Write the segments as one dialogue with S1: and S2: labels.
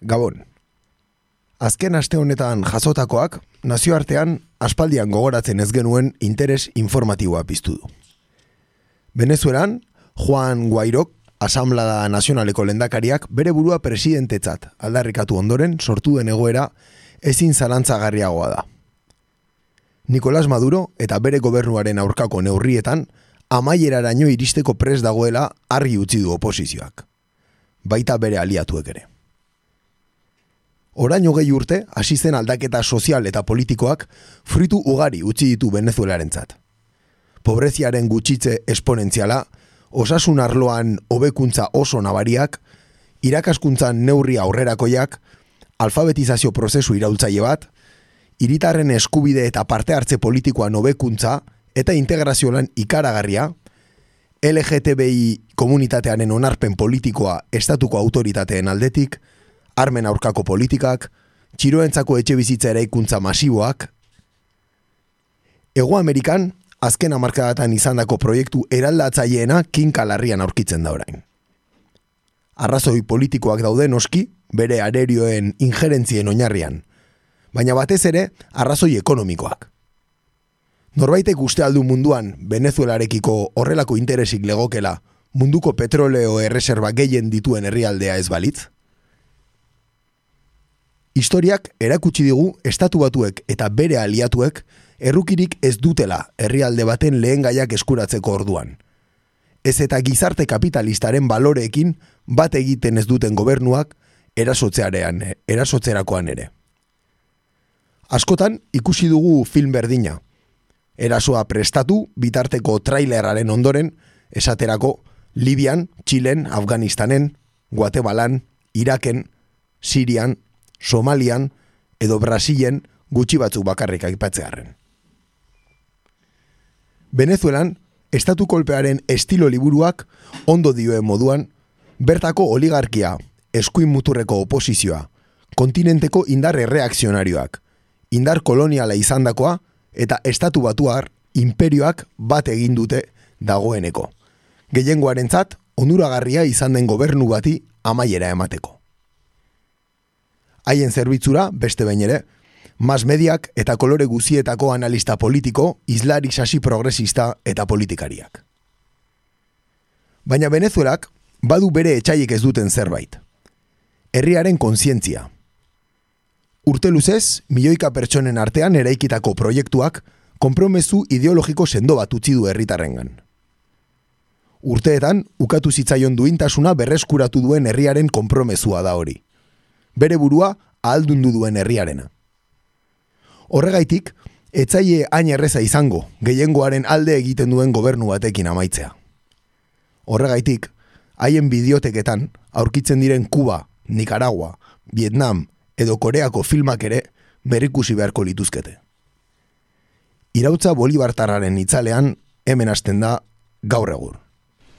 S1: Gabon. Azken aste honetan jasotakoak, nazioartean aspaldian gogoratzen ez genuen interes informatiboa piztu du. Venezuelan, Juan Guairok, Asamblada Nazionaleko lendakariak bere burua presidentetzat aldarrikatu ondoren sortu den egoera ezin zalantzagarriagoa da. Nicolás Maduro eta bere gobernuaren aurkako neurrietan amaieraraino iristeko pres dagoela argi utzi du oposizioak. Baita bere aliatuek ere. Orain hogei urte, hasi zen aldaketa sozial eta politikoak fruitu ugari utzi ditu venezuelarentzat. Pobreziaren gutxitze esponentziala, osasun arloan hobekuntza oso nabariak, irakaskuntzan neurri aurrerakoiak, alfabetizazio prozesu iraultzaile bat, hiritarren eskubide eta parte hartze politikoan hobekuntza eta integrazioan ikaragarria, LGTBI komunitatearen onarpen politikoa estatuko autoritateen aldetik, armen aurkako politikak, txiroentzako etxe bizitza eraikuntza masiboak. Ego Amerikan, azken amarkadatan izandako proiektu eraldatzaileena kinkalarrian aurkitzen da orain. Arrazoi politikoak daude noski, bere arerioen injerentzien oinarrian, baina batez ere arrazoi ekonomikoak. Norbaitek uste aldu munduan Venezuelarekiko horrelako interesik legokela munduko petroleo erreserba gehien dituen herrialdea ez balitz? Historiak erakutsi digu estatu batuek eta bere aliatuek errukirik ez dutela herrialde baten lehen gaiak eskuratzeko orduan. Ez eta gizarte kapitalistaren baloreekin bat egiten ez duten gobernuak erasotzearean, erasotzerakoan ere. Askotan ikusi dugu film berdina. Erasoa prestatu bitarteko traileraren ondoren esaterako Libian, Txilen, Afganistanen, Guatemalan, Iraken, Sirian, Somalian edo Brasilen gutxi batzuk bakarrik aipatzearen. Venezuelan, estatu kolpearen estilo liburuak ondo dioen moduan, bertako oligarkia, eskuin muturreko oposizioa, kontinenteko indar erreakzionarioak, indar koloniala izandakoa eta estatu batuar imperioak bat egin dute dagoeneko. Gehiengoarentzat onuragarria izan den gobernu bati amaiera emateko haien zerbitzura, beste behin ere, mas mediak eta kolore guzietako analista politiko, islari sasi progresista eta politikariak. Baina Venezuelak badu bere etxaiek ez duten zerbait. Herriaren kontzientzia. Urte luzez, milioika pertsonen artean eraikitako proiektuak konpromezu ideologiko sendo bat utzi du herritarrengan. Urteetan, ukatu zitzaion duintasuna berreskuratu duen herriaren konpromezua da hori bere burua aldundu duen herriarena. Horregaitik, etzaile hain erreza izango, gehiengoaren alde egiten duen gobernu batekin amaitzea. Horregaitik, haien bidioteketan aurkitzen diren Kuba, Nicaragua, Vietnam edo Koreako filmak ere berrikusi beharko lituzkete. Irautza Bolibartarraren itzalean hemen hasten da gaur egur.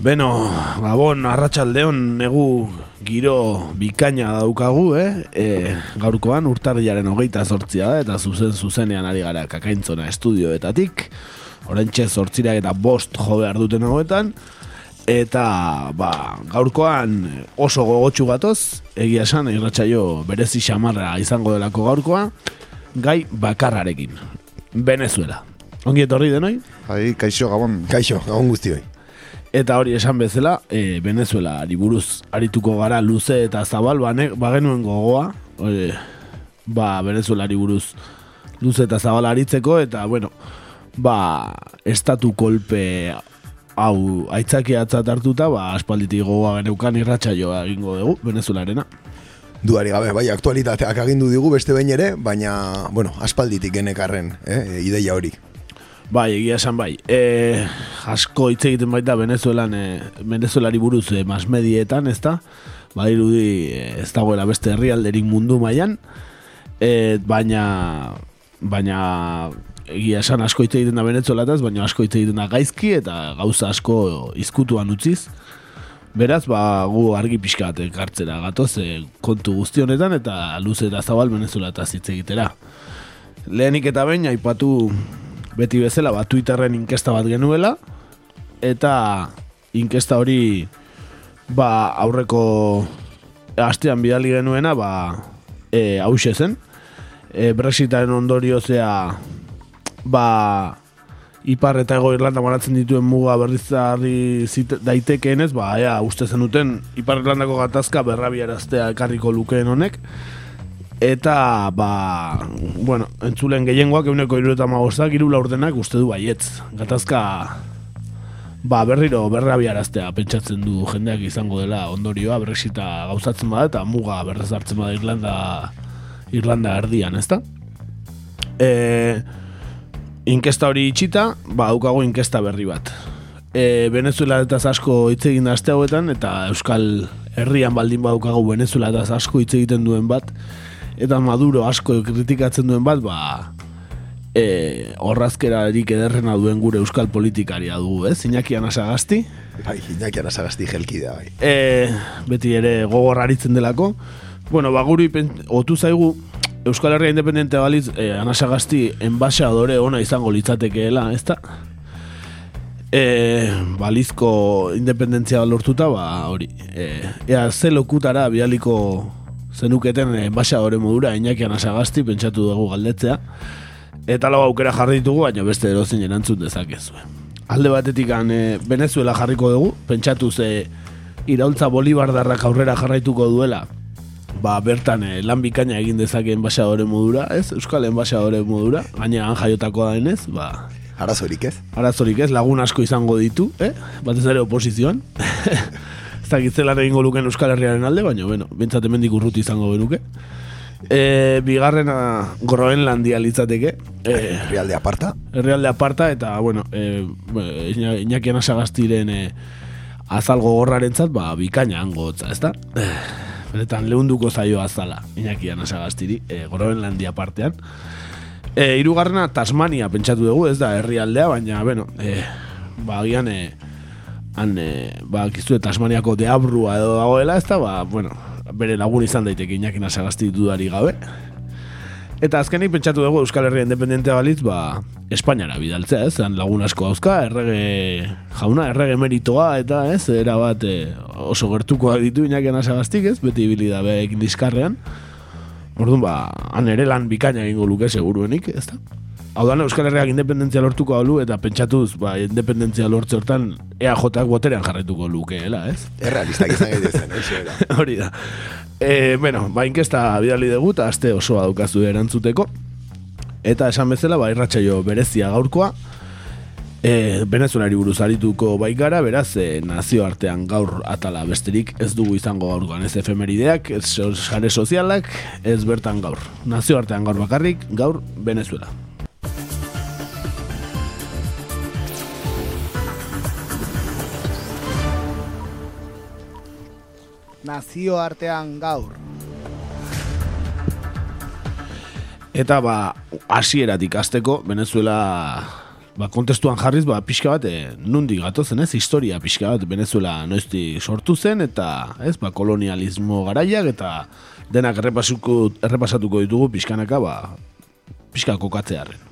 S2: Beno, Gabon, arratsaldeon negu giro bikaina daukagu, eh? E, gaurkoan urtarriaren hogeita sortzia da, eta zuzen zuzenean ari gara kakaintzona estudioetatik. Horentxe sortzirak eta bost jo behar duten hauetan. Eta, ba, gaurkoan oso gogotsu gatoz, egia esan, irratsaio berezi xamarra izango delako gaurkoa, gai bakarrarekin. Venezuela. Ongi etorri denoi?
S3: Bai, kaixo, gabon.
S1: Kaixo, gabon guztioi.
S2: Eta hori esan bezala, e, Venezuela buruz arituko gara luze eta zabal, bagenuen gogoa, e, ba, Venezuela buruz luze eta zabal aritzeko, eta, bueno, ba, estatu kolpe hau aitzaki atzat hartuta, ba, aspalditik gogoa geneukan irratxa joa egingo dugu, Venezuelarena.
S1: Duari gabe, bai, aktualitateak agindu digu beste behin ere, baina, bueno, aspalditik genekarren, eh, ideia hori.
S2: Bai, egia esan bai. E, asko hitz egiten baita Venezuelan, e, Venezuelari buruz e, masmedietan, ez da? Ba, irudi e, ez dagoela beste herrialderik mundu mailan, e, baina, baina egia esan asko hitz egiten da Venezuelataz, baina asko hitz egiten da gaizki eta gauza asko izkutuan utziz. Beraz, ba, gu argi pixka bat ekartzera gatoz e, kontu guzti honetan eta luze eta zabal Venezuelataz hitz egitera. Lehenik eta behin, aipatu beti bezala, ba, Twitterren inkesta bat genuela, eta inkesta hori ba, aurreko astean bidali genuena, ba, e, hause zen. E, Brexitaren ondorio zea, ba, Ipar eta Ego Irlanda banatzen dituen muga berrizarri daitekeenez, ba, ea, uste zen duten Ipar Irlandako gatazka berrabiaraztea ekarriko lukeen honek, Eta, ba, bueno, entzulen gehiengoak euneko irureta magostak, iru laurdenak uste du baietz. Gatazka, ba, berriro berrabiaraztea pentsatzen du jendeak izango dela ondorioa, brexita gauzatzen bada, eta muga berrez hartzen bada Irlanda, Irlanda erdian, ezta? E, inkesta hori itxita, ba, daukago inkesta berri bat. E, Venezuela eta asko hitz egin da aste hauetan, eta Euskal Herrian baldin badukago Venezuela eta asko hitz egiten duen bat, eta Maduro asko kritikatzen duen bat, ba, e, horrazkerarik ederrena duen gure euskal politikaria dugu, ez? Iñaki Anasagasti.
S1: Bai, Iñaki Anasagasti jelkidea, bai.
S2: E, beti ere gogorraritzen delako. Bueno, ba, guri otu zaigu, Euskal Herria Independente baliz, e, Anasagasti enbaixadore ona izango litzatekeela, ez da? E, balizko independentzia lortuta, ba, hori. E, ea, ze lokutara bialiko zenuketen e, basa hori modura inakian asagasti pentsatu dugu galdetzea eta lau aukera jarri ditugu baina beste erozin erantzun dezakezu alde batetik e, Venezuela jarriko dugu pentsatu ze iraultza bolibardarrak aurrera jarraituko duela ba, bertan e, lan bikaina egin dezakeen basa hori modura ez? Euskalen basa hori modura gaina han jaiotakoa denez ba,
S1: Arazorik ez?
S2: Arazorik ez, lagun asko izango ditu, eh? batez ere oposizioan. dakit zelan egingo luken Euskal Herriaren alde, baina, bueno, bintzat emendik urruti izango benuke. E, bigarrena Groenlandia litzateke.
S1: E, herrialde aparta.
S2: Herrialde aparta, eta, bueno, e, inakian asagastiren e, azalgo gorraren zat, ba, bikaina hango ez da? Benetan, lehunduko zaio azala, inakian asagastiri, e, Groenlandia partean. E, irugarrena Tasmania pentsatu dugu, ez da, herrialdea, baina, bueno, e, ba, gian, e, han, e, ba, kizu Tasmaniako deabrua edo dagoela, ez da, ba, bueno, bere lagun izan daiteke inakin asagazti dudari gabe. Eta azkenik pentsatu dugu Euskal Herria independentea balitz, ba, Espainiara bidaltzea, ez, han lagun asko dauzka, errege jauna, errege meritoa, eta ez, era bat e, oso gertuko ditu inakin asagaztik, ez, beti ibili da behekin diskarrean. Orduan, ba, han ere lan bikaina egingo luke seguruenik, ez da? Hau da, Euskal Herriak independentzia lortuko alu eta pentsatuz, ba, independentzia lortze hortan EAJak boterean jarretuko lukeela, ez?
S1: Errealistak izan zen,
S2: Hori da. E, bueno, ba, inkesta bidali dugu eta aste osoa daukazu erantzuteko. Eta esan bezala, ba, irratxaio berezia gaurkoa. E, Venezuelari buruz arituko bai gara, beraz, e, nazio artean gaur atala besterik ez dugu izango gaurkoan. Ez efemerideak, ez sare sozialak, ez bertan gaur. Nazio artean gaur bakarrik, gaur Venezuela.
S4: Nazio artean gaur.
S2: Eta ba, hasieratik hasteko Venezuela ba, kontestuan jarriz, ba, pixka bat, e, nundi gatozen ez, historia pixka bat, Venezuela noizti sortu zen, eta ez, ba, kolonialismo garaiak, eta denak errepasatuko ditugu pixkanaka, ba, pixka kokatzearen.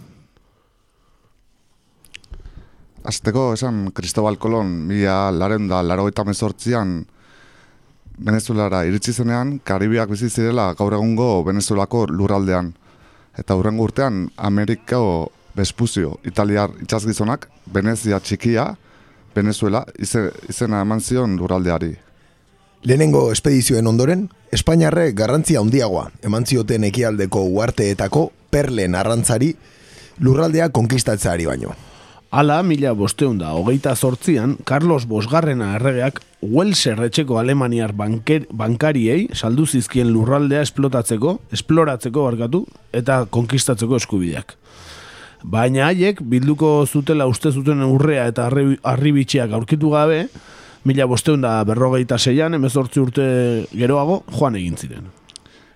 S3: Azteko, esan, Cristobal Colón, mila laren da, laro eta mezortzian, Venezuelara iritsi zenean, Karibiak bizi zirela gaur egungo Venezuelako lurraldean. Eta hurrengo urtean, Amerikao Bespuzio, italiar itxazgizonak, Venezia txikia, Venezuela, izena eman zion lurraldeari.
S1: Lehenengo espedizioen ondoren, Espainiarre garrantzia handiagoa eman zioten ekialdeko uarteetako perlen arrantzari lurraldea konkistatzeari baino.
S2: Ala, mila bosteunda, hogeita zortzian, Carlos Bosgarrena erregeak Welser etxeko alemaniar banker, bankariei saldu zizkien lurraldea esplotatzeko, esploratzeko barkatu, eta konkistatzeko eskubideak. Baina haiek bilduko zutela uste zuten urrea eta arri- arribitxiak aurkitu gabe, mila bosteun da berrogeita zeian, emezortzi urte geroago, joan egin ziren.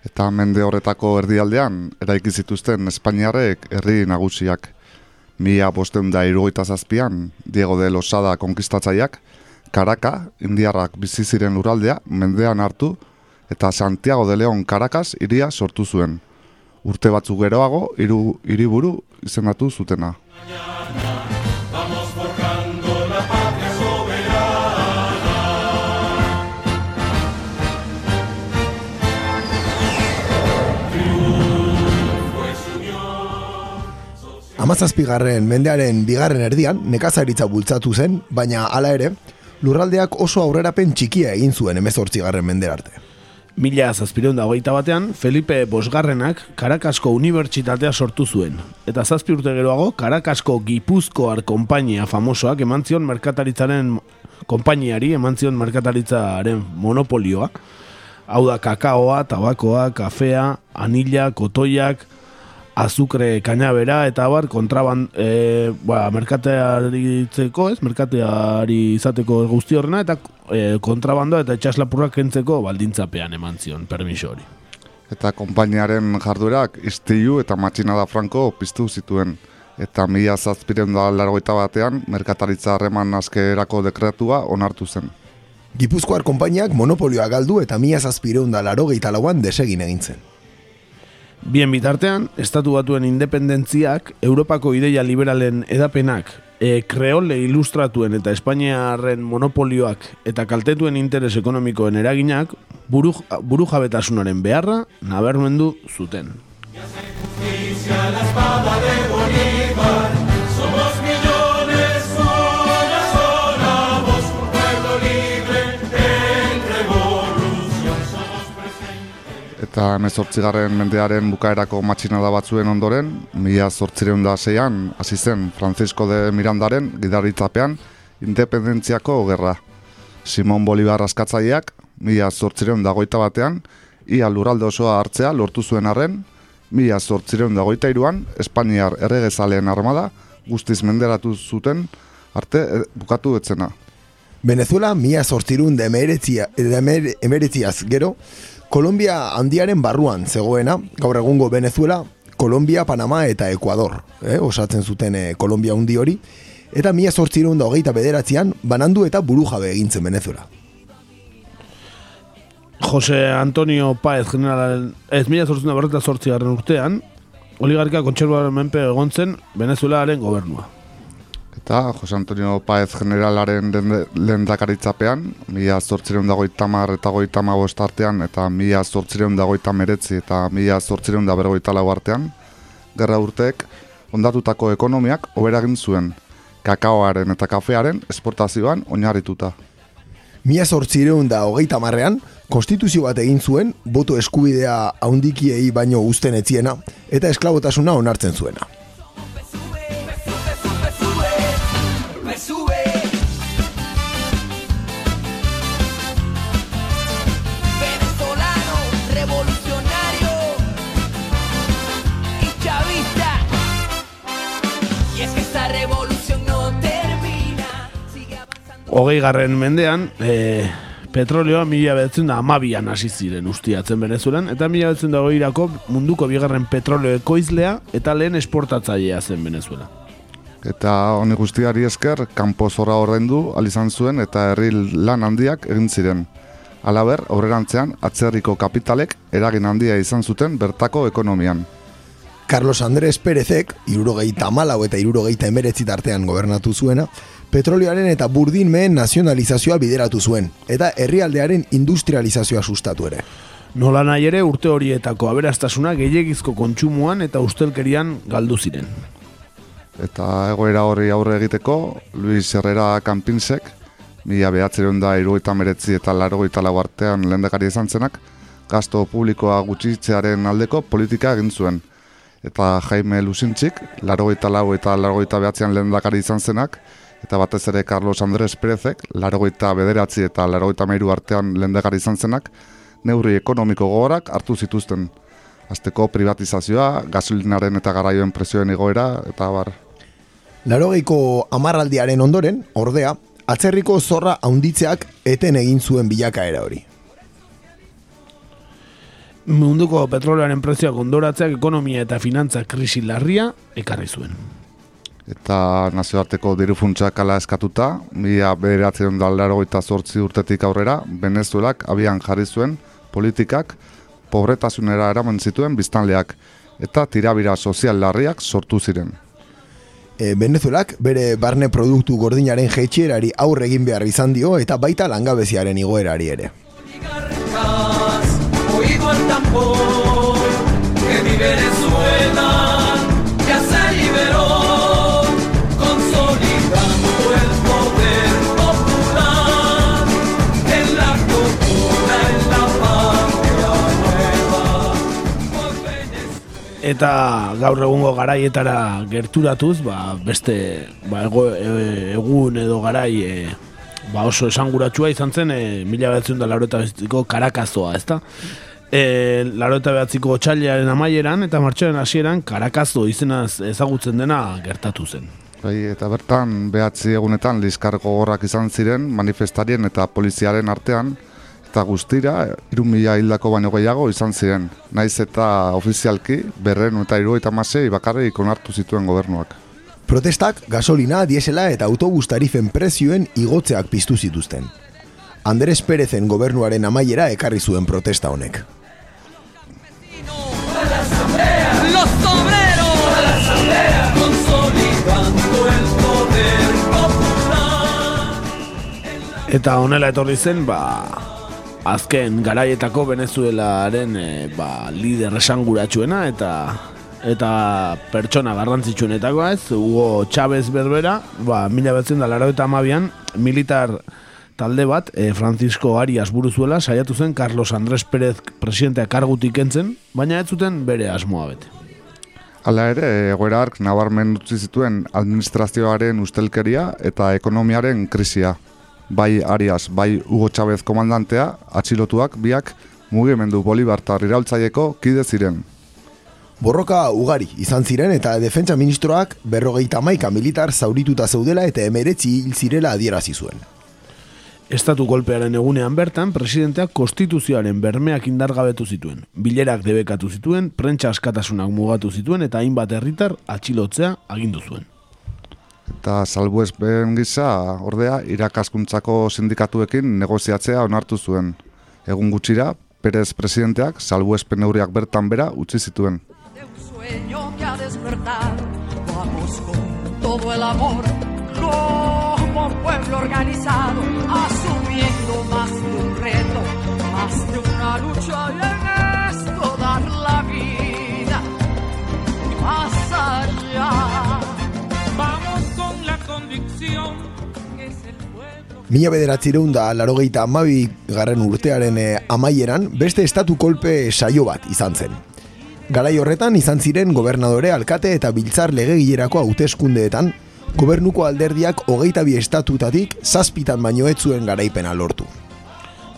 S3: Eta mende horretako erdialdean, eraiki zituzten Espainiarrek herri nagusiak. Mila bosteun da irugoita zazpian, Diego de Losada konkistatzaileak, Karaka, indiarrak bizi ziren lurraldea, mendean hartu, eta Santiago de León Caracas iria sortu zuen. Urte batzuk geroago, hiru hiriburu izendatu zutena.
S1: Amazazpigarren mendearen bigarren erdian nekazaritza bultzatu zen, baina hala ere, lurraldeak oso aurrerapen txikia egin zuen emezortzigarren mendera arte.
S2: Mila zazpireun da hogeita batean, Felipe Bosgarrenak Karakasko Unibertsitatea sortu zuen. Eta zazpi urte geroago, Karakasko Gipuzkoar konpainia famosoak eman merkataritzaren konpainiari eman zion merkataritzaren monopolioa. Hau da kakaoa, tabakoa, kafea, anila, kotoiak, azukre kainabera eta bar kontraban e, ba, merkatearitzeko, ez? Merkateari izateko guzti horrena eta e, kontrabandoa eta etxaslapurrak kentzeko baldintzapean eman zion permiso hori.
S3: Eta konpainiaren jarduerak istilu eta matxinada franko piztu zituen. Eta mila zazpiren da largoita batean, merkataritza harreman askerako dekretua onartu zen.
S1: Gipuzkoar konpainiak monopolioa galdu eta mila zazpireun da larogeita lauan desegin egin zen.
S2: Bien bitartean, estatu batuen independentziak, Europako ideia liberalen edapenak, e, kreole ilustratuen eta Espainiarren monopolioak eta kaltetuen interes ekonomikoen eraginak, buru, buru jabetasunaren beharra nabermendu zuten.
S3: Eta emezortzigarren mendearen bukaerako matxinada batzuen ondoren, mila zortzireun da zeian, hasi zen Francisco de Mirandaren gidaritzapean independentziako gerra. Simon Bolivar askatzaileak, mila zortzireun da goita batean, ia lurralde osoa hartzea lortu zuen arren, mila zortzireun da goita iruan, Espainiar erregezaleen armada guztiz menderatu zuten arte eh, bukatu etzena.
S1: Venezuela mila zortzirun de emeretzia- de emer- emeretziaz gero, Kolombia handiaren barruan zegoena, gaur egungo Venezuela, Kolombia, Panama eta Ecuador, eh, osatzen zuten eh, Kolombia hundi hori, eta mila zortzirun da hogeita bederatzean, banandu eta burujabe egintzen Venezuela.
S2: Jose Antonio Paez general, ez mila zortzen da berreta zortzigarren urtean, oligarkia kontserbaren menpe egon zen Venezuelaren gobernua.
S3: Eta Jose Antonio Paez generalaren lehendakaritzapean, mila zortzireun da goita mar eta goita bost artean, eta mila zortzireun da goita meretzi eta mila zortzireun da bergoita lau artean, gerra urteek ondatutako ekonomiak oberagin zuen, kakaoaren eta kafearen esportazioan oinarrituta.
S1: Mila zortzireun da hogeita marrean, konstituzio bat egin zuen, boto eskubidea haundikiei baino uzten etziena, eta esklabotasuna onartzen zuena.
S2: Hogei garren mendean, e, petrolioa mila behatzen da amabian hasi ziren ustiatzen Venezuelan, eta mila behatzen da hogeirako munduko bigarren petrolio ekoizlea eta lehen esportatzailea zen Venezuela.
S3: Eta honi guztiari esker, kanpo zorra ordaindu alizan zuen eta herri lan handiak egin ziren. Alaber, aurrerantzean, atzerriko kapitalek eragin handia izan zuten bertako ekonomian.
S1: Carlos Andrés Pérezek, irurogeita malau eta irurogeita emeretzi tartean gobernatu zuena, petrolioaren eta burdin mehen nazionalizazioa bideratu zuen, eta herrialdearen industrializazioa sustatu ere.
S2: Nola nahi ere urte horietako aberastasuna gehiagizko kontsumoan eta ustelkerian galdu ziren.
S3: Eta egoera horri aurre egiteko, Luis Herrera Kanpinsek, mila behatzeren da irugaita meretzi eta larogeita lau artean lehendakari izan zenak, gasto publikoa gutxitzearen aldeko politika egin zuen. Eta Jaime Lusintxik, larogeita lau eta larogeita behatzean lehendakari izan zenak, eta batez ere Carlos Andrés Pérezek, larogeita bederatzi eta larogeita meiru artean lehendakari izan zenak, neurri ekonomiko gogorak hartu zituzten. Azteko privatizazioa, gasolinaren eta garraioen prezioen igoera, eta bar.
S1: Larogeiko amarraldiaren ondoren, ordea, atzerriko zorra haunditzeak eten egin zuen bilakaera hori.
S2: Munduko petrolearen prezioak ondoratzeak ekonomia eta finantza krisi larria ekarri zuen.
S3: Eta nazioarteko diru funtsak ala eskatuta, mila bederatzen da larogeita zortzi urtetik aurrera, Venezuelak abian jarri zuen politikak pobretasunera eraman zituen biztanleak eta tirabira sozial larriak sortu ziren.
S1: E, Venezuelak bere barne produktu gordinaren jeitxierari aurre egin behar izan dio eta baita langabeziaren igoerari ere.
S5: Oído
S2: Eta gaur egungo garaietara gerturatuz, ba, beste ba, ego, e, egun edo garai e, ba oso esanguratsua izan zen e, mila behatzen da laureta behatziko karakazoa, ezta? E, laureta behatziko txailearen amaieran eta martxoaren hasieran karakazo izenaz ezagutzen dena gertatu zen.
S3: Bai, eta bertan behatzi egunetan lizkar gogorrak izan ziren manifestarien eta poliziaren artean, eta guztira, irun mila hildako baino gehiago izan ziren. Naiz eta ofizialki, berren eta irugaita masei bakarrik onartu zituen gobernuak.
S1: Protestak gasolina, diesela eta autobus tarifen prezioen igotzeak piztu zituzten. Andres Perezen gobernuaren amaiera ekarri zuen protesta honek.
S5: Los obreros.
S2: Eta honela etorri zen, ba, azken garaietako Venezuelaren e, ba, lider esanguratsuena eta eta pertsona garrantzitsuenetakoa ez, Hugo Chávez berbera, ba, mila betzen da laro eta amabian, militar talde bat, e, Francisco Arias buruzuela, saiatu zen Carlos Andrés Pérez presidentea kargutik entzen, baina ez zuten bere asmoa bete.
S3: Hala ere, egoera hark nabarmen utzi zituen administrazioaren ustelkeria eta ekonomiaren krisia. Bai Arias, bai Hugo Chávez komandantea, atxilotuak biak mugimendu bolibartar iraultzaieko kide ziren.
S1: Borroka ugari izan ziren eta defentsa ministroak berrogeita maika militar zaurituta zeudela eta emeretzi hil zirela adierazi zuen.
S2: Estatu kolpearen egunean bertan, presidenteak konstituzioaren bermeak indargabetu zituen. Bilerak debekatu zituen, prentsa askatasunak mugatu zituen eta hainbat herritar atxilotzea agindu zuen.
S3: Eta salbuespen gisa, ordea, irakaskuntzako sindikatuekin negoziatzea onartu zuen. Egun gutxira, Perez presidenteak salbuespen neurriak bertan bera utzi zituen.
S5: todo el amor, como pueblo organizado, asumiendo más de un reto, más de una lucha y en esto dar la vida más allá.
S1: Mila bederatzireun da larogeita amabi garren urtearen eh, amaieran beste estatu kolpe saio bat izan zen. Garai horretan izan ziren gobernadore, alkate eta biltzar legegilerako hauteskundeetan, gobernuko alderdiak hogeita bi estatutatik zazpitan baino ez zuen garaipena lortu.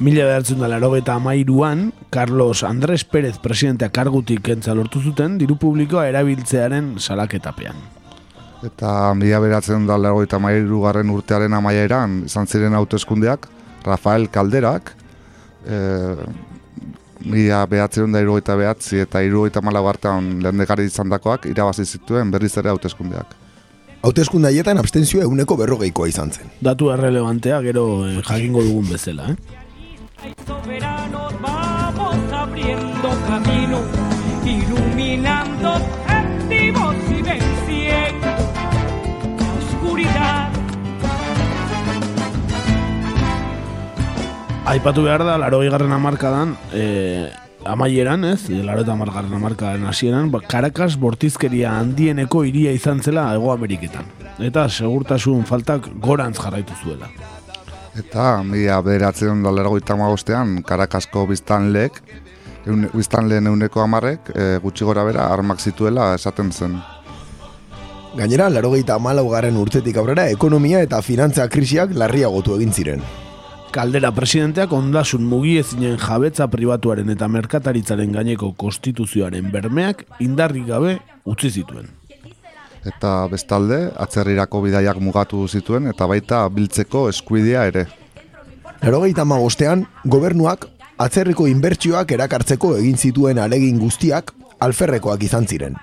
S2: Mila behartzen da larogeta amairuan, Carlos Andrés Pérez presidentea kargutik kentza lortu zuten, diru publikoa erabiltzearen salaketapean.
S3: Eta mila beratzen da lagoita garren urtearen amaieran izan ziren hauteskundeak, Rafael Kalderak, e, mila behatzen da irugaita behatzi eta irugaita malau hartan lehendekari izan dakoak irabazi zituen berriz ere hauteskundeak.
S1: Hauteskunde haietan abstentzioa eguneko berrogeikoa izan zen.
S2: Datu errelevantea gero eh, jakingo dugun bezala, eh?
S5: Hay soberanos, vamos abriendo camino, iluminando
S2: Aipatu behar da, laro garren amarkadan, e, amaieran, ez, laro eta amargarren amarkadan hasieran, ba, Caracas bortizkeria handieneko hiria izan zela Ego Ameriketan. Eta segurtasun faltak gorantz jarraitu zuela.
S3: Eta mila bederatzen da lergoita magostean, Karakasko biztanleek, eune, biztanleen euneko amarrek, e, gutxi gora bera, armak zituela esaten zen.
S1: Gainera, larogeita garren urtetik aurrera, ekonomia eta finantza krisiak larriagotu egin ziren.
S2: Kaldera presidenteak ondasun mugiezinen jabetza pribatuaren eta merkataritzaren gaineko konstituzioaren bermeak indarrik gabe utzi zituen.
S3: Eta bestalde, atzerrirako bidaiak mugatu zituen eta baita biltzeko eskuidea ere.
S1: Larogeita magostean, gobernuak atzerriko inbertsioak erakartzeko egin zituen alegin guztiak alferrekoak izan ziren.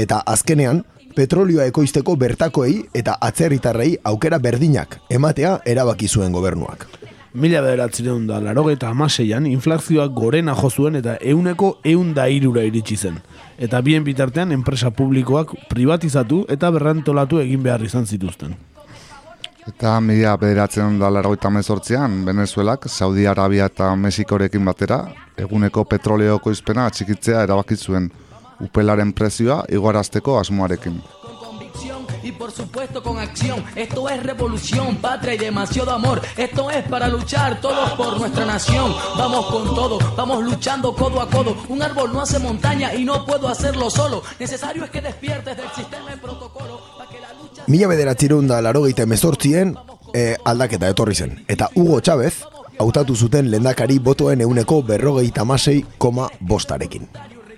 S1: Eta azkenean, petrolioa ekoizteko bertakoei eta atzerritarrei aukera berdinak ematea erabaki zuen gobernuak.
S2: Mila bederatzireun da, larogeita amaseian, inflazioak gorena jo zuen eta euneko eun da irura iritsi zen. Eta bien bitartean enpresa publikoak privatizatu eta berrantolatu egin behar izan zituzten.
S3: Eta mila bederatzen da larogeita mezortzean, Venezuelak, Saudi Arabia eta Mexikorekin batera, eguneko petroleoko izpena txikitzea erabaki zuen, upelaren prezioa igoarazteko asmoarekin.
S5: Y por supuesto con acción. Esto es revolución, patria y demasiado amor. Esto es para luchar todos por nuestra nación. Vamos con todo, vamos luchando codo a codo. Un árbol no hace montaña y no puedo hacerlo solo. Necesario es que despiertes del sistema en protocolo para que la lucha...
S1: Mila bederatzireun da larogeita emezortzien e, aldaketa etorri zen. Eta Hugo Chávez hautatu zuten lendakari botoen euneko berrogeita masei koma bostarekin.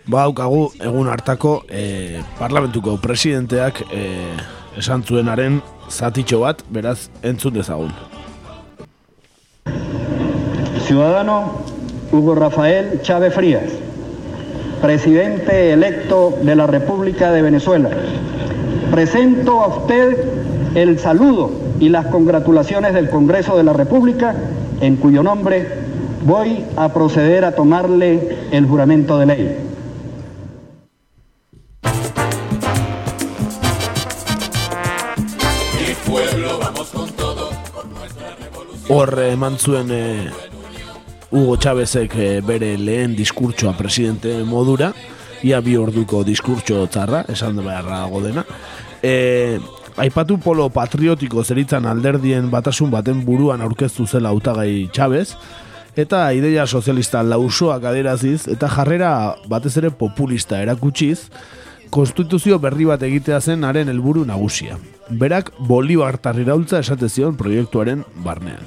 S2: Baukagu egun hartako eh, parlamentuko presidenteak eh, esan zuenaren zatitxo bat, beraz, entzun dezagun.
S6: Ciudadano Hugo Rafael Chávez Frías, presidente electo de la República de Venezuela. Presento a usted el saludo y las congratulaciones del Congreso de la República, en cuyo nombre voy a proceder a tomarle el juramento de ley.
S2: Hor eh, eman zuen eh, Hugo Chávezek eh, bere lehen diskurtsoa presidente modura, ia bi orduko diskurtso txarra, esan beharra dago dena. E, aipatu polo patriotiko zeritzan alderdien batasun baten buruan aurkeztu zela hautagai Chavez, eta ideia sozialista lausoak aderaziz, eta jarrera batez ere populista erakutsiz, konstituzio berri bat egitea zen haren helburu nagusia. Berak Bolivar iraultza esate zion proiektuaren barnean.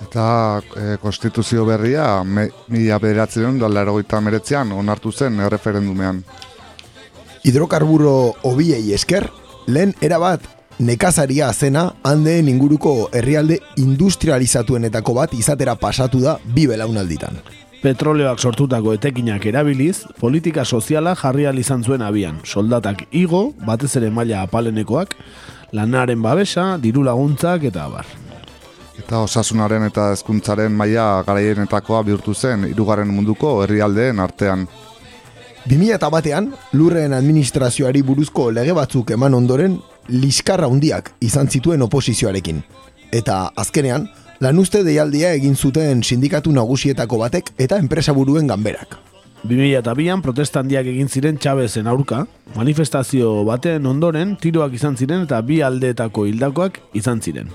S3: Eta e, konstituzio berria me, mila bederatzen da larogeita meretzean onartu zen erreferendumean.
S1: Hidrokarburo obiei esker, lehen erabat nekazaria zena handeen inguruko herrialde industrializatuenetako bat izatera pasatu da bi belaunalditan.
S2: Petroleoak sortutako etekinak erabiliz, politika soziala jarri izan zuen abian. Soldatak igo, batez ere maila apalenekoak, lanaren babesa, diru laguntzak eta abar.
S3: Eta osasunaren eta hezkuntzaren maila garaienetakoa bihurtu zen hirugarren munduko herrialdeen artean.
S1: 2000 batean, lurren administrazioari buruzko lege batzuk eman ondoren, liskarra handiak izan zituen oposizioarekin. Eta azkenean, lanuzte deialdia egin zuten sindikatu nagusietako batek eta enpresa buruen ganberak.
S2: 2002an protesta handiak egin ziren Chavezen aurka, manifestazio baten ondoren tiroak izan ziren eta bi aldeetako hildakoak izan ziren.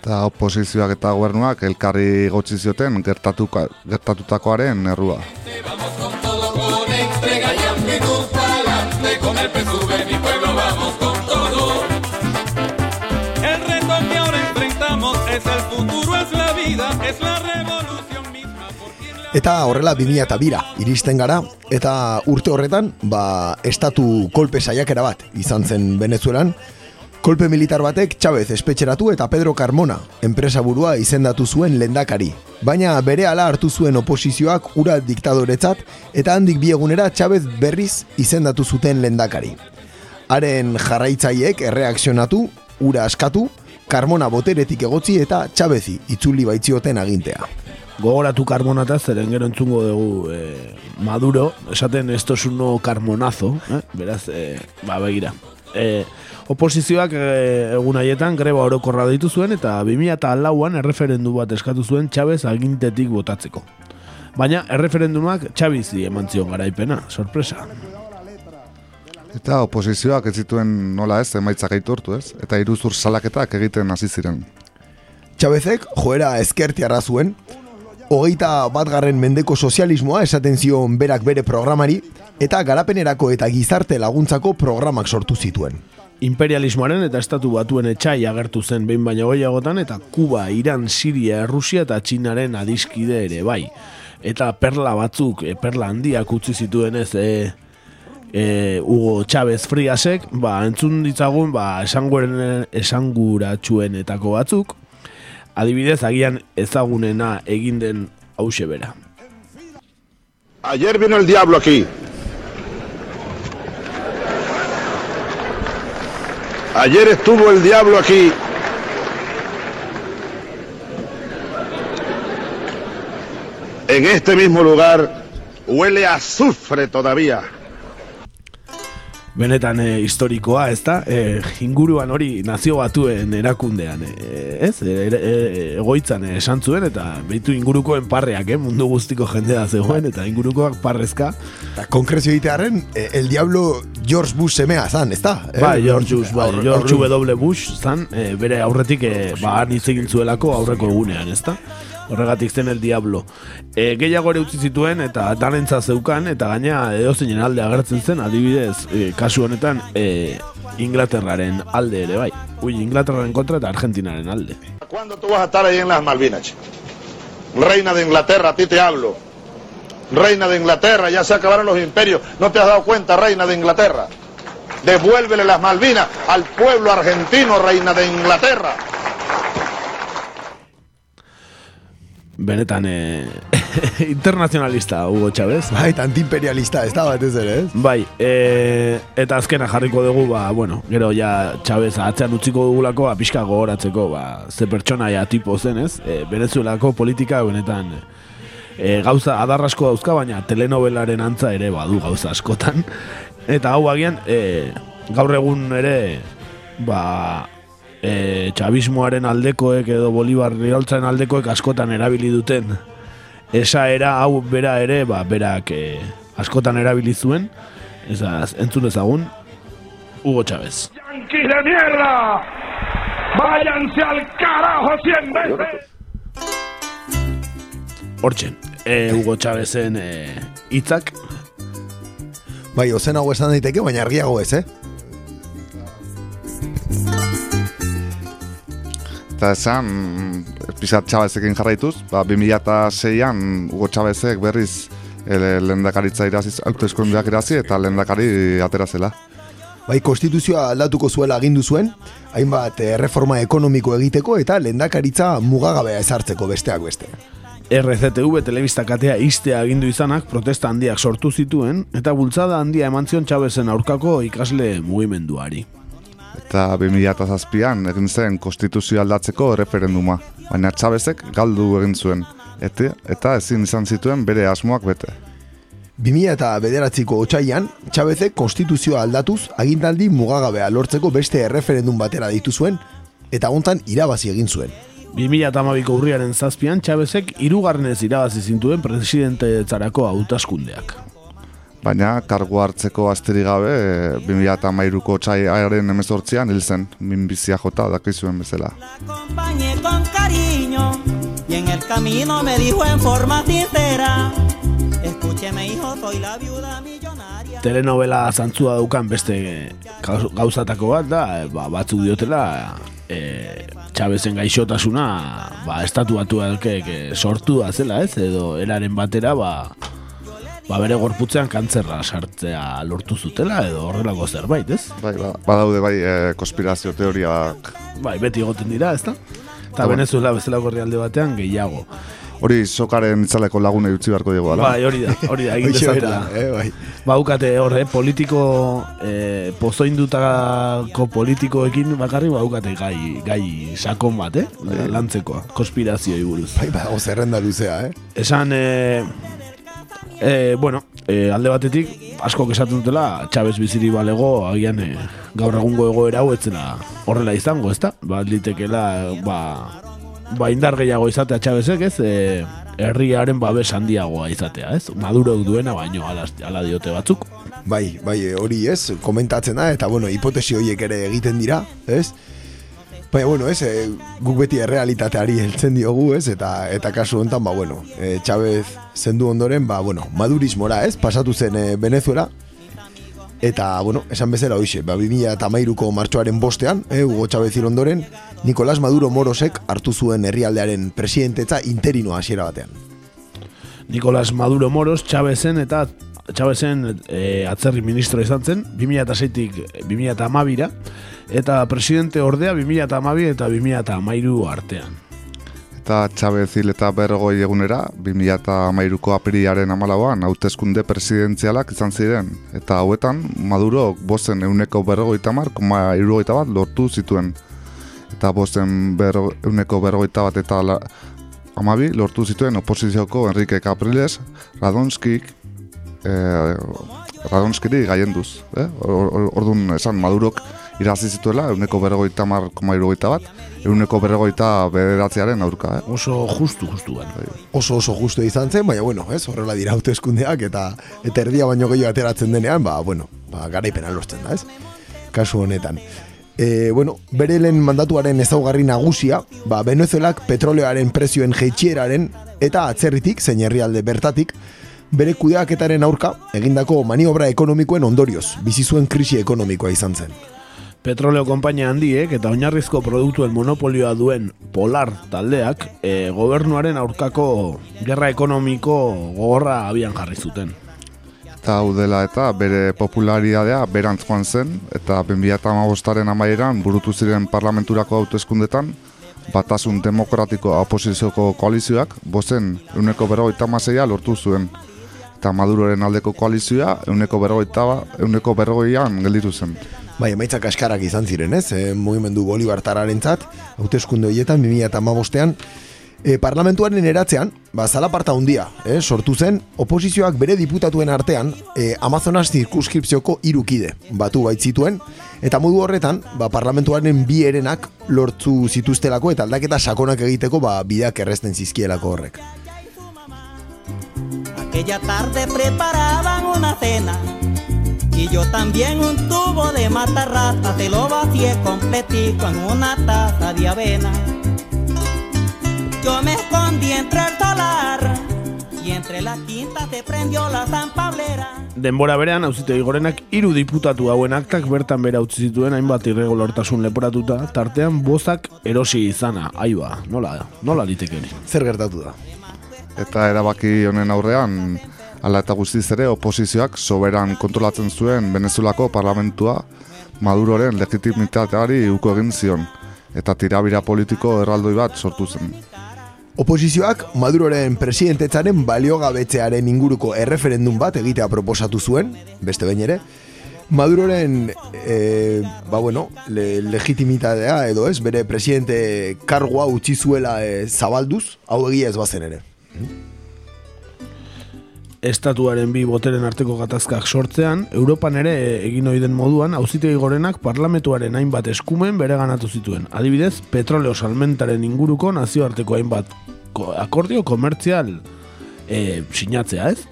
S3: Eta oposizioak eta gobernuak elkarri gotzi zioten gertatuka, gertatutakoaren errua.
S7: El es el futuro, es la vida, es la revolución misma.
S1: Eta horrela 2000 bira iristen gara, eta urte horretan, ba, estatu kolpe saiakera bat izan zen Venezuelan, kolpe militar batek Chavez espetxeratu eta Pedro Carmona, enpresa burua izendatu zuen lendakari. Baina bere ala hartu zuen oposizioak ura diktadoretzat, eta handik biegunera Chavez berriz izendatu zuten lendakari. Haren jarraitzaiek erreakzionatu, ura askatu, Carmona boteretik egotzi eta Chavezi itzuli baitzioten agintea.
S2: Gogoratu karbonata zeren gero entzungo dugu eh, Maduro, esaten esto es uno carmonazo, eh? beraz, eh, ba, begira. Eh, oposizioak eh, egun haietan greba orokorra deitu zuen eta 2004an erreferendu bat eskatu zuen Chavez agintetik botatzeko. Baina erreferendumak Chavizi eman zion garaipena, sorpresa.
S3: Eta oposizioak ez zituen nola ez emaitzak aitortu ez, eta iruzur salaketak egiten hasi ziren.
S1: Txabezek joera ezkertiarra zuen, hogeita bat garren mendeko sozialismoa esaten zion berak bere programari, eta garapenerako eta gizarte laguntzako programak sortu zituen.
S2: imperialismoaren eta estatu batuen etxai agertu zen behin baino gehiagotan eta Kuba, Iran, Siria, Errusia eta Txinaren adiskide ere bai. Eta perla batzuk, e, perla handiak utzi zituen ez e, e, Hugo Chávez Friasek, ba, entzun ditzagun ba, esanguren, esanguratsuenetako batzuk, adibidez agian ezagunena egin den hause bera.
S8: Ayer vino el diablo aquí. Ayer estuvo el diablo aquí. En este mismo lugar huele a azufre todavía.
S2: Benetan e, historikoa, ez da? E, inguruan hori nazio batuen erakundean, e, ez? E, e, egoitzan esan zuen, eta behitu ingurukoen parreak, eh? mundu guztiko jendea zegoen, eta ingurukoak parrezka.
S1: Eta konkrezio egitearen, eh, el diablo George Bush semea zan, ez da? Eh?
S2: Ba, George Bush, ba, George W. Bush zan, bere aurretik, e, ba, han hitz egin zuelako aurreko egunean, ez da? Horregatik zen el diablo. E, gehiago ere utzi zituen eta danentza zeukan eta gaina edozeinen alde agertzen zen adibidez e, kasu honetan e, Inglaterraren alde ere bai. Ui, Inglaterraren kontra eta Argentinaren alde.
S8: ¿Cuándo tú vas a estar ahí en las Malvinas? Reina de Inglaterra, a ti te hablo. Reina de Inglaterra, ya se acabaron los imperios. ¿No te has dado cuenta, reina de Inglaterra? Devuélvele las Malvinas al pueblo argentino, reina de Inglaterra.
S2: Benetan e, internacionalista Hugo Chávez.
S1: Bai, eta antiimperialista, ez da batez ere, ez?
S2: Bai, e, eta azkena jarriko dugu, ba, bueno, gero ja Chavez atzean utziko dugulako, ba, pixka gogoratzeko, ba, ze pertsonaia tipo zen, ez? E, Venezuelako politika, benetan, e, gauza adarrasko dauzka, baina telenovelaren antza ere badu gauza askotan. Eta hau agian, e, gaur egun ere, ba, e, txabismoaren aldekoek edo Bolivar iraultzaren aldekoek askotan erabili duten esa era hau bera ere, ba, berak e, askotan erabili zuen, Eza, entzun ezagun, Hugo Chávez.
S9: ¡Yanquis de mierda! ¡Váyanse al carajo cien veces!
S2: Hortxe, e, Hugo Chávezen e, hitzak,
S1: Bai, ozen hau esan daiteke, baina argiago ez, eh?
S3: Eta esan, mm, pizat Chavezekin jarraituz, ba, 2006an Hugo Chavezek berriz ele, lendakaritza iraziz, autoeskundeak irazi eta lendakari atera zela.
S1: Bai, konstituzioa aldatuko zuela agindu zuen, hainbat eh, erreforma ekonomiko egiteko eta lendakaritza mugagabea ezartzeko besteak beste.
S2: RCTV telebista katea iztea agindu izanak protesta handiak sortu zituen eta bultzada handia eman zion Chavezen aurkako ikasle mugimenduari.
S3: Eta 2007an egin zen konstituzioa aldatzeko referenduma, baina Chavezek galdu egin zuen, eta, eta ezin izan zituen bere asmoak bete.
S1: 2000 eta bederatziko otxaian, Txabezek konstituzioa aldatuz agintaldi mugagabea lortzeko beste erreferendum batera ditu zuen, eta hontan irabazi egin zuen.
S2: 2008ko urriaren zazpian, Chavezek irugarrenez irabazi zintuen presidente zarako hautaskundeak.
S3: Baina kargu hartzeko asteri gabe, e, 2008ko txaiaren emezortzian hil zen, minbizia jota dakizuen bezala.
S10: acompañé con cariño y en el camino me dijo en forma sincera, escúcheme hijo, soy la viuda millonaria.
S2: Telenovela zantzua daukan beste gauz- gauzatako bat da, ba, batzuk diotela e, Chavezen gaixotasuna ba, estatu batuak e, sortu da zela ez, edo eraren batera ba, ba bere gorputzean kantzerra sartzea lortu zutela edo horrelako zerbait, ez?
S3: Bai, ba, badaude bai e, konspirazio teoriak
S2: Bai, beti egoten dira, ezta? Eta
S3: Ba,
S2: Venezuela bezalako herrialde batean gehiago.
S3: Hori sokaren itzaleko lagune utzi beharko diegu, ala?
S2: Bai, hori da, hori da, egin dezatela.
S1: eh, bai.
S2: Baukate hor, eh, politiko, eh, pozoindutako politikoekin bakarri baukate gai, gai sakon bat, eh? Lantzekoa, konspirazioi buruz.
S1: Bai, badago zerrenda luzea, eh?
S2: Esan, eh, eh, bueno, eh, alde batetik, asko esaten dutela, Txabez biziri balego, agian eh, gaur egungo egoera hau etzela horrela izango, ezta? Ba, litekela, ba, ba indar gehiago izatea Txabezek, ez? Eh, herriaren babes handiagoa izatea, ez? Maduro duena baino ala, ala diote batzuk.
S1: Bai, bai, hori ez, komentatzen da, eta bueno, hipotesi horiek ere egiten dira, ez? Baina, bueno, ez, e, guk beti errealitateari heltzen diogu, ez, eta eta kasu honetan, ba, bueno, e, Chavez zendu ondoren, ba, bueno, madurismora, ez, pasatu zen e, Venezuela, Eta, bueno, esan bezala hoxe, ba, 2008ko martxoaren bostean, eh, Hugo Chavez hil ondoren, Nicolás Maduro Morosek hartu zuen herrialdearen presidentetza interino hasiera batean.
S2: Nicolás Maduro Moros, Chavezen eta Chavezen e, atzerri ministro izan zen, 2006-tik 2008-ra, eta presidente ordea 2008 eta 2008 artean.
S3: Eta Chavez hil eta berrogoi egunera, 2008ko apiriaren amalauan, hauteskunde presidenzialak izan ziren. Eta hauetan, Maduro bozen euneko berrogoi tamar, koma irugoita bat lortu zituen. Eta bozen berro, euneko berrogeita bat eta la, amabi lortu zituen oposizioko Enrique Capriles, Radonskik, eh, Radonskiri gaienduz. Eh? Or- or- Orduan esan Madurok irazi zituela, euneko berrogeita mar, koma irugoita bat, euneko berrogeita bederatziaren aurka. Eh?
S2: Oso justu, justu ben.
S1: Oso oso justu izan zen, baina bueno, ez, horrela dira hauteskundeak eta eta erdia baino gehiago ateratzen denean, ba, bueno, ba, garaipena lortzen da, ez? Kasu honetan. E, bueno, bere lehen mandatuaren ezaugarri nagusia, ba, Venezuelak petroleoaren prezioen jeitxieraren eta atzerritik, zein herrialde bertatik, bere kudeaketaren aurka egindako maniobra ekonomikoen ondorioz, bizi zuen krisi ekonomikoa izan zen.
S2: Petroleo konpainia handiek eta oinarrizko produktuen monopolioa duen Polar taldeak e, gobernuaren aurkako gerra ekonomiko gogorra abian jarri zuten.
S3: Eta hau dela eta bere popularidadea berantz joan zen, eta 2008aren amaieran burutu ziren parlamenturako hauteskundetan, batasun demokratiko oposizioko koalizioak, bozen euneko maseia lortu zuen. Eta Maduroren aldeko koalizioa euneko berrogeita, euneko berrogeian gelditu zen.
S1: Bai, emaitzak askarak izan ziren, ez? E, mugimendu Bolibartararen zat, hauteskunde horietan, 2008an, e, parlamentuaren eratzean, ba, zalaparta handia, eh, sortu zen, oposizioak bere diputatuen artean, e, Amazonas zirkuskripzioko irukide batu baitzituen, eta modu horretan, ba, parlamentuaren bi erenak lortzu zituztelako eta aldaketa sakonak egiteko ba, bideak erresten zizkielako horrek.
S10: Aquella tarde preparaban una cena y yo también un tubo de matarrata te lo vacié completito en una taza de avena. Yo me escondí entre el solar y entre las quintas se prendió la zampablera.
S2: Denbora berean, auzitegi gorenak hiru diputatu hauen aktak bertan bera utzi zituen hainbat irregulartasun leporatuta, tartean bozak erosi izana, aiba, nola, nola liteke hori.
S1: Zer gertatu da?
S3: Eta erabaki honen aurrean, ala eta guztiz ere oposizioak soberan kontrolatzen zuen Venezuelako parlamentua Maduroren legitimitateari uko egin zion, eta tirabira politiko erraldoi bat sortu zen.
S1: Oposizioak Maduroren presidentetzaren baliogabetzearen inguruko erreferendum bat egitea proposatu zuen, beste behin ere, Maduroren e, ba bueno, le, legitimitatea edo ez, bere presidente kargoa utzi zuela e, zabalduz, hau egia ez bazen ere.
S2: Estatuaren bi boteren arteko gatazkak sortzean, Europan ere egin ohi moduan, auzitegi gorenak parlamentuaren hainbat eskumen bereganatu zituen. Adibidez, petroleo salmentaren inguruko nazioarteko hainbat ko- akordio komertzial e, sinatzea, ez?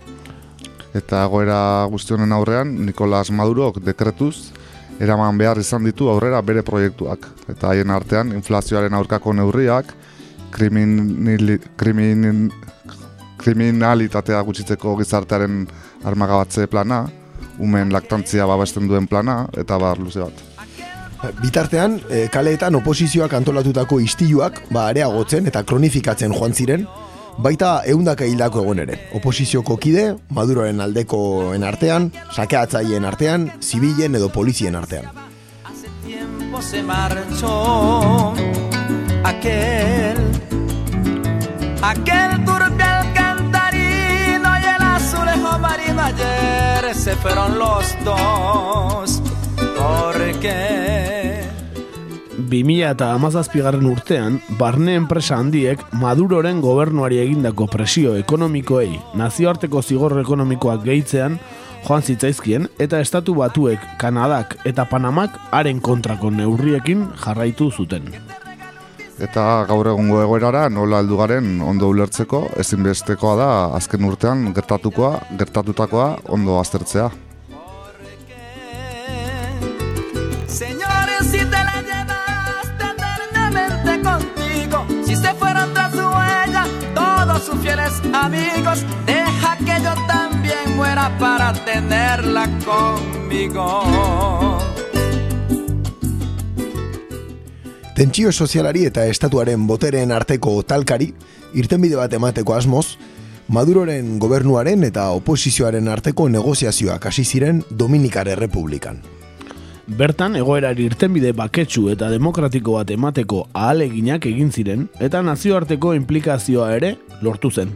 S3: Eta egoera guztionen aurrean, Nicolas Madurok dekretuz, eraman behar izan ditu aurrera bere proiektuak. Eta haien artean, inflazioaren aurkako neurriak, kriminili, krimin, kriminalitatea gutxitzeko gizartearen armagabatze plana, umen laktantzia babesten duen plana, eta bar luze bat.
S1: Bitartean, e, kaleetan oposizioak antolatutako istiluak ba areagotzen eta kronifikatzen joan ziren, baita eundaka hildako egon ere. Oposizioko kide, Maduroren aldekoen artean, sakeatzaileen artean, zibilen edo polizien artean.
S11: se marchó aquel, aquel turbial ayer se fueron los dos. Porque
S2: 2000 eta amazazpigarren urtean, barne enpresa handiek Maduroren gobernuari egindako presio ekonomikoei nazioarteko zigor ekonomikoak gehitzean joan zitzaizkien eta estatu batuek, Kanadak eta Panamak haren kontrako neurriekin jarraitu zuten.
S3: Eta gaur egungo egoerara nola heldu garen ondo ulertzeko ezinbestekoa da azken urtean gertatukoa, gertatutakoa ondo aztertzea.
S11: Señores, si te la llevaste eternamente contigo, si se fueron tras su huella todos sus fieles amigos, deja que yo también muera para tenerla conmigo.
S1: Tentsio sozialari eta estatuaren botereen arteko talkari, irtenbide bat emateko asmoz, Maduroren gobernuaren eta oposizioaren arteko negoziazioak hasi ziren Dominikar Errepublikan.
S2: Bertan, egoerari irtenbide baketsu eta demokratiko bat emateko ahaleginak egin ziren, eta nazioarteko implikazioa ere lortu zen.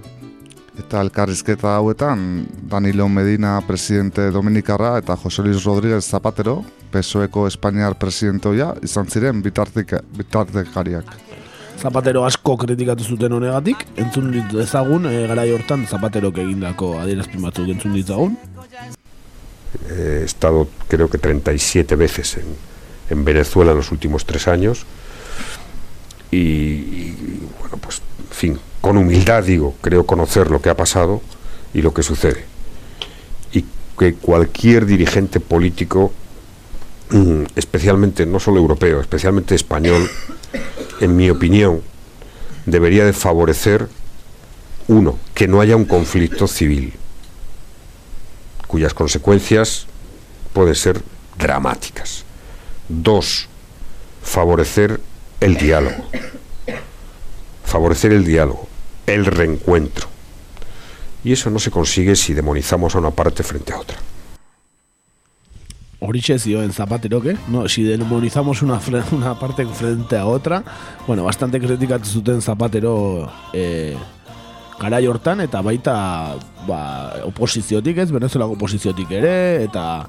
S3: Eta elkarrizketa hauetan, Danilo Medina presidente Dominikarra eta José Luis Rodríguez Zapatero, PSOEko Espainiar presidentoia, izan ziren bitartik, bitartekariak.
S2: Zapatero asko kritikatu zuten honegatik, entzun dit ezagun, e, garai hortan Zapaterok egindako adierazpin batzuk entzun ditzagun.
S12: He estado creo que 37 veces en, en Venezuela en los últimos tres años y, y, bueno, pues, en fin, con humildad digo, creo conocer lo que ha pasado y lo que sucede. Y que cualquier dirigente político, mm, especialmente, no solo europeo, especialmente español, en mi opinión, debería de favorecer, uno, que no haya un conflicto civil, cuyas consecuencias pueden ser dramáticas. Dos, favorecer el diálogo. Favorecer el diálogo, el reencuentro. Y eso no se consigue si demonizamos a una parte frente a otra.
S2: Horixe zioen Zapaterok, eh? No, si demonizamos una, una parte frente a otra, bueno, bastante kritikatu zuten Zapatero eh, garai hortan, eta baita ba, oposiziotik ez, Venezuelako oposiziotik ere, eta...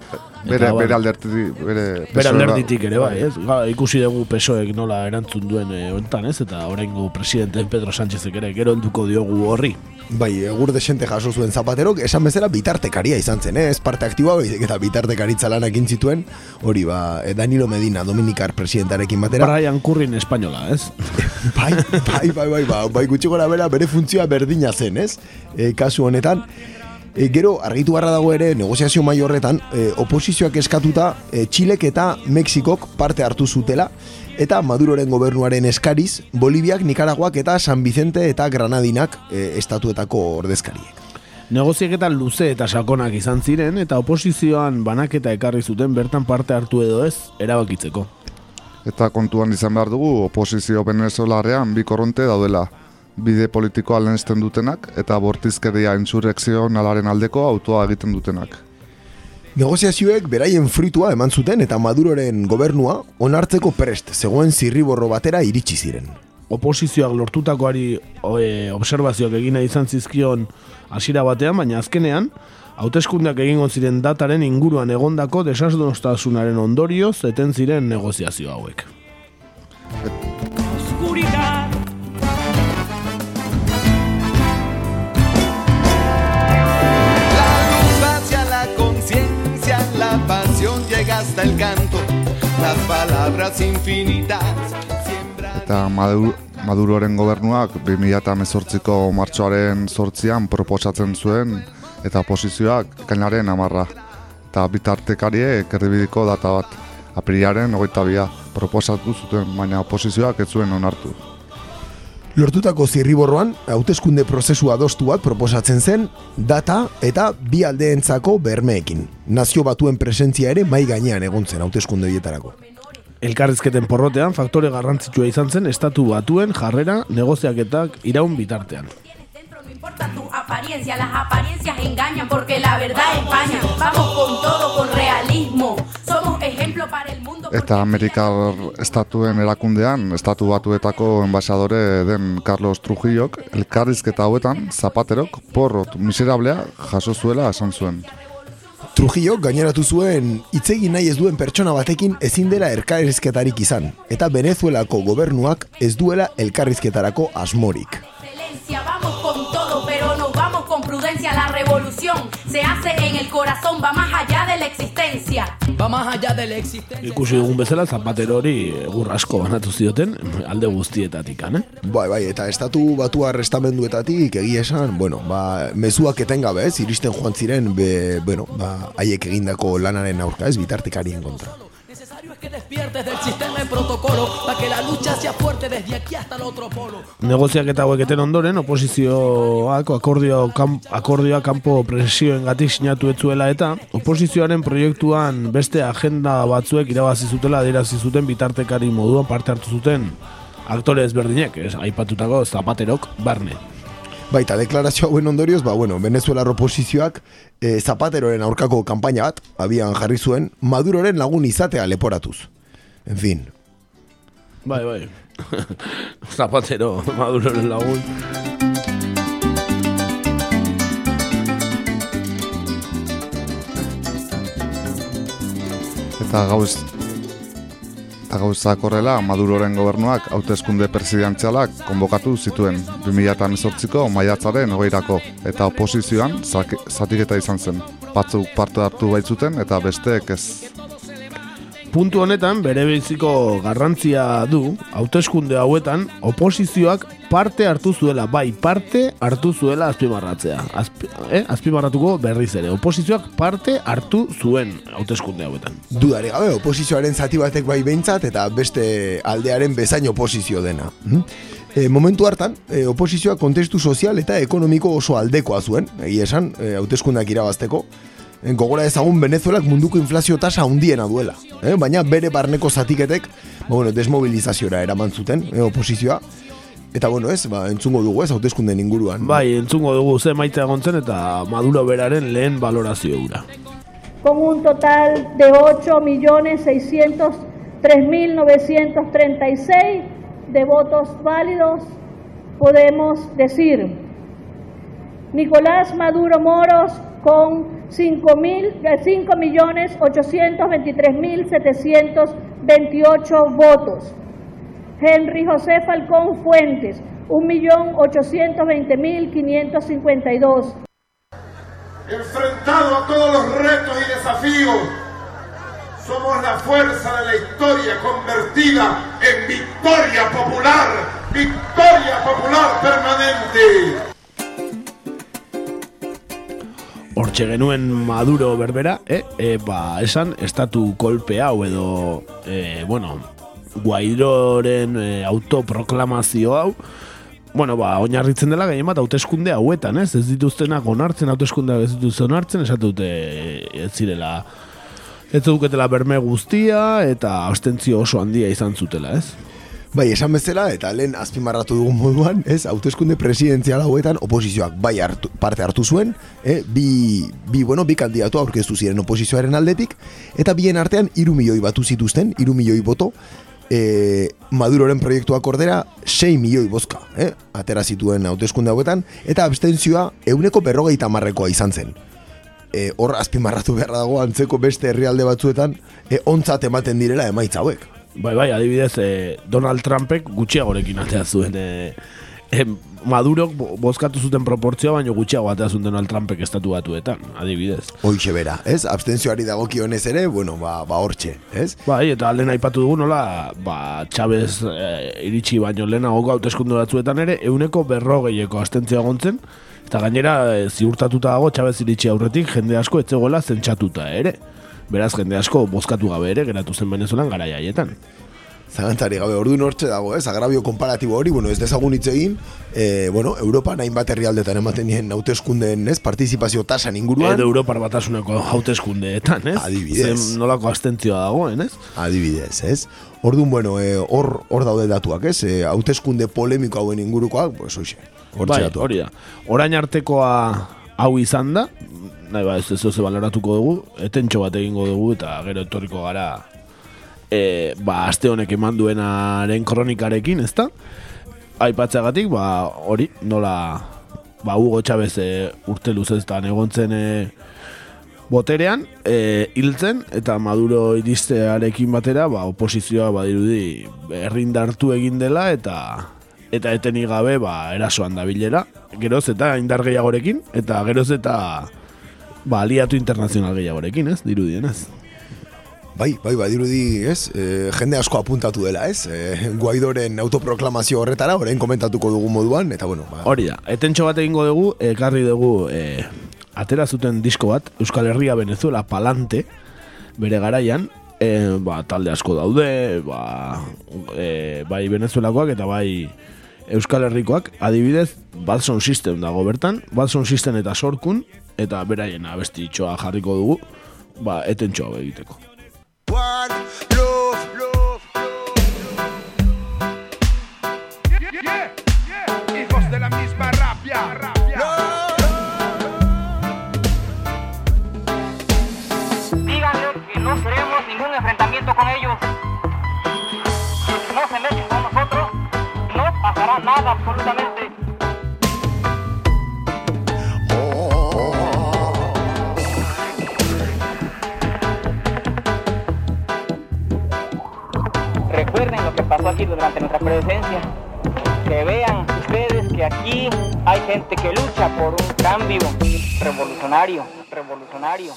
S3: Bere,
S2: eta,
S3: bere
S2: ba,
S3: aldertitik, bere...
S2: Bere
S3: PSOE
S2: alderditik ere, bai, ez? Ga, ikusi dugu PSOek nola erantzun duen e, hontan, ez? Eta oraingo presidente Pedro Sánchezek ere gero helduko diogu horri.
S1: Bai, egur desente jaso zuen Zapaterok, esan bezala bitartekaria izan zen, eh? ez parte aktiboa, baizik eta bitartekaritza lanak egin zituen, hori ba, eh, Danilo Medina, Dominikar presidentarekin batera.
S2: Brian Currin espainola, ez?
S1: bai, bai, bai, bai, bai, bai, gutxi gora bera bere funtzioa berdina zen, ez? E, kasu honetan, e, gero argitu barra dago ere negoziazio mai horretan, e, oposizioak eskatuta e, Txilek eta Mexikok parte hartu zutela, eta Maduroren gobernuaren eskariz, Boliviak, Nikaraguak eta San Vicente eta Granadinak e, estatuetako ordezkariek.
S2: Negozieketan luze eta sakonak izan ziren, eta oposizioan banaketa ekarri zuten bertan parte hartu edo ez, erabakitzeko.
S3: Eta kontuan izan behar dugu, oposizio venezolarrean bi korronte daudela. Bide politikoa lehensten dutenak eta bortizkeria insurrekzio nalaren aldeko autoa egiten dutenak.
S1: Negoziazioek beraien fruitua eman zuten eta Maduroren gobernua onartzeko prest zegoen zirriborro batera iritsi ziren.
S2: Oposizioak lortutakoari e, observazioak egina izan zizkion hasiera batean, baina azkenean, hauteskundeak egingo ziren dataren inguruan egondako desasnostasunaren ondorioz eten ziren negoziazio hauek.
S11: Hasta el canto, las palabras infinitas.
S3: Eta Madu- Maduroren gobernuak 2018ko martxoaren sortzian proposatzen zuen eta oposizioak kainaren amarra. Eta bitartekariek erdibideko data bat. Aprilaren hogeita bia proposatu zuten, baina oposizioak ez zuen onartu.
S1: Lortutako zirriborroan, hauteskunde prozesu adostu bat proposatzen zen, data eta bi aldeentzako bermeekin. Nazio batuen presentzia ere mai gainean egon zen hauteskunde horietarako.
S2: Elkarrizketen porrotean faktore garrantzitsua izan zen estatu batuen jarrera negoziaketak iraun bitartean.
S13: importa tu apariencia, las apariencias engañan porque la verdad empaña. Vamos con todo, con realismo. Somos ejemplo para el mundo.
S3: Eta Amerikar estatuen erakundean, estatu batuetako enbaixadore den Carlos Trujillok, elkarrizketa hauetan, Zapaterok, porrot miserablea jaso zuela esan zuen.
S1: Trujillo gaineratu zuen hitzegin nahi ez duen pertsona batekin ezin dela elkarrizketarik izan, eta Venezuelako gobernuak ez duela elkarrizketarako asmorik.
S13: Excelencia, vamos con todo, pero nos vamos con prudencia. La revolución se hace en el corazón, va más allá de la existencia.
S11: Va más allá de la existencia.
S2: Ikusi dugun bezala Zapatero hori egur asko banatu zioten alde guztietatik, eh?
S1: Bai, bai, eta estatu batu arrestamenduetatik egia esan, bueno, ba, mezuak etengabe ez, iristen joan ziren, be, bueno, ba, haiek egindako lanaren aurka ez, bitartekarien kontra.
S2: Negoziak eta haueketen ondoren, oposizioak akordio, kam, akordioa kanpo presioengatik sinatu etzuela eta oposizioaren proiektuan beste agenda batzuek irabazi zutela adierazi zuten bitartekari moduan parte hartu zuten aktore ezberdinek, ez, aipatutako zapaterok barne.
S1: Baita, deklarazio hauen ondorioz, ba, bueno, Venezuelar oposizioak e, Zapateroren aurkako kanpaina bat, abian jarri zuen, Maduroren lagun izatea leporatuz. En fin,
S2: Bai, bai. Zapatero, Maduroren lagun.
S3: Eta gauz eta gauzak horrela Maduroren gobernuak hauteskunde presidenzialak konbokatu zituen 2018ko maiatzaren hogeirako eta oposizioan zatiketa izan zen. Batzuk parte hartu baitzuten eta besteek ez.
S2: Puntu honetan, bere biziko garrantzia du, hauteskunde hauetan, oposizioak parte hartu zuela, bai, parte hartu zuela azpimarratzea. Azpi, eh? Azpimarratuko berriz ere. Oposizioak parte hartu zuen hauteskunde hauetan.
S1: dudare gabe, oposizioaren zati batek bai behintzat eta beste aldearen bezain oposizio dena. Mhm. E, momentu hartan, e, oposizioak kontestu sozial eta ekonomiko oso aldekoa zuen, egia esan, hauteskundak irabazteko, E, gogora ezagun Venezuelak munduko inflazio tasa handiena duela. E, baina bere barneko zatiketek, ba, bueno, desmobilizaziora eraman zuten, e, oposizioa, Eta bueno, ez, ba, entzungo dugu ez, hauteskunden inguruan.
S2: Bai, entzungo dugu ze maite egontzen eta Maduro beraren lehen valorazio ura.
S14: con un total de 8.603.936 de votos válidos, podemos decir Nicolás Maduro Moros con 5.823.728 votos. Henry José Falcón Fuentes, 1.820.552.
S9: Enfrentado a todos los retos y desafíos, somos la fuerza de la historia convertida en victoria popular, victoria popular permanente.
S2: Hortxe genuen Maduro berbera, eh? E, ba, esan, estatu kolpe hau edo, e, bueno, Guaidoren e, autoproklamazio hau, bueno, ba, oinarritzen dela gehien bat hauteskunde hauetan, ez? Ez dituztenak onartzen, hauteskundeak ez dituzten onartzen, esatu dute ez zirela, ez duketela berme guztia, eta abstentzio oso handia izan zutela, ez?
S1: Bai, esan bezala, eta lehen azpimarratu dugun moduan, ez, hauteskunde presidenzial hauetan oposizioak bai hartu, parte hartu zuen, eh, bi, bi, bueno, bi kandidatu aurkeztu ziren oposizioaren aldetik, eta bien artean iru milioi batu zituzten, iru milioi boto, e, Maduroren proiektuak ordera 6 milioi bozka, eh? atera zituen hauteskunde hauetan, eta abstentzioa euneko berrogeita marrekoa izan zen. E, hor azpimarratu beharra dago antzeko beste herrialde batzuetan e, ontzat ematen direla emaitza hauek.
S2: Bai, bai, adibidez, eh, Donald Trumpek gutxiagorekin atea zuen eh, eh, Madurok bo- bozkatu zuten proportzioa, baino gutxiago atea zuen Donald Trumpek estatu batuetan, adibidez.
S1: Hoixe bera, ez? Abstentzioari dagokionez ere, bueno, ba, ba hortxe, ez?
S2: Bai, eta lehen aipatu dugu nola, ba, Chavez eh, iritsi baino lehenago hauteskunde batzuetan ere, euneko berrogeieko astentzioa gontzen, eta gainera eh, ziurtatuta dago Chavez iritsi aurretik jende asko etzegoela zentsatuta ere. Beraz, jende asko bozkatu gabe ere geratu zen Venezuelan gara haietan.
S1: Zalantzari gabe, ordu nortxe dago, ez? Agrabio konparatibo hori, bueno, ez dezagun hitz egin, e, bueno, Europan hainbat herrialdetan ematen dien hauteskundeen, ez? Partizipazio tasan inguruan.
S2: Edo Europar batasuneko hauteskundeetan, ez?
S1: Adibidez.
S2: Zen nolako astentzioa dagoen, ez?
S1: Adibidez, ez? Orduan, bueno, eh, hor hor daude datuak, ez? E, hauteskunde polemiko hauen ingurukoak, pues hoxe. Hor
S2: Bai, hori da. Orain artekoa hau izan da, nahi ba, ez ez baloratuko dugu, etentxo bat egingo dugu eta gero etorriko gara e, ba, aste honek eman duenaren kronikarekin, ezta? Aipatzeagatik, ba, hori, nola ba, Hugo Chavez e, urte luzeztan egontzen e, boterean, e, hiltzen, eta Maduro iristearekin batera, ba, oposizioa badirudi errindartu egin dela, eta eta etenik gabe ba, erasoan dabilera, geroz eta indar gehiagorekin, eta geroz eta ba, aliatu internazional gehiagorekin, ez, dirudienez.
S1: Bai, bai, bai, dirudi, ez? E, jende asko apuntatu dela, ez? E, Guaidoren autoproklamazio horretara, orain komentatuko dugu moduan, eta bueno, ba,
S2: Hori da, etentxo bat egingo dugu, ekarri dugu e, atera zuten disko bat, Euskal Herria Venezuela Palante, bere garaian, e, ba, talde asko daude, ba, e, bai Venezuelakoak eta bai Euskal Herrikoak, adibidez, Bad Sound System dago bertan, Bad Sound System eta Sorkun, eta beraien abesti itxoa jarriko dugu, ba, etentxoa egiteko.
S15: One love, love,
S9: Yeah, yeah, hijos de la misma rabia, rabia.
S16: Díganle que no queremos ningún enfrentamiento con ellos. Pasará nada absolutamente. Recuerden lo que pasó aquí durante nuestra presencia. Que vean ustedes que aquí hay gente que lucha por un cambio revolucionario, revolucionario.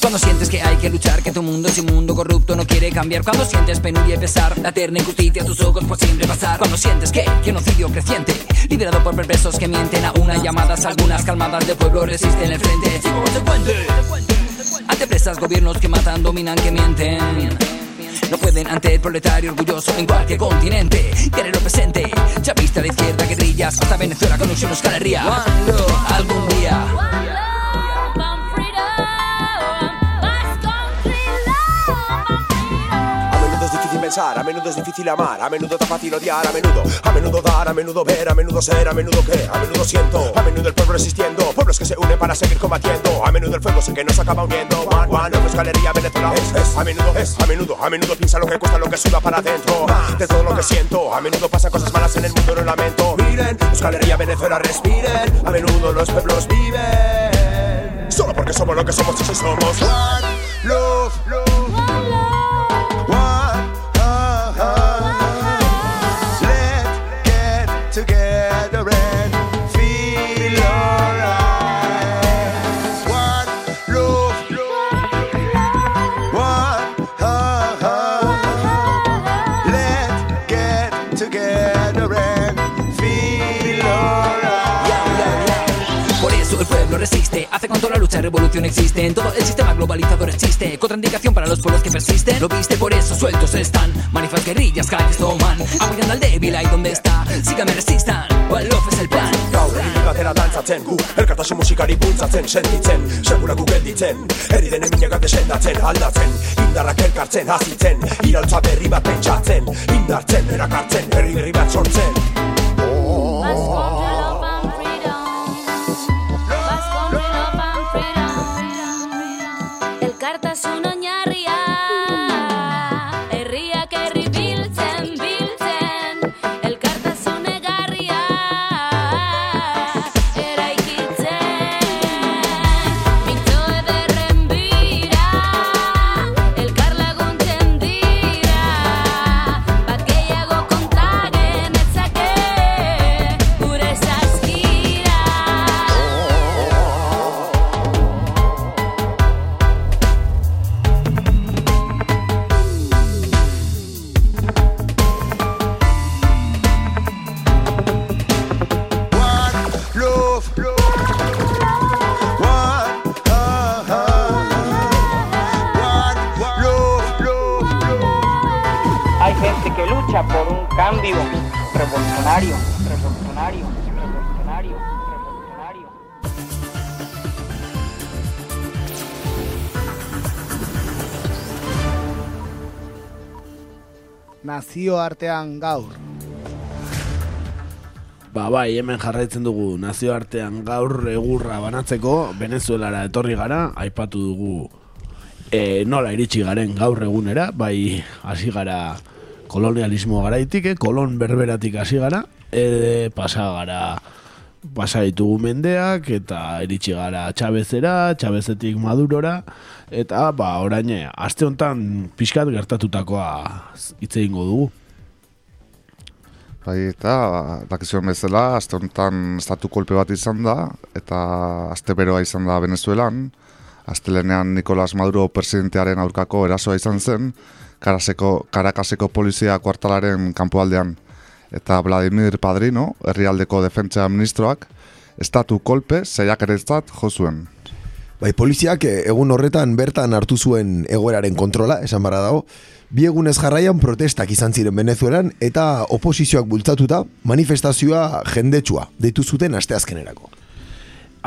S17: Cuando sientes que hay que luchar, que tu mundo es un mundo corrupto, no quiere cambiar. Cuando sientes penuria y pesar, la eterna injusticia a tus ojos por siempre pasar. Cuando sientes que genocidio creciente, liderado por perversos que mienten a una llamadas, algunas calmadas de pueblo resisten el frente. Ante presas, gobiernos que matan, dominan, que mienten. No pueden ante el proletario orgulloso en cualquier continente. Querer lo presente, chavista de izquierda, guerrillas, hasta Venezuela con Luciano Escalería. Algún día.
S15: A menudo es difícil amar, a menudo tan fácil odiar, a menudo, a menudo dar, a menudo ver, a menudo ser, a menudo que, a menudo siento, a menudo el pueblo resistiendo, pueblos que se unen para seguir combatiendo, a menudo el fuego sé que nos acaba uniendo, one, one, no es galería, Venezuela, es, es, a menudo, es, a menudo, a menudo piensa lo que cuesta, lo que suda para adentro, de todo lo que siento, a menudo pasan cosas malas en el mundo, no lamento, miren, es galería, Venezuela, respiren, a menudo los pueblos viven, solo porque somos lo que somos y si somos. One, love, love.
S17: Lucha revolución existe. En todo el sistema globalizador existe, contraindicación para los pueblos que persisten. Lo viste, por eso sueltos están. Manifas guerrillas, calles toman. Apoyan al débil ahí donde está. Síganme, resistan. Love es el plan.
S15: Gaur egin batera dantzatzen gu Elkartasun musikari bultzatzen sentitzen Sekula gu gelditzen Eri den eminak desendatzen aldatzen Indarrak elkartzen hazitzen Irautza berri bat pentsatzen Indartzen erakartzen herri berri bat sortzen
S4: Nazioartean gaur.
S2: Ba bai, hemen jarraitzen dugu nazioartean gaur egurra banatzeko Venezuelara etorri gara, aipatu dugu e, nola iritsi garen gaur egunera, bai hasi gara kolonialismo garaitik, eh? kolon berberatik hasi gara, e, pasa gara pasa ditugu mendeak eta iritsi gara Txabezera, Txabezetik Madurora eta ba orain aste hontan pixkat gertatutakoa hitz egingo dugu.
S3: Bai, eta dakizuen bezala, aste honetan estatu kolpe bat izan da, eta aste beroa izan da Venezuelan, astelenean Nicolas Maduro presidentearen aurkako erasoa izan zen, Karaseko, Karakaseko polizia kuartalaren kanpoaldean. Eta Vladimir Padrino, herrialdeko defentsa ministroak, estatu kolpe zeiak ere jo zuen.
S1: Bai, poliziak eh, egun horretan bertan hartu zuen egoeraren kontrola, esan barra dago, bi egunez jarraian protestak izan ziren Venezuelan eta oposizioak bultzatuta manifestazioa jendetsua deitu zuten asteazkenerako.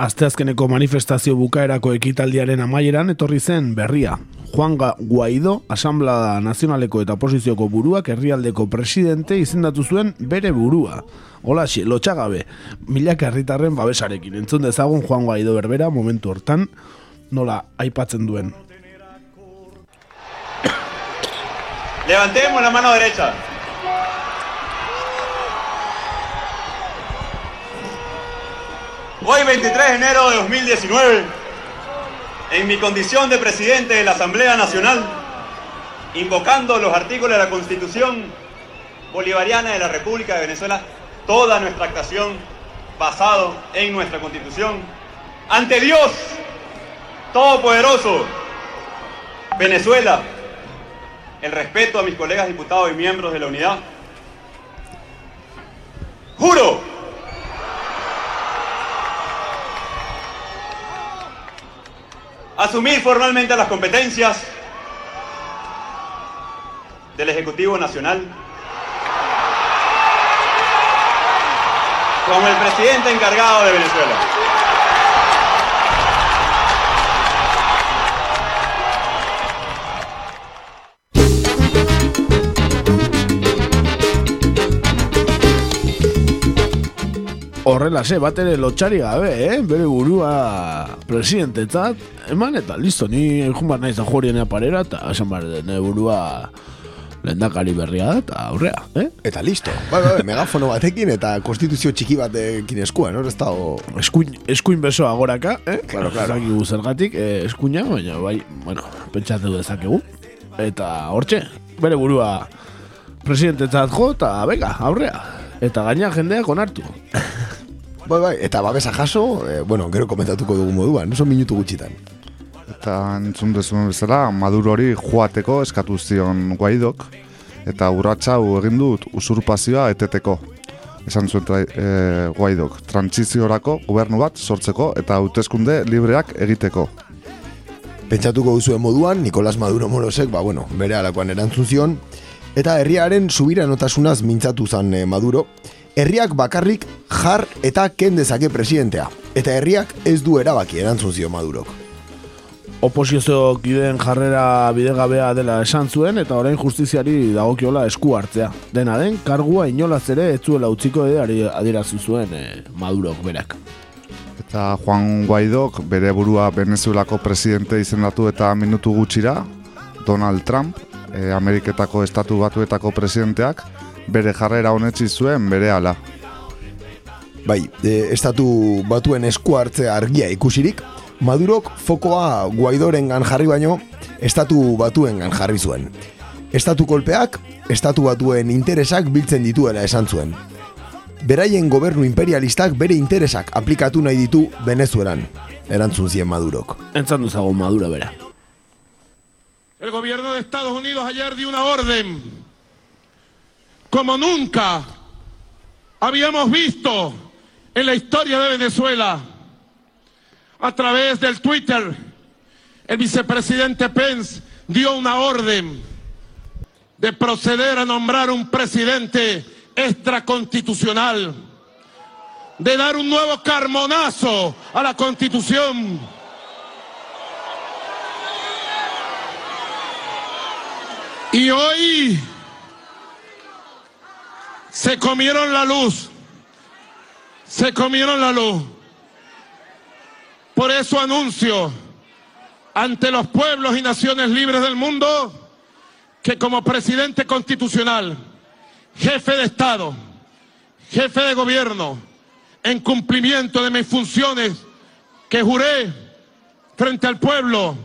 S2: Asteazkeneko manifestazio bukaerako ekitaldiaren amaieran etorri zen berria. Juan Guaido, Asamblea Nazionaleko eta Oposizioko buruak herrialdeko presidente izendatu zuen bere burua. Hola, lotxagabe, milaka herritarren babesarekin. Entzun dezagun Juan Guaido berbera momentu hortan nola aipatzen duen.
S18: Levantemos la mano derecha. Hoy 23 de enero de 2019, en mi condición de presidente de la Asamblea Nacional, invocando los artículos de la Constitución Bolivariana de la República de Venezuela, toda nuestra actuación basado en nuestra Constitución, ante Dios Todopoderoso, Venezuela, el respeto a mis colegas diputados y miembros de la unidad. Juro asumir formalmente las competencias del Ejecutivo Nacional como el presidente encargado de Venezuela.
S2: Horrelase, bat ere lotxari gabe, eh? Bere burua presidentetzat, eman eta listo, ni jun bar naiz jorien parera, eta esan bar nire burua lehendakari berria da, eta aurrea, eh?
S1: Eta listo. Bai, bai, megafono batekin eta konstituzio txiki batekin eskua, no? Ez dago...
S2: Eskuin, eskuin besoa goraka, eh?
S1: Claro, claro.
S2: Zakigu zergatik, eh, eskuina, baina bai, bueno, pentsatu dezakegu. Eta hortxe, bere burua presidentetzat jo, eta bega, aurrea. Eta gaina jendeak onartu.
S1: Bai, bai, eta babesa jaso, eh, bueno, gero komentatuko dugu moduan, oso minutu gutxitan.
S3: Eta entzun dezuen bezala, Maduro hori joateko eskatu zion Guaidok, eta urratsa hau egin dut usurpazioa eteteko. Esan zuen tra- e, Guaidok, trantsiziorako gobernu bat sortzeko eta hauteskunde libreak egiteko.
S1: Pentsatuko duzuen moduan, Nicolas Maduro Morosek, ba, bueno, bere alakoan erantzun zion, eta herriaren subiranotasunaz mintzatu zan eh, Maduro, herriak bakarrik jar eta ken dezake presidentea, eta herriak ez du erabaki erantzun zio Madurok.
S2: Oposizio kideen jarrera bidegabea dela esan zuen eta orain justiziari dagokiola esku hartzea. Dena den, kargua inolaz ere ez zuela utziko ere ari- adierazi zuen eh, Madurok berak.
S3: Eta Juan Guaidok bere burua Venezuelako presidente izendatu eta minutu gutxira, Donald Trump, e, Ameriketako estatu batuetako presidenteak, bere jarrera honetzi zuen bere ala.
S1: Bai, e, estatu batuen esku hartzea argia ikusirik, Madurok fokoa Guaidorengan jarri baino, estatu batuengan jarri zuen. Estatu kolpeak, estatu batuen interesak biltzen dituela esan zuen. Beraien gobernu imperialistak bere interesak aplikatu nahi ditu Venezuelan, erantzun zien Madurok.
S2: Entzan duzago Madura bera.
S9: El gobierno de Estados Unidos ayer dio una orden como nunca habíamos visto en la historia de Venezuela. A través del Twitter, el vicepresidente Pence dio una orden de proceder a nombrar un presidente extraconstitucional, de dar un nuevo carmonazo a la constitución. Y hoy se comieron la luz. Se comieron la luz. Por eso anuncio ante los pueblos y naciones libres del mundo que como presidente constitucional, jefe de Estado, jefe de gobierno, en cumplimiento de mis funciones que juré frente al pueblo,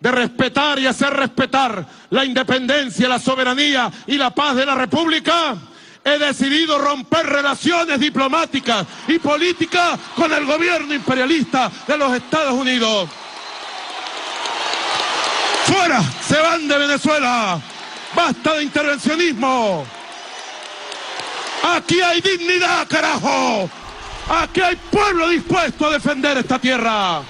S9: de respetar y hacer respetar la independencia, la soberanía y la paz de la República, he decidido romper relaciones diplomáticas y políticas con el gobierno imperialista de los Estados Unidos. ¡Fuera! ¡Se van de Venezuela! ¡Basta de intervencionismo! ¡Aquí hay dignidad, carajo! ¡Aquí hay pueblo dispuesto a defender esta tierra!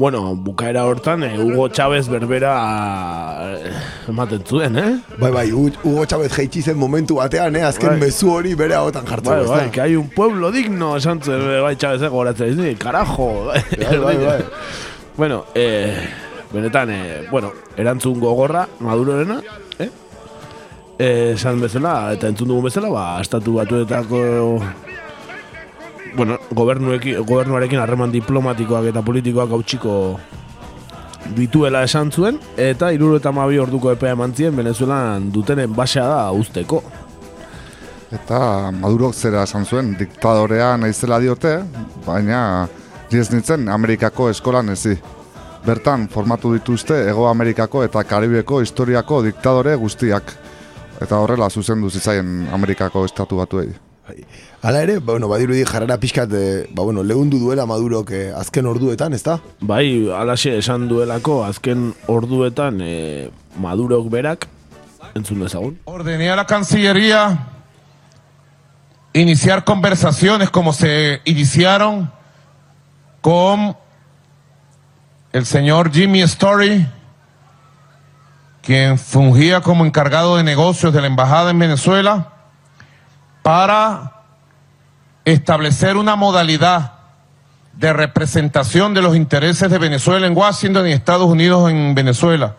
S2: Bueno, bukaera hortan, eh, Hugo Chávez berbera eh, ematen zuen, eh?
S1: Bai, bai, Hu- Hugo Chávez jaitsi zen momentu batean, eh? Azken
S2: Bai.
S1: mezu hori bere hagotan jartzen.
S2: Bai, bai, que hay un pueblo digno, esan zuen, eh, bai, Chávez, goratzen dizi, carajo.
S1: Bai, bai, bai.
S2: bueno, eh, benetan, eh, bueno, erantzun gogorra, Madurorena, eh? Eh, esan bezala, eta entzun dugun bezala, ba, estatu batuetako bueno, gobernuekin, gobernuarekin harreman diplomatikoak eta politikoak hautsiko dituela esan zuen, eta iruro eta mabi orduko epea eman zien Venezuelan dutenen basea da usteko.
S3: Eta Madurok zera esan zuen, diktadorea naizela diote, baina diez nintzen Amerikako eskolan ezi. Bertan formatu dituzte Ego Amerikako eta Karibeko historiako diktadore guztiak. Eta horrela zuzendu zitzaien Amerikako estatu batuei.
S1: Hala ere, ba, bueno, badirudi jarrera pixkat, eh, ba, bueno, lehundu duela Madurok eh, azken orduetan, ezta?
S2: Bai, alaxe esan duelako azken orduetan eh, Madurok berak entzun dezagun.
S9: Ordené a la Cancillería iniciar conversaciones como se iniciaron con el señor Jimmy Story, quien fungía como encargado de negocios de la embajada en Venezuela, para establecer una modalidad de representación de los intereses de Venezuela en Washington y Estados Unidos en Venezuela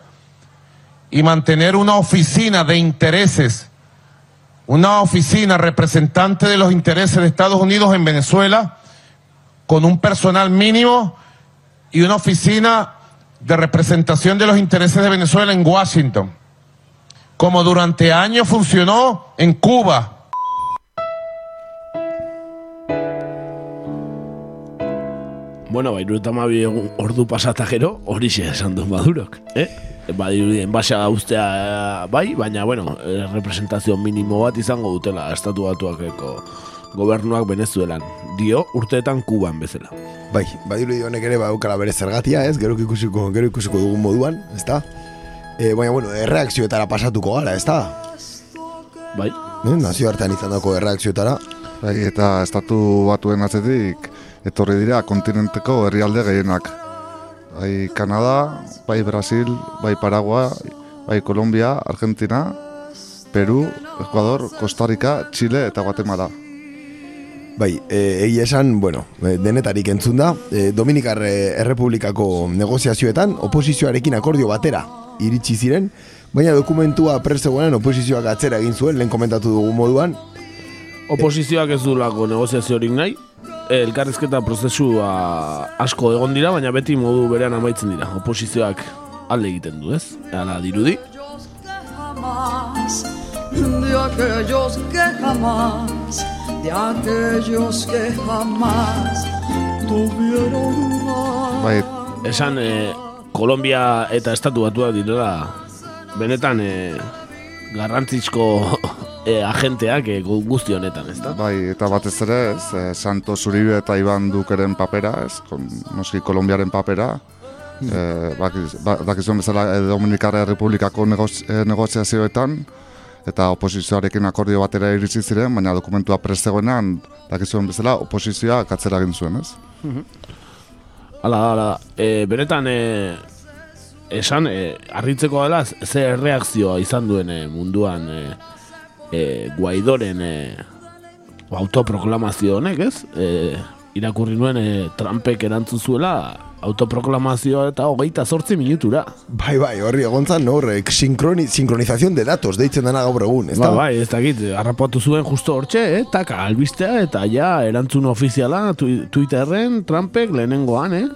S9: y mantener una oficina de intereses, una oficina representante de los intereses de Estados Unidos en Venezuela con un personal mínimo y una oficina de representación de los intereses de Venezuela en Washington, como durante años funcionó en Cuba.
S2: Bueno, ba, iruruta mabi ordu pasata gero, hori xe esan du Madurok, eh? Ba, dirudien basa ustea bai, baina, bueno, eh, representazio minimo bat izango dutela estatu batuakeko gobernuak Venezuelan. Dio, urteetan Kuban bezala.
S1: Bai, badirudi honek ere baukala bere zergatia, ez? Gero ikusiko, gero ikusiko dugun moduan, ezta? E, baina, bueno, erreakzioetara pasatuko gara, ezta?
S2: Bai.
S1: Eh, nazio artean izan dako erreakzioetara.
S3: Bai, eta estatu batuen atzetik etorri dira kontinenteko herrialde gehienak. Bai Kanada, bai Brasil, bai Paraguay, bai Colombia, Argentina, Peru, Ecuador, Costa Rica, Chile eta Guatemala.
S1: Bai, e, egia esan, bueno, e, denetarik entzun da, e, Dominikar e, Errepublikako negoziazioetan oposizioarekin akordio batera iritsi ziren, baina dokumentua prezegoenan oposizioak atzera egin zuen, lehen komentatu dugu moduan,
S2: Oposizioak ez du lako negoziaziorik nahi, elkarrizketa prozesua asko egon dira, baina beti modu berean amaitzen dira. Oposizioak alde egiten du, ez? Hala dirudi.
S5: de aquellos que jamás, de aquellos que jamás tuvieron nada.
S3: Bai,
S2: Esan, eh, Kolombia eta Estatu Batua direla benetan eh, garrantzizko eh, agenteak gu- guzti honetan, ezta?
S3: Bai, eta batez ere, ez, eh, Santos Uribe eta Iban Dukeren papera, ez, kon, noski Kolombiaren papera, eh, bakiz- ba- dakizuen bezala eh, Dominikar Republikako negoz, eh, negoziazioetan, eta oposizioarekin akordio batera iritsi ziren, baina dokumentua prestegoenan, dakizuen bezala, oposizioa katzera egin zuen, ez?
S2: Hala da, hala da. E, benetan, e, esan, e, harritzeko dela, ze erreakzioa izan duen e, munduan e, e, Guaidoren e, autoproklamazio honek, ez? E, irakurri nuen e, Trumpek erantzun zuela autoproklamazioa eta hogeita zortzi minutura.
S1: bai, bai, horri egontzan, no, horrek sinkroni, sinkronizazion de datos, deitzen dena gaur egun, ez
S2: Ba,
S1: da?
S2: bai, ez dakit, harrapatu zuen justo hortxe, eh? taka, albistea, eta ja, erantzun ofiziala twi- Twitterren, Trumpek lehenengoan, eh?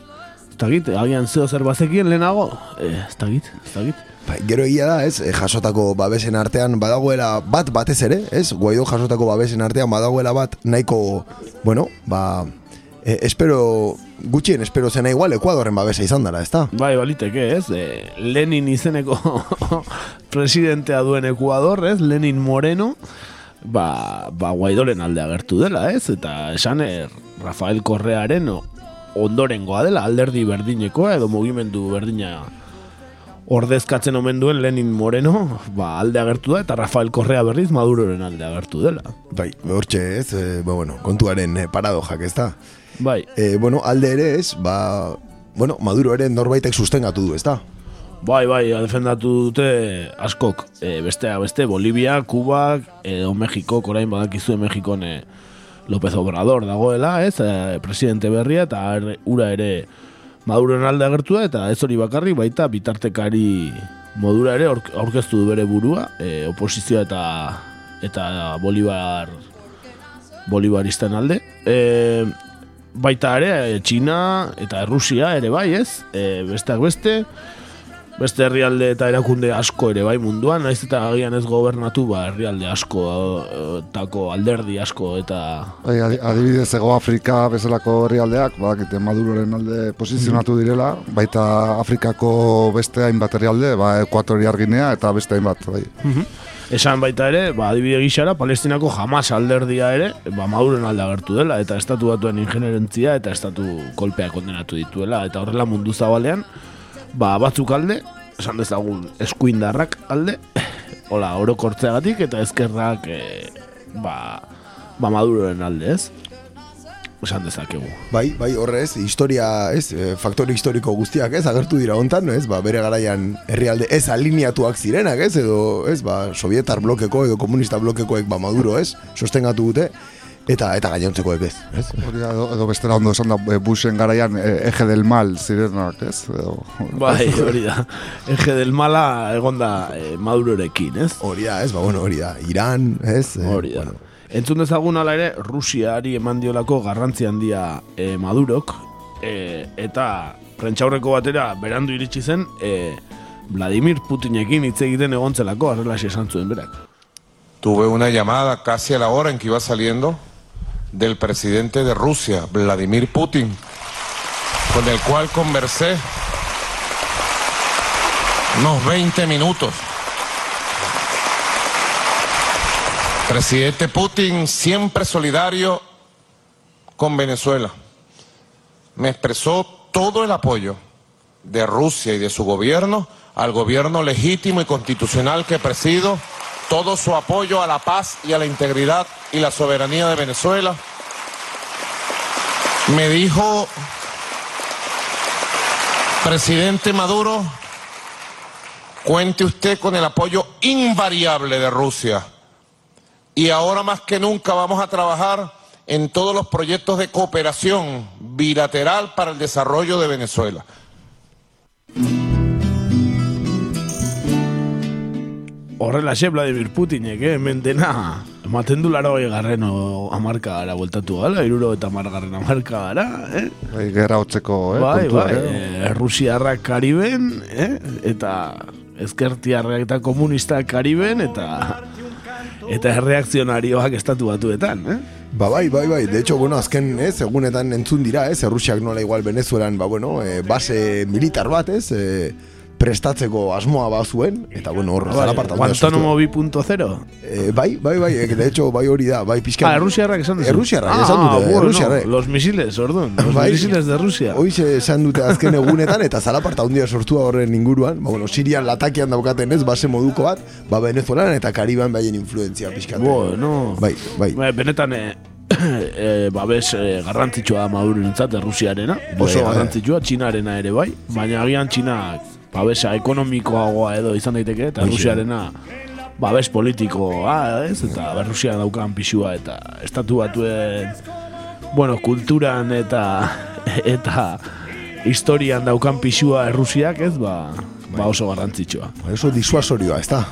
S2: Ez dakit, agian zeo zer bazekien lehenago, eh, ez dakit, ez dakit.
S1: Bai, gero egia da, ez, eh, jasotako babesen artean badagoela bat batez ere, ez, Guaido jasotako babesen artean badagoela bat nahiko, bueno, ba, e, espero, gutxien espero zena igual Ekuadorren babesa izan dara, ez da?
S2: Bai, baliteke, ez? E, Lenin izeneko presidentea duen Ecuador, ez? Lenin Moreno, ba, ba Guaidoren alde agertu dela, ez? Eta esan er, Rafael Correaren ondorengoa dela, alderdi berdinekoa edo mugimendu berdina ordezkatzen omen duen Lenin Moreno, ba, alde agertu da, eta Rafael Correa berriz Maduroren alde agertu dela.
S1: Bai, hortxe ez, e, ba, bueno, kontuaren e, paradojak, ez da?
S2: Bai.
S1: E, bueno, alde ere ez, ba, bueno, Maduro ere norbaitek sustengatu du, ezta?
S2: Bai, bai, defendatu dute askok. E, bestea beste, Bolivia, Kuba, edo Mexiko, orain badakizue Mexikon e, López Obrador dagoela, ez, e, presidente berria, eta ura ere Maduroen alde agertu da, eta ez hori bakarri, baita bitartekari modura ere aurk- aurkeztu du bere burua, e, oposizioa eta eta Bolivar Bolivaristen alde. E, baita ere, Txina eta Rusia ere bai, ez? E, besteak beste, beste herrialde eta erakunde asko ere bai munduan, naiz eta agian ez gobernatu, ba, herrialde asko, e, tako alderdi asko eta...
S3: Bai, adi- adibidez Ego Afrika bezalako herrialdeak, badakite Maduroren alde posizionatu direla, baita Afrikako beste hainbat herrialde, ba, Ekuatoriar Ginea eta beste hainbat, bai.
S2: Esan baita ere, ba, adibide gixara, Palestinako jamas alderdia ere, ba, Maduren alde agertu dela, eta estatu batuen ingenierentzia eta estatu kolpea kondenatu dituela, eta horrela mundu zabalean, ba, batzuk alde, esan dezagun eskuindarrak alde, hola, orokortzeagatik, eta ezkerrak, e, ba, ba, Maduren alde, ez? Esan dezakegu.
S1: Bai, bai, horrez, historia, ez, eh, faktore historiko guztiak, ez, agertu dira hontan, ez, ba, bere garaian herrialde ez alineatuak zirenak, ez, edo, ez, ba, sovietar blokeko edo komunista blokekoek, ba, Maduro, ez, sostengatu dute, eta eta gainontzekoek ez, ez?
S3: Hori da, edo, edo bestera ondo esan da, e, Bushen garaian e, eje del mal zirenak, ez? Edo,
S2: Bai, hori da. Eje del mala egonda eh, Madurorekin, ez?
S1: Hori da, ez, ba, bueno, hori da, Iran, ez? Eh,
S2: Hori da. Entzun dezagun ala ere, Rusiari eman diolako garrantzi handia eh, Madurok, eh, eta prentxaurreko batera berandu iritsi zen, eh, Vladimir Putinekin hitz egiten egontzelako, arrelaxe esan zuen berak.
S19: Tuve una llamada casi a la hora en que iba saliendo del presidente de Rusia, Vladimir Putin, con el cual conversé unos 20 minutos. Presidente Putin siempre solidario con Venezuela. Me expresó todo el apoyo de Rusia y de su gobierno al gobierno legítimo y constitucional que presido, todo su apoyo a la paz y a la integridad y la soberanía de Venezuela. Me dijo, presidente Maduro, cuente usted con el apoyo invariable de Rusia. Y ahora más que nunca vamos a trabajar en todos los proyectos de cooperación bilateral para el desarrollo de Venezuela.
S2: Horrelaxe Vladimir Putinek, eh, hemen dena, ematen du laro garren o amarka gara bueltatu gala, iruro eta margarren amarka gara, eh?
S3: bai, gerra hotzeko, eh?
S2: bai,
S3: kontua,
S2: bai,
S3: eh?
S2: eh, Rusiarrak Kariben, eh? eta ezkertiarrak eta komunistak Kariben, eta eta erreakzionarioak estatu batuetan, eh?
S1: Ba, bai, bai, bai, de hecho, bueno, azken, ez, egunetan entzun dira, ez, Errusiak nola igual Venezuelan, ba, bueno, e, base militar bat, ez, e, prestatzeko asmoa bazuen, eta, bueno, horro,
S2: Bai,
S1: zalaparta.
S2: Guantanamo 2.0.
S1: Eh, bai, bai, bai, eh, de hecho, bai hori da, bai pixka.
S2: Ah, Errusiarrak esan duzu.
S1: Errusiarrak,
S2: ah,
S1: esan dute,
S2: bueno,
S1: Errusiarrak.
S2: Los misiles, orduan, los
S1: Bai.
S2: misiles de Rusia.
S1: Hoize esan dute azken egunetan eta zalaparta handia sortua horren inguruan, ba, bueno, Sirian latakian daukaten ez, base moduko bat, ba, Venezuelan eta Kariban baien influentzia pixkat.
S2: Bueno.
S1: Bai, bai.
S2: Bai, benetan e, e, babes e, garrantzitsua da Madurentzat Errusiarena, oso
S1: bai.
S2: garrantzitsua, Txinarena ere bai, baina agian Txinak babesa ekonomikoagoa edo izan daiteke, eta
S1: Hoxe.
S2: Errusiarena babes politikoa, ez? Eta Errusia daukan pixua eta estatu batuen bueno, kulturan eta eta historian daukan pixua Errusiak, ez? Ba, ba oso garrantzitsua.
S1: Oso disuasorioa, ez da?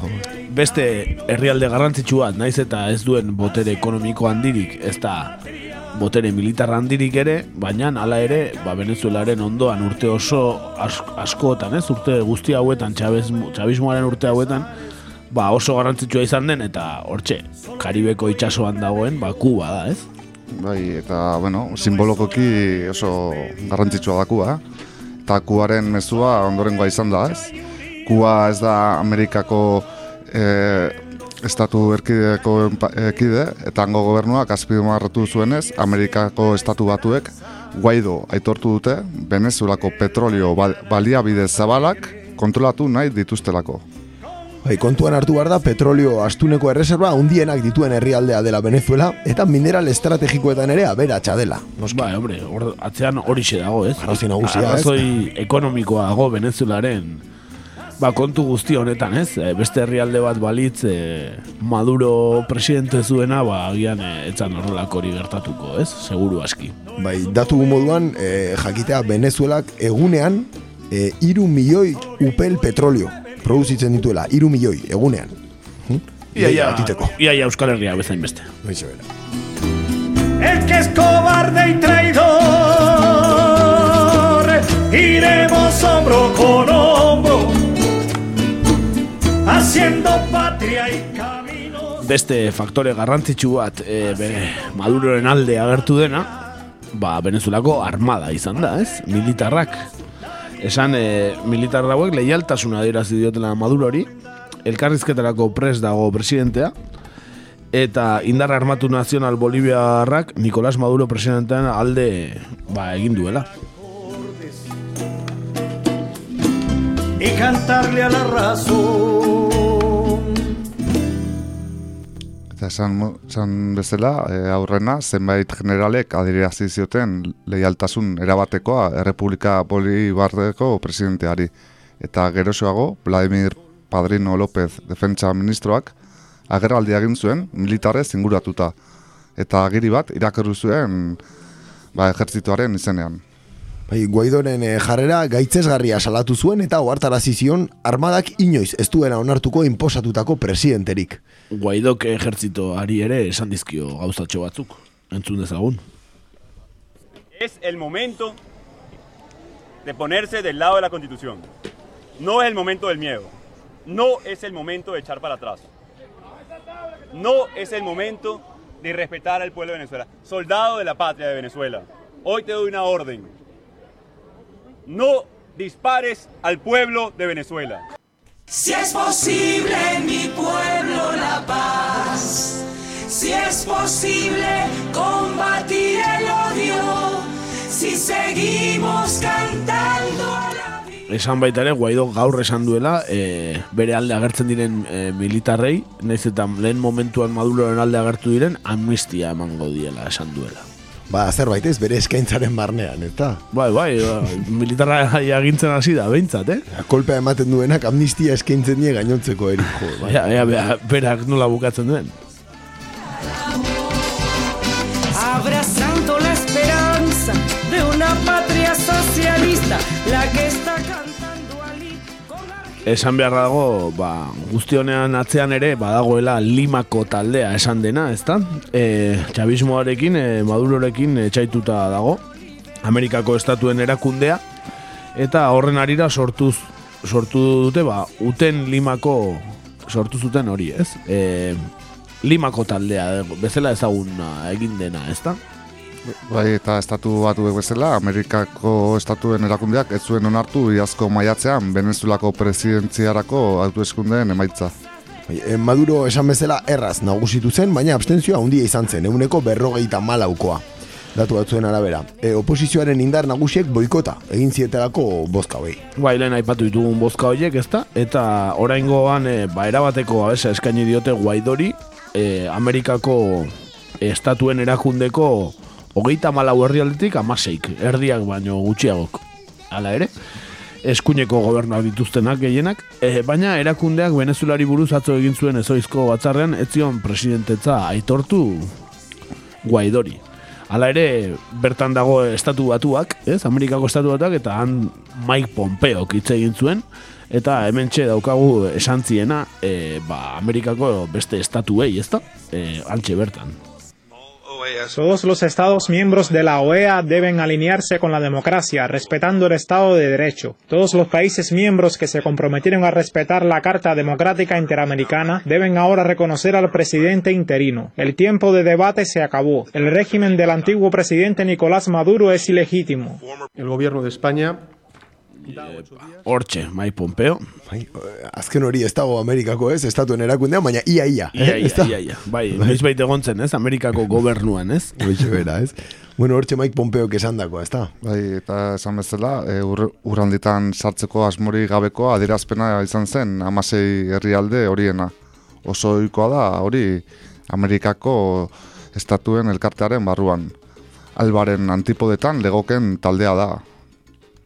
S2: Beste herrialde garrantzitsua, naiz eta ez duen botere ekonomiko handirik, ez da botere militar handirik ere, baina hala ere, ba Venezuelaren ondoan urte oso as, askotan, ez? Urte guzti hauetan, Chavez, Chavismoaren urte hauetan, ba oso garrantzitsua izan den eta hortxe, Karibeko itsasoan dagoen, ba Kuba da, ez?
S3: Bai, eta, bueno, simbolokoki oso garrantzitsua da Kuba. Eta Kubaren mezua ondorengoa izan da, ez? Kuba ez da Amerikako eh, estatu erkideko ekide, eta hango gobernuak azpimarratu zuenez, Amerikako estatu batuek Guaido aitortu dute Venezuelako petrolio bal- baliabide zabalak kontrolatu nahi dituztelako.
S1: Bai, kontuan hartu behar da petrolio astuneko erreserba handienak dituen herrialdea dela Venezuela eta mineral estrategikoetan ere aberatsa dela. Noski.
S2: Bai, hombre, hor, atzean horixe dago, ez?
S1: Arrazoi nagusia, ez?
S2: Arrazoi ekonomikoa dago Venezuelaren ba, kontu guzti honetan, ez? E, beste herrialde bat balitz e, Maduro presidente zuena, ba, agian e, etzan horrelako hori gertatuko, ez? Seguru aski.
S1: Bai, datu moduan e, jakitea Venezuelak egunean e, iru milioi upel petrolio produzitzen dituela, iru milioi egunean. Hm?
S2: Ia, ia,
S1: atiteko.
S2: ia, ia Euskal Herria bezain beste.
S1: Hoize bera.
S20: El que es cobarde y traidor, iremos hombro con hombro, haciendo patria y camino.
S2: Beste faktore garrantzitsu bat e, be, Maduroren alde agertu dena, ba, Venezuelako armada izan da, ez? Militarrak. Esan e, militar hauek leialtasuna adierazi diotela Madurori, elkarrizketarako pres dago presidentea, eta indar armatu nazional Boliviarrak Nicolás Maduro presidentean alde ba, egin duela.
S20: Y cantarle a la razón.
S3: Eta esan, esan bezala, e, aurrena, zenbait generalek adirazi zioten leialtasun erabatekoa Errepublika Bolibarreko presidenteari. Eta gerosoago, Vladimir Padrino López defentsa ministroak agerraldi egin zuen militarrez inguratuta. Eta agiri bat irakurri zuen ba, ejertzituaren izenean.
S1: Bai, Guaidoren eh, jarrera gaitzesgarria salatu zuen eta ohartarazi zion armadak inoiz ez duela onartuko inposatutako presidenterik.
S2: Guaidok ejertzitoari ere esan dizkio gauzatxo batzuk. Entzun dezagun.
S18: Es el momento de ponerse del lado de la Constitución. No es el momento del miedo. No es el momento de echar para atrás. No es el momento de respetar al pueblo de Venezuela. Soldado de la patria de Venezuela, hoy te doy una orden. No dispares al pueblo de Venezuela.
S21: Si es posible en mi pueblo la paz, si es posible combatir el odio, si seguimos cantando a la
S2: Esan baita ere, Guaido gaur esan duela, e, bere alde agertzen diren e, militarrei, naiz eta lehen momentuan Maduroren alde agertu diren, amnistia emango diela esan duela.
S1: Ba, zerbait ez, bere eskaintzaren barnean, eta?
S2: Bai, bai, ba, militarra agintzen hasi da, behintzat, eh?
S1: Kolpea ematen duenak amnistia eskaintzen die gainontzeko erik, jo, bai.
S2: Ea, ea, bea, berak nola bukatzen duen.
S20: Abrazando la esperanza de una patria socialista, la que
S2: Esan beharra dago, ba, guzti honean atzean ere, badagoela limako taldea esan dena, ezta? E, txabismoarekin, e, Madurorekin etxaituta dago, Amerikako estatuen erakundea, eta horren arira sortuz, sortu dute, ba, uten limako sortu zuten hori, ez? E, limako taldea, bezala ezaguna egin dena, ezta?
S3: Bai, eta estatu batuek bezala, Amerikako estatuen erakundeak ez zuen onartu iazko maiatzean Venezuelako presidentziarako autoeskundeen emaitza.
S1: Bai, eh, Maduro esan bezala erraz nagusitu zen, baina abstentzioa handia izan zen, eguneko berrogeita malaukoa. Datu batzuen arabera. E, oposizioaren indar nagusiek boikota, egin zietelako bozka hoi.
S2: Bai, lehen aipatu ditugun bozka horiek, ezta? Eta oraingoan e, ba, erabateko babesa eskaini diote Guaidori, e, Amerikako estatuen erakundeko hogeita malau herrialdetik amaseik, erdiak baino gutxiagok. Hala ere, eskuineko gobernuak dituztenak gehienak, e, baina erakundeak Venezuelari buruz atzo egin zuen ezoizko batzarrean ez zion presidentetza aitortu Guaidori. Hala ere, bertan dago estatu batuak, ez? Amerikako estatu batuak, eta han Mike Pompeo hitz egin zuen, eta hemen daukagu esantziena, e, ba, Amerikako beste estatuei, ez da? E, antxe bertan.
S22: Todos los Estados miembros de la OEA deben alinearse con la democracia, respetando el Estado de Derecho. Todos los países miembros que se comprometieron a respetar la Carta Democrática Interamericana deben ahora reconocer al presidente interino. El tiempo de debate se acabó. El régimen del antiguo presidente Nicolás Maduro es ilegítimo.
S23: El gobierno de España
S2: Hortxe, Mai Pompeo.
S1: Bai, eh, azken hori ez dago Amerikako ez, estatuen erakundean, baina ia ia.
S2: Ia,
S1: eh,
S2: ia, ia, ia. Bai, noiz baita egon zen, ez? Amerikako gobernuan, ez?
S1: Hoxe bera, ez? Bueno, hortxe Mike Pompeo esan dakoa, ez da?
S3: Bai, eta esan bezala, e, ur, urranditan sartzeko asmori gabeko adierazpena izan zen amasei herrialde horiena. Oso ohikoa da hori Amerikako estatuen elkartearen barruan. Albaren antipodetan legoken taldea da.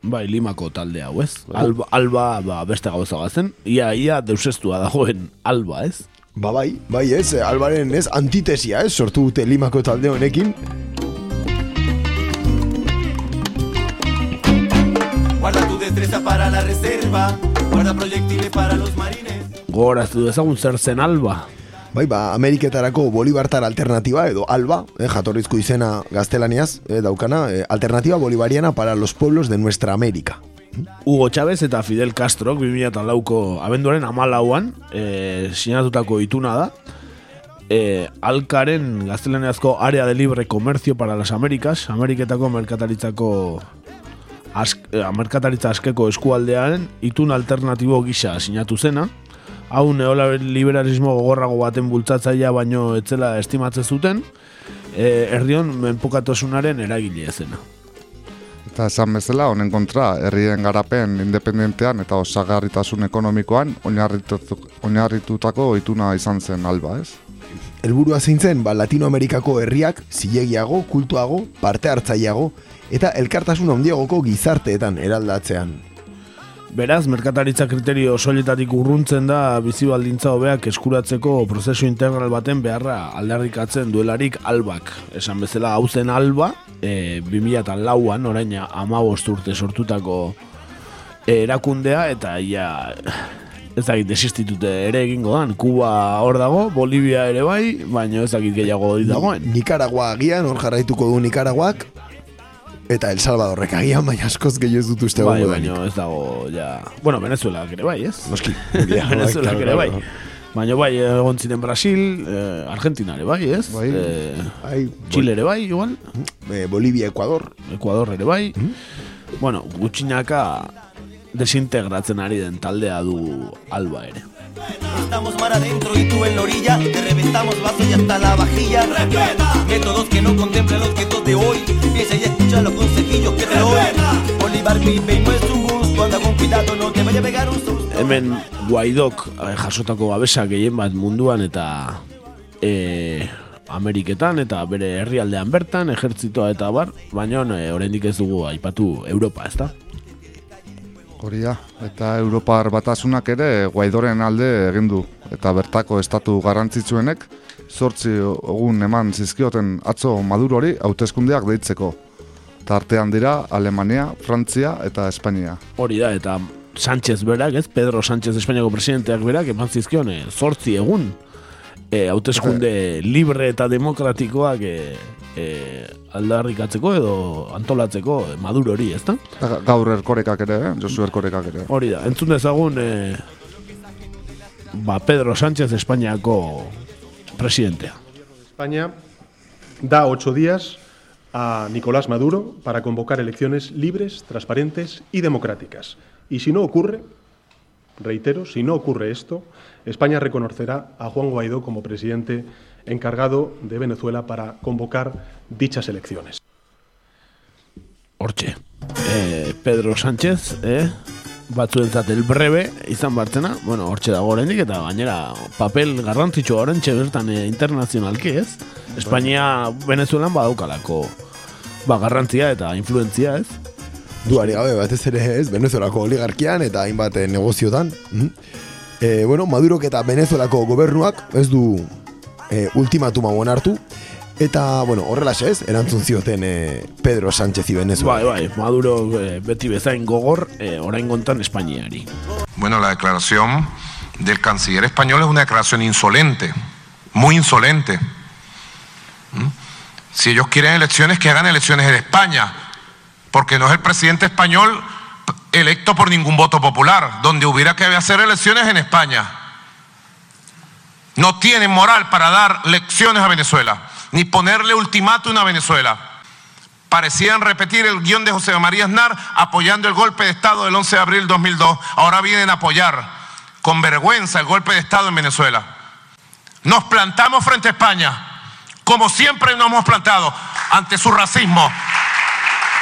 S2: Bai, limako talde hau, ez? Alba, alba ba, beste gauza bazen. Ia, ia, deusestua dagoen alba, ez?
S1: Ba bai, bai ez, albaren ez, antitesia ez, sortu dute limako talde honekin.
S24: Guarda tu destreza para la reserva. Guarda proyectiles para los marines.
S2: Gogoraztu dezagun zer zen alba.
S1: Bai, ba, Ameriketarako Bolibartar alternatiba edo alba, eh, jatorrizko izena gaztelaniaz, eh, daukana, eh, alternativa bolivariana para los pueblos de nuestra América.
S2: Hugo Chávez eta Fidel Castro 2004ko abenduaren amalauan e, sinatutako ituna da e, Alkaren gaztelaniazko área de libre comercio para las Américas Ameriketako merkataritzako ask, e, merkataritza askeko eskualdearen itun alternatibo gisa sinatu zena hau neoliberalismo gogorrago baten bultzatzailea baino etzela estimatzen zuten e, erdion menpokatosunaren eragile zena
S3: Eta esan bezala, honen kontra, herrien garapen independentean eta osagarritasun ekonomikoan oinarritu- oinarritutako ituna izan zen alba, ez?
S1: Helburua zein zen, ba, Latinoamerikako herriak zilegiago, kultuago, parte hartzaileago eta elkartasun handiagoko gizarteetan eraldatzean.
S2: Beraz, merkataritza kriterio soiletatik urruntzen da bizi baldintza hobeak eskuratzeko prozesu integral baten beharra aldarrikatzen duelarik albak. Esan bezala hau zen alba, e, 2004an, orain amabost urte sortutako e, erakundea, eta ia ez dakit desistitute ere egingo dan. Kuba hor dago, Bolivia ere bai, baina ez dakit gehiago dagoen.
S1: Nikaragua agian, hor jarraituko du Nikaraguak, eta El Salvadorrek agian, baina askoz gehiago ez dut uste
S2: Bai, baina ez dago, ja... Bueno, Venezuela ere bai, ez?
S1: Noski.
S2: Venezuela
S1: Claro,
S2: ere bai. Baina bai, egon ziren Brasil, eh, Argentina ere bai, ez?
S1: Bai.
S2: Eh,
S1: Bai,
S2: Chile ere bai, igual.
S1: Eh, Bolivia, Ecuador.
S2: Ecuador ere bai. Bueno, gutxinaka desintegratzen ari den taldea du alba ere.
S24: Estamos mar adentro y tú en la orilla. Te reventamos vaso y hasta la vajilla. Respeta. Métodos que no contemplan los guetos de hoy. Piensa y escucha los consejillos que te doy. Bolívar vive y no es un gusto. Anda con cuidado, no te vaya a pegar un susto.
S2: Hemen Guaidok eh, jasotako babesa gehien bat munduan eta e, Ameriketan eta bere herrialdean bertan, ejertzitoa eta bar, baina e, oraindik ez dugu aipatu Europa, ezta?
S3: Hori da, eta Europar batasunak ere Guaidoren alde egin du. Eta bertako estatu garrantzitsuenek zortzi egun eman zizkioten atzo Madurori hauteskundeak deitzeko. Tartean dira Alemania, Frantzia eta Espainia.
S2: Hori da, eta Sánchez berak, ez? Pedro Sánchez Espainiako presidenteak berak, eman zizkion, e, zortzi egun, e, libre eta demokratikoak e, e, aldarrikatzeko edo antolatzeko e, Maduro hori, ezta?
S3: Gaur erkorekak ere, eh? Josu erkorekak ere.
S2: Hori da, entzun dezagun e, ba Pedro Sánchez Espainiako presidentea.
S25: España da ocho días a Nicolás Maduro para convocar elecciones libres, transparentes y democráticas. Y si no ocurre, reitero, si no ocurre esto, España reconocerá a Juan Guaidó como presidente encargado de Venezuela para convocar dichas elecciones.
S2: Hortxe. E, Pedro Sánchez, eh? batzuentzat el breve izan bartzena, bueno, hortxe dago oraindik eta gainera papel garrantzitsua orentxe bertan e, internazionalki, ez? Espainia Venezuelan badaukalako ba, garrantzia eta influentzia, ez?
S1: Duari gabe batez ere ez, Venezuelako oligarkian eta hainbat eh, negoziotan. Mhm. E, bueno, Madurok eta Venezuelako gobernuak ez du e, ultimatuma hartu. Eta, bueno, horrelaxe ez, erantzun zioten e, Pedro Sánchez y Venezuela.
S2: Bai, bai, Maduro e, beti bezain gogor e, orain gontan Espainiari.
S19: Bueno, la declaración del canciller español es una declaración insolente, muy insolente. ¿Mm? Si ellos quieren elecciones, que hagan elecciones en España, porque no es el presidente español electo por ningún voto popular, donde hubiera que hacer elecciones en España. No tienen moral para dar lecciones a Venezuela, ni ponerle ultimátum a Venezuela. Parecían repetir el guion de José María Aznar apoyando el golpe de Estado del 11 de abril 2002. Ahora vienen a apoyar con vergüenza el golpe de Estado en Venezuela. Nos plantamos frente a España, como siempre nos hemos plantado, ante su racismo,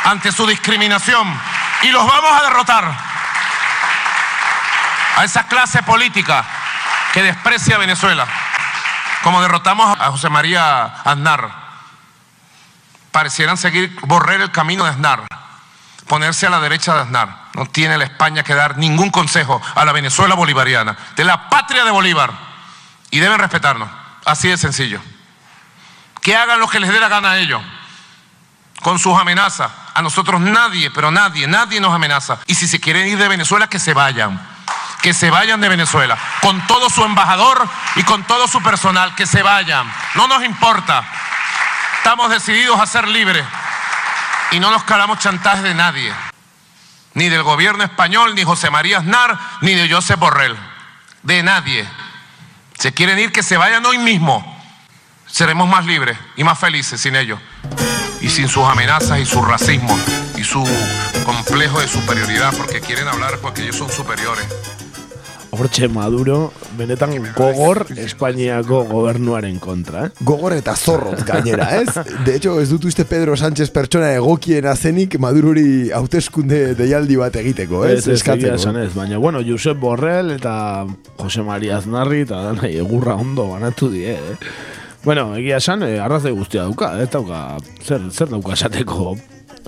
S19: ante su discriminación, y los vamos a derrotar. A esa clase política que desprecia a Venezuela, como derrotamos a José María Aznar parecieran seguir borrar el camino de Aznar, ponerse a la derecha de Aznar. No tiene la España que dar ningún consejo a la Venezuela bolivariana, de la patria de Bolívar. Y deben respetarnos. Así de sencillo. Que hagan lo que les dé la gana a ellos. Con sus amenazas. A nosotros nadie, pero nadie, nadie nos amenaza. Y si se quieren ir de Venezuela, que se vayan. Que se vayan de Venezuela. Con todo su embajador y con todo su personal. Que se vayan. No nos importa. Estamos decididos a ser libres y no nos calamos chantajes de nadie, ni del gobierno español, ni José María Aznar, ni de Josep Borrell, de nadie. Se quieren ir, que se vayan hoy mismo. Seremos más libres y más felices sin ellos y sin sus amenazas y su racismo y su complejo de superioridad porque quieren hablar porque ellos son superiores.
S2: Hortxe Maduro, benetan gogor Espainiako gobernuaren kontra, eh?
S1: Gogor eta zorrot gainera, ez? De hecho, ez dut uste Pedro Sánchez pertsona egokiena zenik Madururi hauteskunde deialdi bat egiteko, ez?
S2: Ez, ez, ez, baina, bueno, Josep Borrell eta Jose María Aznarri eta danai egurra ondo banatu die, eh? Bueno, egia esan, eh, arrazoi guztia dauka, ez dauka, zer, zer dauka esateko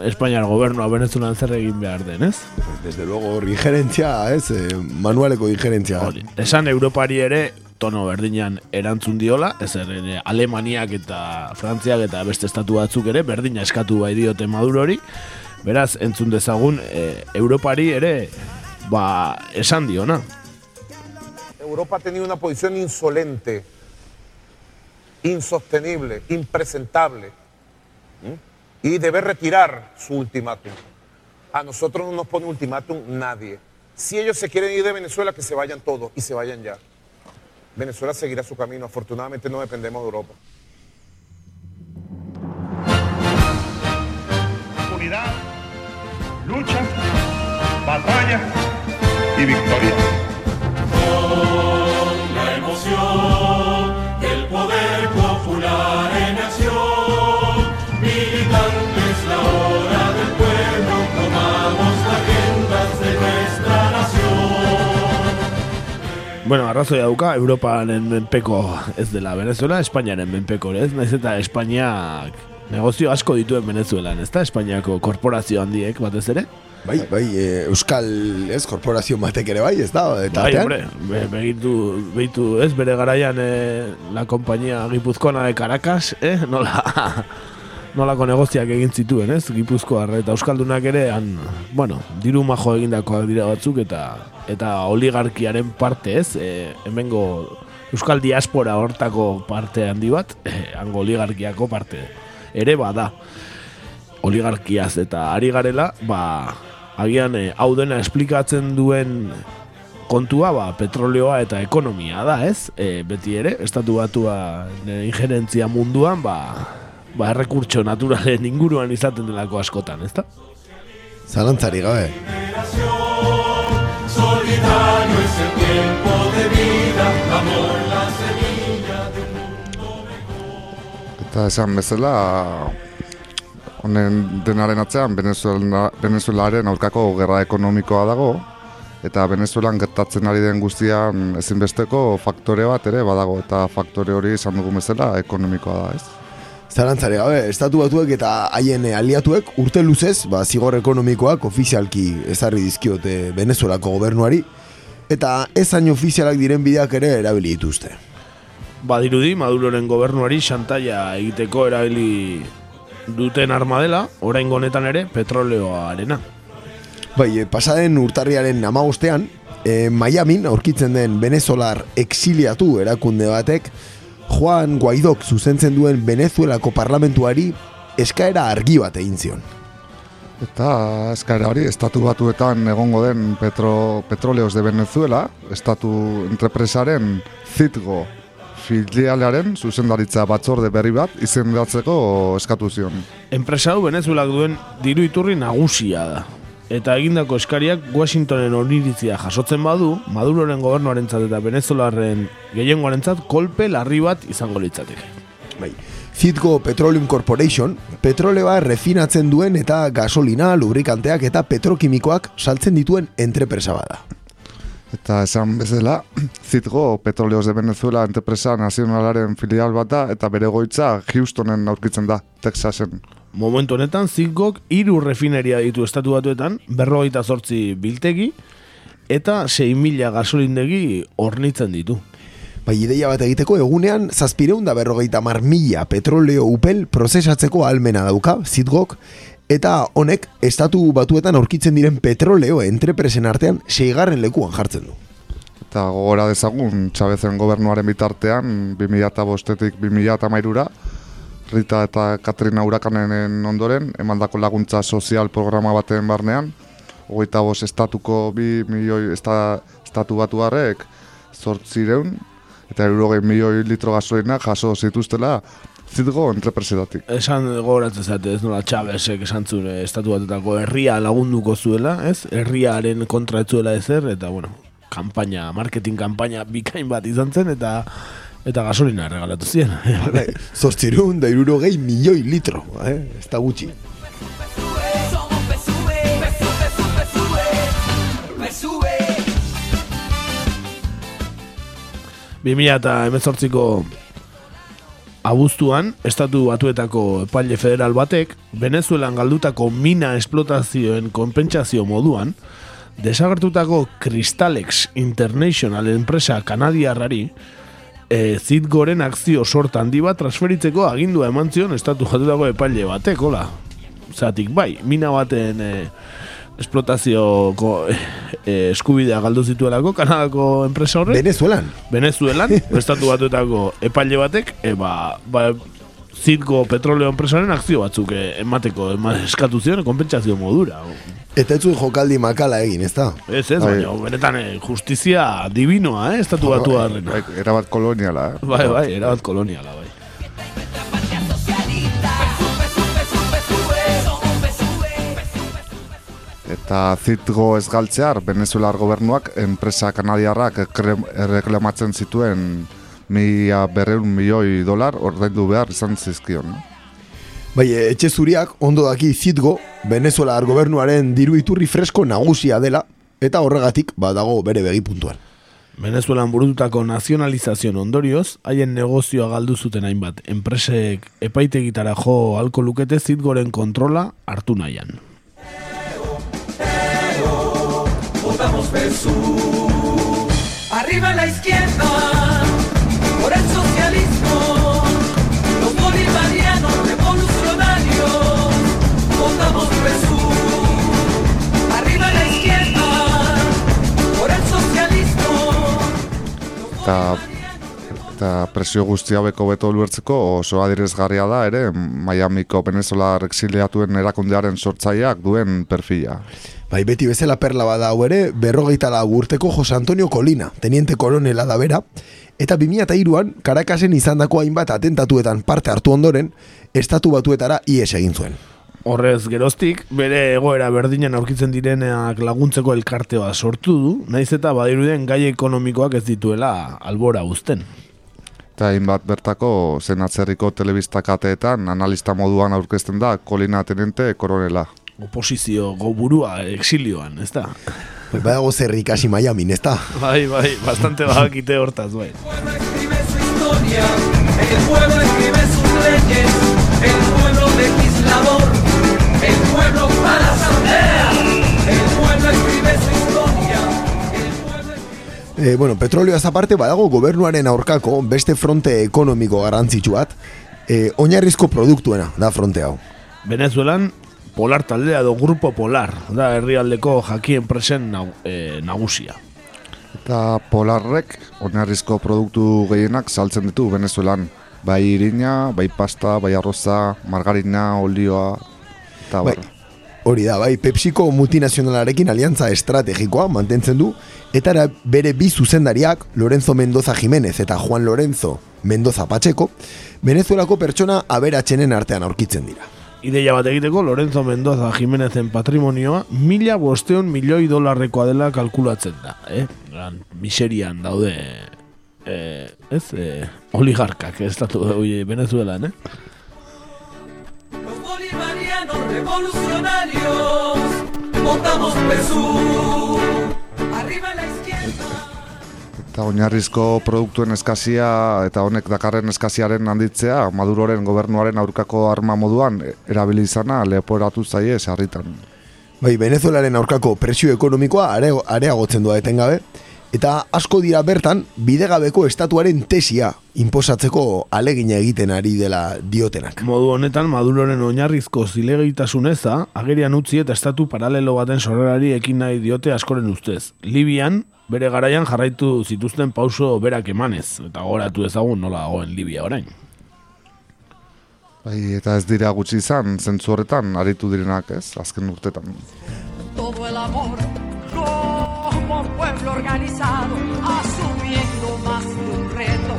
S2: Espainiar gobernua Venezuelan zer egin behar den, ez?
S1: Desde luego, hor injerentzia, ez? Eh, manualeko injerentzia.
S2: Esan Europari ere tono berdinan erantzun diola, ez ere Alemaniak eta Frantziak eta beste estatu batzuk ere berdina eskatu bai diote Madurori. Beraz, entzun dezagun e, Europari ere ba, esan diona.
S26: Europa ha tenido una posición insolente, insostenible, impresentable. Y debe retirar su ultimátum. A nosotros no nos pone ultimátum nadie. Si ellos se quieren ir de Venezuela, que se vayan todos y se vayan ya. Venezuela seguirá su camino. Afortunadamente no dependemos de Europa.
S27: Unidad, lucha, batalla y victoria.
S28: Con la emoción del poder popular
S2: Bueno, arrazoia dauka, Europaren menpeko ez dela Venezuela, Espainiaren menpeko ez, naiz eta Espainiak negozio asko dituen Venezuelan, ez da? Espainiako korporazio handiek batez ere?
S1: Bai, bai, eh, Euskal, ez, korporazio batek ere bai, ez da? Eta
S2: Bai, hombre, be, begitu, begitu, ez, bere garaian eh, la compañía gipuzkoana de Caracas, eh, nola, nolako negoziak egin zituen, ez, gipuzkoar, eta euskaldunak ere, han, bueno, diru majo egindakoak dira batzuk, eta eta oligarkiaren parte, ez, eh, hemengo euskal diaspora hortako parte handi bat, eh, hango oligarkiako parte ere bada. Oligarkiaz eta ari garela, ba, agian eh, hau dena esplikatzen duen kontua, ba, petroleoa eta ekonomia da, ez? E, beti ere, estatu batua injerentzia munduan, ba, ba, errekurtso naturalen inguruan izaten delako askotan, ezta?
S1: Zalantzari gabe.
S28: Solidario es el tiempo de vida, amor la semilla de
S3: Eta esan bezala, honen denaren atzean Venezuela, Venezuelaren aurkako gerra ekonomikoa dago, eta Venezuelan gertatzen ari den guztian ezinbesteko faktore bat ere badago, eta faktore hori esan dugun bezala ekonomikoa da, ez?
S1: Zalantzari gabe, estatu batuek eta haien eh, aliatuek urte luzez, ba, zigor ekonomikoak ofizialki ezarri dizkiote Venezuelako gobernuari, eta ez hain ofizialak diren bideak ere erabili dituzte.
S2: Badirudi, Maduroren gobernuari xantaia egiteko erabili duten arma dela, orain honetan ere petroleoarena.
S1: Bai, eh, pasaden urtarriaren amagostean, eh, Miamin aurkitzen den venezolar exiliatu erakunde batek, Juan Guaidok zuzentzen duen Venezuelako parlamentuari eskaera argi bat egin zion.
S3: Eta eskaera hori, estatu batuetan egongo den petro, Petroleos de Venezuela, estatu entrepresaren Citgo filialearen zuzendaritza batzorde berri bat izendatzeko eskatu zion.
S2: Enpresa hau Venezuelak duen diru iturri nagusia da. Eta egindako eskariak Washingtonen oniritzia jasotzen badu, Maduroren gobernuarentzat eta Venezuelaren gehiengoarentzat kolpe larri bat izango litzateke.
S1: Bai. Citgo Petroleum Corporation, petroleoa refinatzen duen eta gasolina, lubrikanteak eta petrokimikoak saltzen dituen entrepresa bada.
S3: Eta esan bezala, Zitgo Petroleos de Venezuela enterpresa nazionalaren filial bat da eta bere goitza Houstonen aurkitzen da, Texasen.
S2: Momentu honetan, Zitgok hiru refineria ditu estatu batuetan, berrogeita zortzi biltegi, eta 6.000 gasolindegi hornitzen ditu.
S1: Bai, ideia bat egiteko egunean zazpireun da berrogeita mar mila petroleo upel prozesatzeko almena dauka, Zitgok, eta honek estatu batuetan aurkitzen diren petroleo entrepresen artean seigarren lekuan jartzen du.
S3: Eta gogora dezagun, Txabezen gobernuaren bitartean, 2005-etik 2008-ra, Rita eta Katrina urakanen ondoren, emandako laguntza sozial programa baten barnean, hogeita bost estatuko bi milioi esta, estatu batuarrek zortzireun, eta eurogei milioi litro gasolina jaso zituztela zitgo entrepresetatik.
S2: Esan gogoratzen zate, ez nola Txabesek esan zuen estatu batetako herria lagunduko zuela, ez? Herriaren kontra ez ezer, eta bueno, kampaina, marketing kampaina bikain bat izan zen, eta eta gasolina regalatu zien.
S1: Zortzireun da irurogei milioi litro, eh? ez da gutxi.
S2: Bi eta emezortziko abuztuan, estatu batuetako epaile federal batek, Venezuelan galdutako mina esplotazioen konpentsazio moduan, desagertutako Crystalex International enpresa kanadiarrari, e, zitgoren akzio sorta handi bat transferitzeko agindua eman zion estatu batutako epaile batek, hola. Zatik, bai, mina baten e, esplotazioko e, eskubidea galdu zituelako Kanadako enpresa horrek.
S1: Venezuelan.
S2: Venezuelan, estatu batuetako epaile batek, e, ba, ba, zitgo petroleo enpresaren akzio batzuk e, emateko ema, eskatu zion konpentsazio modura.
S1: Eta ez zuen jokaldi makala egin, ez da?
S2: Ez ez, baina benetan eh, justizia divinoa, eh, estatu batu harrena.
S3: Bai, erabat koloniala, eh?
S2: Bai, bai, erabat koloniala, bai.
S3: Eta zitgo ez galtzear, Venezuelar gobernuak enpresa kanadiarrak erreklamatzen zituen mila berreun milioi dolar ordaindu behar izan zizkion. no?
S1: Bai, etxe zuriak ondo daki zitgo Venezuelar gobernuaren diru iturri fresko nagusia dela eta horregatik badago bere begi puntuan.
S2: Venezuelan burututako nazionalizazioen ondorioz, haien negozioa galdu zuten hainbat, enpresek epaitegitara jo alko lukete zitgoren kontrola hartu nahian.
S21: Arriba la izquierda,
S3: Eta, eta presio guztia beko beto ulertzeko oso adierazgarria da ere Miamiko Venezuelar exiliatuen erakundearen sortzaileak duen perfila.
S1: Bai, beti bezala perla bada hau ere, berrogeita lau urteko Jose Antonio Colina, teniente koronela da bera, eta 2002an Karakasen izandako hainbat atentatuetan parte hartu ondoren, estatu batuetara ies egin zuen.
S2: Horrez geroztik, bere egoera berdinen aurkitzen direnak laguntzeko elkartea sortu du, naiz eta badiruden gai ekonomikoak ez dituela albora uzten.
S3: Eta hainbat bertako zen atzerriko telebistakateetan analista moduan aurkezten da Kolina Tenente koronela.
S2: Oposizio goburua exilioan, ez da?
S1: Bai, badago zer ikasi Miamin, ez da?
S2: Bai, bai, bastante badakite hortaz, bai.
S21: El pueblo escribe sus leyes. El pueblo legislador.
S1: E, bueno, petrolioaz aparte badago gobernuaren aurkako beste fronte ekonomiko garrantzitsu bat, e, oinarrizko produktuena da fronte hau.
S2: Venezuelan, polar taldea edo grupo polar, da herrialdeko jaki enpresen nau, e, nagusia.
S3: Eta polarrek oinarrizko produktu gehienak saltzen ditu Venezuelan. Bai irina, bai pasta, bai arroza, margarina, olioa, eta
S1: Bai,
S3: bar.
S1: Hori da, bai, Pepsiko multinazionalarekin aliantza estrategikoa mantentzen du, eta bere bi zuzendariak, Lorenzo Mendoza Jimenez eta Juan Lorenzo Mendoza Pacheco, Venezuelako pertsona aberatsenen artean aurkitzen dira.
S2: Ideia bat egiteko, Lorenzo Mendoza Jimenezen patrimonioa mila bosteon milioi dolarrekoa dela kalkulatzen da. Eh? Gran, miserian daude eh, ez, eh, oligarkak estatu oie, Venezuelan, eh?
S21: Bolivarianos revolucionarios, votamos Perú. Arriba la izquierda.
S3: Eta oinarrizko produktuen eskazia eta honek dakarren eskaziaren handitzea Maduroren gobernuaren aurkako arma moduan erabili izana leporatu zaie sarritan.
S1: Bai, Venezuelaren aurkako presio ekonomikoa areo- areagotzen doa etengabe, eta asko dira bertan bidegabeko estatuaren tesia inposatzeko alegina egiten ari dela diotenak.
S2: Modu honetan, Maduroren oinarrizko zilegitasun eza, agerian utzi eta estatu paralelo baten sorrerari ekin nahi diote askoren ustez. Libian, bere garaian jarraitu zituzten pauso berak emanez, eta goratu ezagun nola dagoen Libia orain.
S3: Bai, eta ez dira gutxi izan, zentzu horretan aritu direnak, ez, azken urtetan.
S5: todo el amor organizado, asumiendo más de un reto,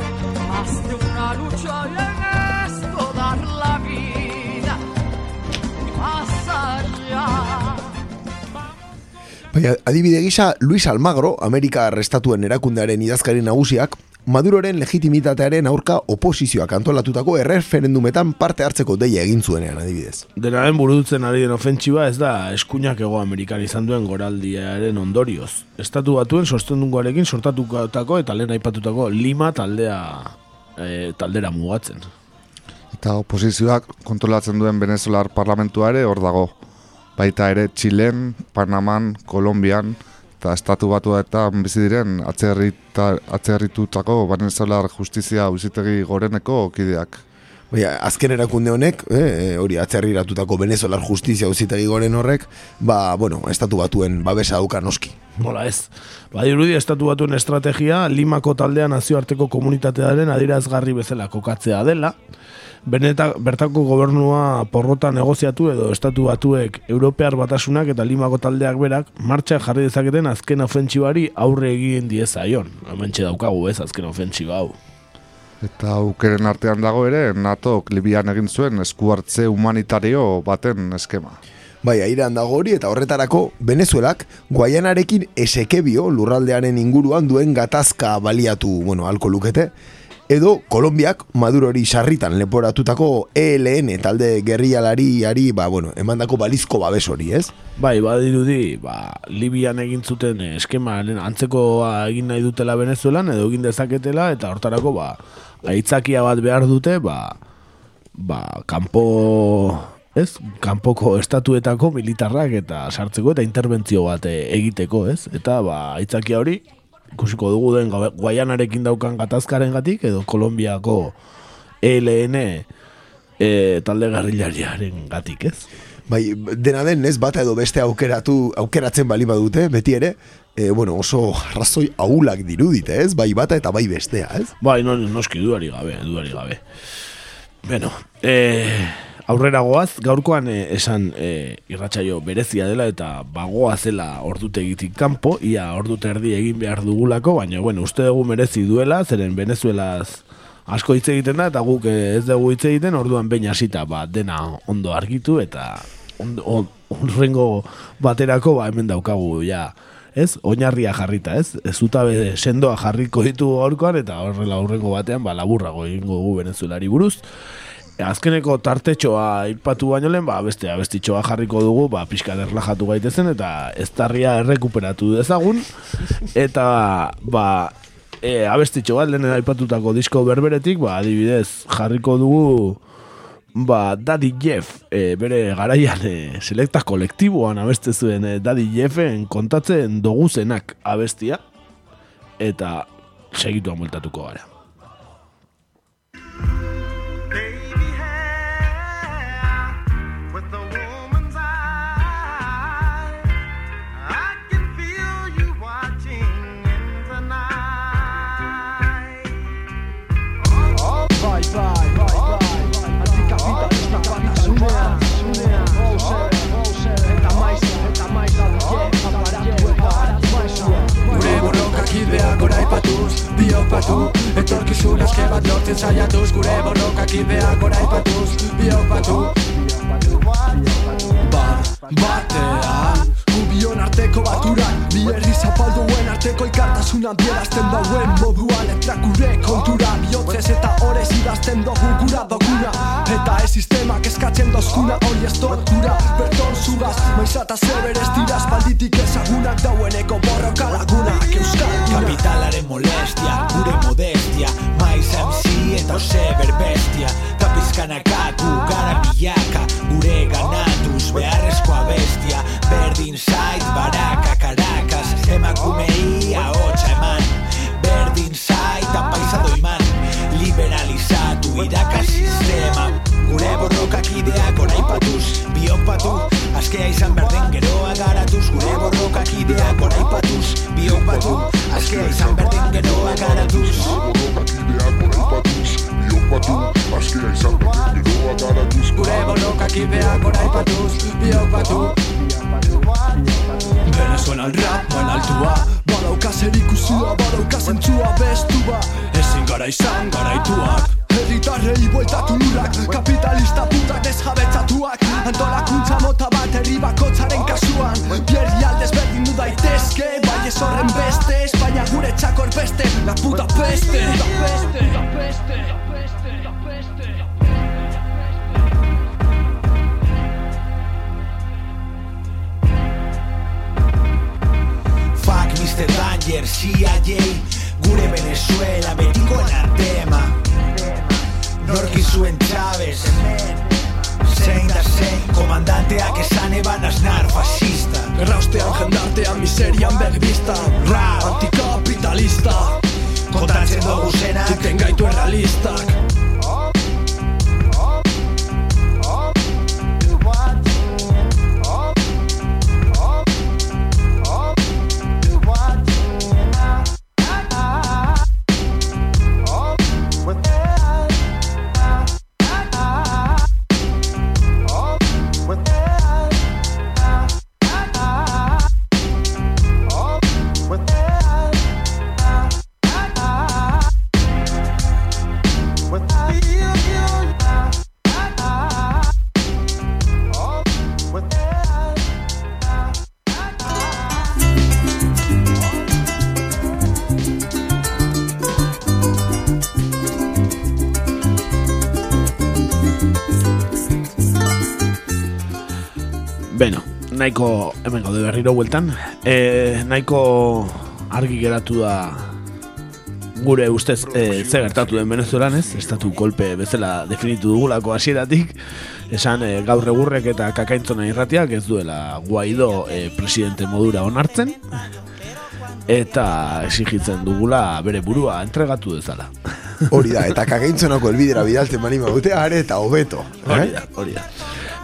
S5: más de una lucha y en esto dar la vida más allá.
S1: Baina, adibide gisa, Luis Almagro, Amerika Arrestatuen erakundearen idazkari nagusiak, Maduroren legitimitatearen aurka oposizioak antolatutako erreferendumetan parte hartzeko deia egin zuenean adibidez.
S2: Denaren burutzen ari den ofentsiba ez da eskuinak ego Amerikan izan duen goraldiaren ondorioz. Estatu batuen sostendungoarekin sortatutako eta lehen aipatutako Lima taldea e, taldera mugatzen.
S3: Eta oposizioak kontrolatzen duen Venezuelar parlamentua ere hor dago. Baita ere Txilen, Panaman, Kolombian, eta estatu eta bizi diren atzerritutako Venezuelar justizia uzitegi goreneko kideak.
S1: Baina, azken erakunde honek, eh, hori atzerriratutako Venezuelar justizia uzitegi goren horrek, ba, bueno, estatu batuen babesa dauka noski.
S2: Nola ez. Badirudi estatu batuen estrategia Limako taldea nazioarteko komunitatearen adirazgarri bezala kokatzea dela, Beneta, bertako gobernua porrota negoziatu edo estatu batuek Europear batasunak eta Limako taldeak berak martxa jarri dezaketen azken ofentsibari aurre egin diezaion. Hementxe daukagu ez azken ofentsiba hau.
S3: Eta aukeren artean dago ere, NATO Libian egin zuen esku hartze humanitario baten eskema.
S1: Bai, airean dago hori eta horretarako Venezuelak Guayanarekin esekebio lurraldearen inguruan duen gatazka baliatu, bueno, alko lukete, edo Kolombiak Madurori sarritan leporatutako ELN talde gerrialariari, ba, bueno, emandako balizko babes hori, ez?
S2: Bai, badirudi, ba, Libian egin zuten eskemaren antzekoa egin nahi dutela Venezuelan edo egin dezaketela eta hortarako ba aitzakia bat behar dute, ba, ba kanpo ez? Kanpoko estatuetako militarrak eta sartzeko eta interbentzio bat eh, egiteko, ez? Eta ba aitzakia hori ikusiko dugu den Guayanarekin daukan gatazkaren gatik edo Kolombiako ELN e, talde garrilariaren gatik, ez?
S1: Bai, dena den, ez, bata edo beste aukeratu, aukeratzen bali badute, beti ere, e, bueno, oso arrazoi ahulak dirudite, ez? Bai bata eta bai bestea, ez?
S2: Bai, no, noski duari gabe, duari gabe. Bueno, eh, aurrera goaz, gaurkoan eh, esan eh, irratsaio berezia dela eta bagoa zela ordutegitik kanpo, ia ordute erdi egin behar dugulako, baina, bueno, uste dugu merezi duela, zeren Venezuelaz asko hitz egiten da, eta guk eh, ez dugu hitz egiten, orduan behin hasita ba, dena ondo argitu, eta onrengo baterako ba, hemen daukagu, ja, ez, oinarria jarrita, ez, ez zutabe sendoa jarriko ditu gaurkoan, eta horrela aurrengo batean, ba, laburrago egingo dugu venezuelari buruz. Azkeneko tartetxoa aipatu baino lehen, ba, beste abestitxoa jarriko dugu, ba, pixka erlajatu gaitezen, eta eztarria errekuperatu dezagun, eta, ba, e, abestitxo bat, lehen aipatutako disko berberetik, ba, adibidez, jarriko dugu, ba, Daddy Jeff, e, bere garaian e, selekta kolektiboan abeste zuen e, Daddy Jeffen kontatzen doguzenak abestia, eta segituan multatuko gara.
S29: Ideak gora ipatuz, biopatu Etorkizun eske bat lortzen saiatuz Gure borrokak ideak gora ipatuz, biopatu batean Gubion arteko baturak Bi herri zapalduen arteko ikartasuna Bierazten dauen moduan letrak gure kontura Biotzez eta horez idazten dugu gura doguna. Eta ez sistemak eskatzen dozkuna Hori ez tortura, berton zugaz Maizata zeber ez dira espalditik ezagunak Daueneko borroka lagunak
S30: Kapitalaren molestia, gure modestia Maiz MC eta seber bestia Kapizkanaka gu gara milaka Gure ganatuz beharrezkoa bestia. Berdin zait baraka Caracas Emakumei ahotsa eman. Berdin zait apaizado iman Liberalizatu iraka sistema Gure borrokak ideak oraipatuz Biopatu, askea izan berden geroa garatuz. Gure borrokak ideak oraipatuz Biopatu, askea izan berden geroa garatuz
S29: Gure borrokak ideak oraipatuz Biopatu Venezuelan rap, moen altua Badauka zer ikusua, badauka zentzua bestua Ezin gara izan garaituak Herritarrei bueltatu lurak Kapitalista putak desjabetzatuak. Antolakuntza mota bat herri bakotzaren kasuan. Pierri aldez berdin du daitezke Bai ez horren beste, Espainia gure txakor beste La puta peste. La peste, la peste, la peste, la peste
S30: Fuck Mr. Danger, CIA Gure Venezuela, betikoen artema Norki zuen Chávez Zein da zein, komandanteak esan eban aznar fascista.
S29: Erraustean jendartean miserian begbista
S30: Rap,
S29: Antikapitalista.
S30: Kontatzen dugu zenak.
S29: Iten gaitu errealistak
S2: nahiko hemen gaude berriro bueltan. E, nahiko argi geratu da gure ustez e, ze gertatu den Venezuelan ez, estatu kolpe bezala definitu dugulako hasieratik. Esan e, gaur egurrek eta kakaintzona irratiak ez duela Guaido e, presidente modura onartzen eta exigitzen dugula bere burua entregatu dezala.
S1: Hori da, eta kagaintzonako elbidera bidaltzen bani maute, are eta hobeto.
S2: Hori da, hori da.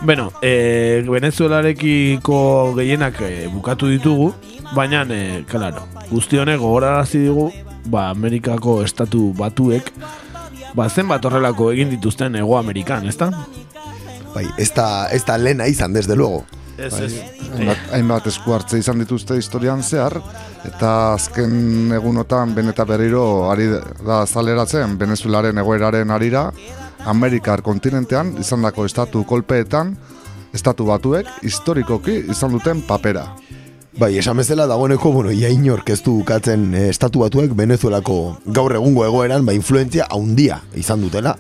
S2: Beno, e, Venezuelarekiko gehienak e, bukatu ditugu, baina, e, claro, guzti honek gogorarazi digu, ba, Amerikako estatu batuek, ba, zenbat horrelako egin dituzten Ego Amerikan, ezta?
S1: Bai, ez da, ez da lena izan, desde luego.
S2: Ez,
S3: Bai,
S2: ez.
S3: hainbat, hainbat esku hartze izan dituzte historian zehar, eta azken egunotan beneta berriro ari da zaleratzen Venezuelaren egoeraren arira, Amerikar kontinentean izandako estatu kolpeetan, estatu batuek historikoki izan duten papera.
S1: Bai, esan bezala dagoeneko, bueno, ia inork ez du ukatzen eh, estatu batuek Venezuelako gaur egungo egoeran, ba, influentzia haundia izan dutela.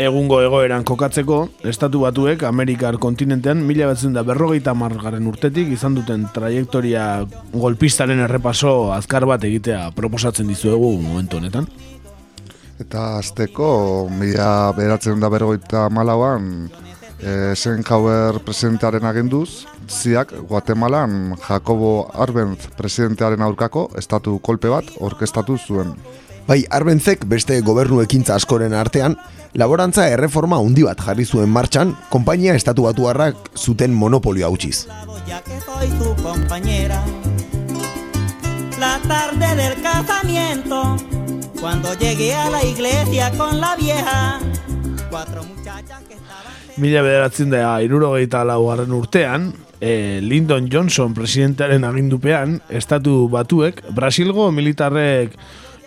S2: Egungo egoeran kokatzeko, estatu batuek Amerikar kontinentean mila batzen da berrogeita margarren urtetik izan duten trajektoria golpistaren errepaso azkar bat egitea proposatzen dizuegu momentu honetan.
S3: Eta azteko, mila beratzen da berrogeita malauan, e, Eisenhower presidentearen aginduz, ziak Guatemalan Jacobo Arbenz presidentearen aurkako estatu kolpe bat orkestatu zuen.
S1: Bai, Arbenzek beste gobernu ekintza askoren artean, laborantza erreforma handi bat jarri zuen martxan, konpainia estatu batuarrak zuten monopolio hautsiz.
S31: La tarde del casamiento, cuando llegué a la iglesia con la vieja, cuatro muchachas que
S2: Mila bederatzen da irurogeita laugarren urtean, e, Lyndon Johnson presidentearen agindupean, estatu batuek, Brasilgo militarrek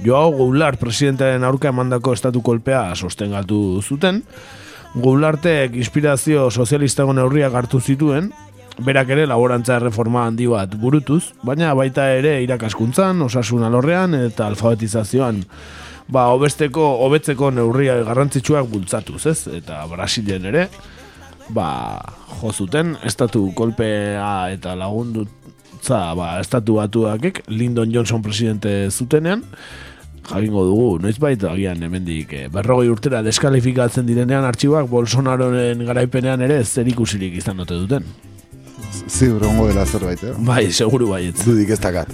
S2: Joao Goulart presidentearen aurka emandako estatu kolpea sostengatu zuten, Goulartek inspirazio sozialistago neurriak hartu zituen, berak ere laborantza erreforma handi bat burutuz, baina baita ere irakaskuntzan, osasun alorrean eta alfabetizazioan ba, hobesteko, hobetzeko neurria garrantzitsuak bultzatuz, ez? Eta Brasilen ere, ba, jo zuten, estatu kolpea eta lagundutza, ba, estatu batuakek, Lyndon Johnson presidente zutenean, jakingo dugu, noiz baita agian hemendik eh, berrogei urtera deskalifikatzen direnean artxiboak Bolsonaroren garaipenean ere zer ikusirik izan ote duten.
S3: Ziur ongo dela zerbait, eh?
S2: Bai, seguru baietz.
S1: Dudik ez dakat.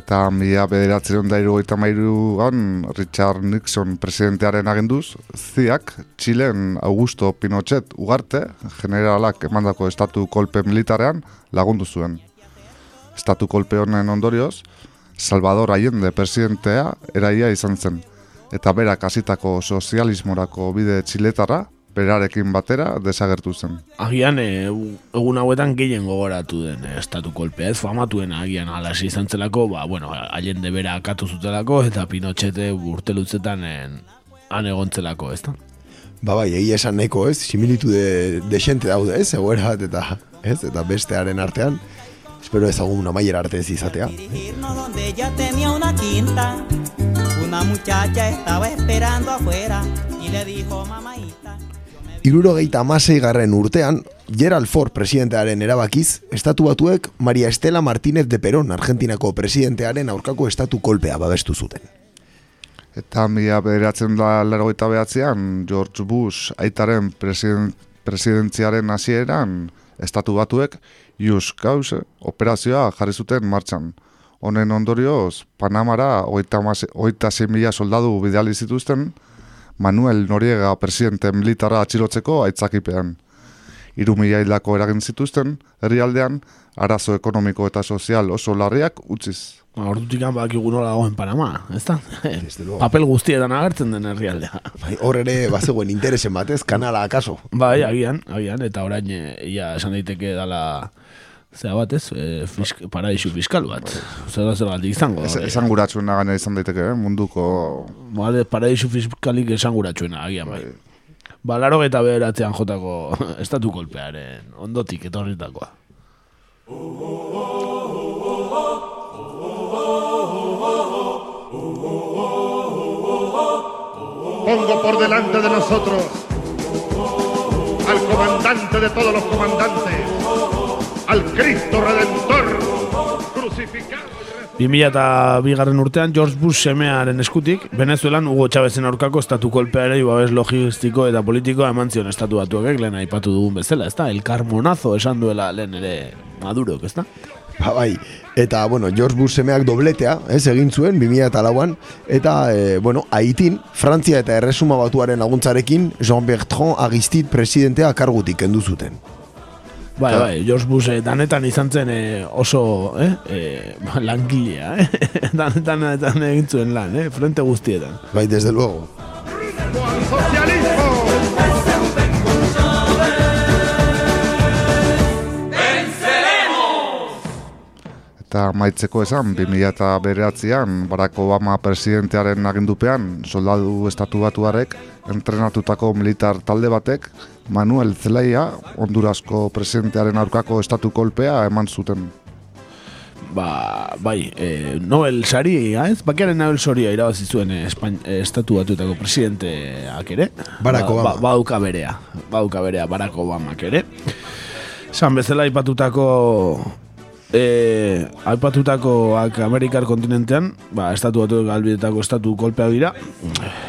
S3: Eta mila bederatzen da irugaita mairuan Richard Nixon presidentearen agenduz, ziak Txilen Augusto Pinochet ugarte, generalak emandako estatu kolpe militarean lagundu zuen. Estatu kolpe honen ondorioz, Salvador Allende presidentea eraia izan zen, eta berak hasitako sozialismorako bide txiletara, berarekin batera desagertu zen.
S2: Agian e, egun hauetan gehien gogoratu den eh, estatu kolpea, ez famatuen agian alasi izan zelako, ba, bueno, Allende bera akatu zutelako, eta Pinochete urtelutzetan en, han egontzelako, ez da?
S1: Ba bai, egia esan nahiko ez, similitu de, de xente daude ez, egoera bat eta, ez, eta bestearen artean, espero ezagun amaiera arte ez izatea.
S31: Irnos donde ella tenía una quinta. Una muchacha estaba esperando afuera y le dijo, mamaita.
S1: Irurogeita amasei garren urtean, Gerald Ford presidentearen erabakiz, estatu batuek Maria Estela Martínez de Perón, Argentinako presidentearen aurkako estatu kolpea babestu zuten.
S3: Eta mila bederatzen da larogeita behatzean, George Bush aitaren presiden, presidentziaren hasieran estatu batuek Ius Cause operazioa jarri zuten martxan. Honen ondorioz, Panamara oita mila soldadu bidali zituzten, Manuel Noriega presidente militara atxilotzeko aitzakipean. Iru mila hilako eragin zituzten, herrialdean, arazo ekonomiko eta sozial oso larriak utziz.
S2: Ba, Ordutik bakigu nola dagoen Panama, ez da? Papel guztietan agertzen den herrialdea.
S1: Bai, hor ere bazegoen interesen batez, kanala akaso.
S2: Bai, agian, agian, eta orain, e, ia, esan daiteke dala, zera bat ez, e, fisk, paradisu fiskal bat. Zer da zer izango.
S3: Ez, esan guratxuena gana izan daiteke, eh? munduko...
S2: Bale, paradisu fiskalik esan guratxuena, agian, bai. Ba, laro eta beheratzean jotako estatu kolpearen ondotik etorritakoa.
S27: Pongo por delante de nosotros al comandante de todos los comandantes, al Cristo Redentor, crucificado.
S2: 2000 eta bigarren urtean George Bush semearen eskutik, Venezuelan Hugo Chavezen aurkako estatu kolpeare babes logistiko eta politikoa eman zion estatu batuak lehen aipatu dugun bezala, ez da? El Carmonazo esan duela lehen ere Maduro, ez da?
S1: Ba, bai, eta, bueno, George Bush semeak dobletea, ez, egin zuen, 2000 eta lauan, eta, e, bueno, haitin, Frantzia eta Erresuma batuaren laguntzarekin, Jean Bertrand Aristide presidentea kargutik kendu zuten.
S2: Bai, bai, George Bush eh, danetan izan zen eh, oso eh, eh, langilea, eh? danetan, danetan egin zuen lan, eh? frente guztietan.
S1: Bai, desde luego.
S3: Eta maitzeko esan, 2000 eta bereatzean, Barack Obama presidentearen agindupean, soldadu estatu batuarek, entrenatutako militar talde batek, Manuel Zelaia, Hondurasko presidentearen aurkako estatu kolpea eman zuten.
S2: Ba, bai, e, Nobel saria, ez? Bakiaren Nobel saria irabazi zuen eh, Espain, eh, estatu batuetako presidenteak ere.
S1: Barack
S2: Ba-
S1: Obama.
S2: Ba, bauka berea, bauka berea Barack Obamak ere. San bezala aipatutako e, aipatutakoak Amerikar kontinentean, ba, estatu batuek galbidetako estatu kolpea dira,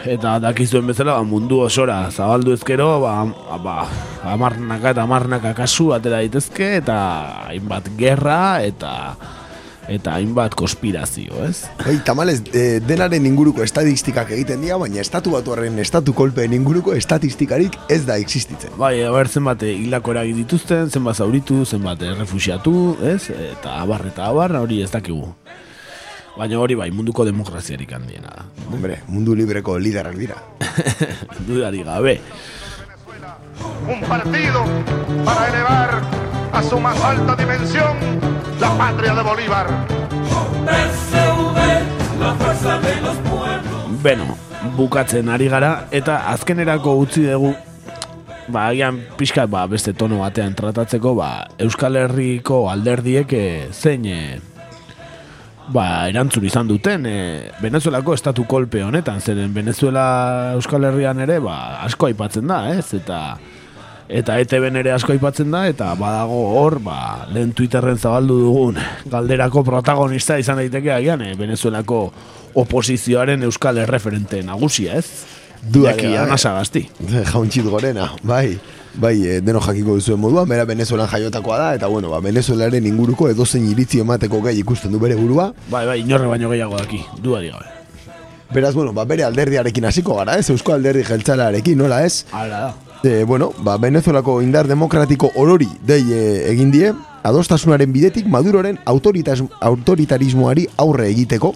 S2: eta dakizuen bezala ba, mundu osora zabaldu ezkero, ba, ba, amarnaka eta amarnaka kasu atera daitezke, eta hainbat gerra, eta eta hainbat konspirazio, ez?
S1: Bai, tamalez, e, denaren inguruko estadistikak egiten dira, baina estatu batuaren estatu kolpeen inguruko estadistikarik ez da existitzen.
S2: Bai, haber zenbat hilako eragin dituzten, zenbat zauritu, zenbat refusiatu, ez? Eta abar eta abar, hori ez dakigu. Baina hori bai, munduko demokraziarik handiena da.
S1: Hombre, mundu libreko liderak dira.
S2: Dudari gabe.
S27: Un partido para elevar a su más alta dimensión la patria de Bolívar.
S28: PSV, la fuerza de los pueblos.
S2: Beno, bukatzen ari gara, eta azkenerako utzi dugu, ba, agian pixkat, ba, beste tono batean tratatzeko, ba, Euskal Herriko alderdiek eh, zein, eh, ba, erantzun izan duten, e, Venezuelako estatu kolpe honetan, zeren Venezuela Euskal Herrian ere, ba, asko aipatzen da, ez, eta eta ETB ere asko aipatzen da, eta badago hor, ba, lehen Twitterren zabaldu dugun galderako protagonista izan daiteke agian, eh, Venezuelako oposizioaren Euskal Erreferente nagusia, ez?
S1: Duda
S2: Iñaki
S1: gabe.
S2: Anasagasti.
S1: Jauntxit gorena, bai. Bai, e, deno jakiko duzuen moduan, bera Venezuelan jaiotakoa da, eta bueno, ba, Venezuelaren inguruko edozein iritzi emateko gai ikusten du bere burua.
S2: Bai, bai, inorre baino gehiago daki, duari gabe.
S1: Beraz, bueno, ba, bere alderdiarekin hasiko gara, ez? Eusko alderdi jeltzalarekin, nola ez?
S2: Hala da.
S1: E, bueno, ba, Venezuelako indar demokratiko orori dei e, egin die, adostasunaren bidetik Maduroren autoritarismoari aurre egiteko,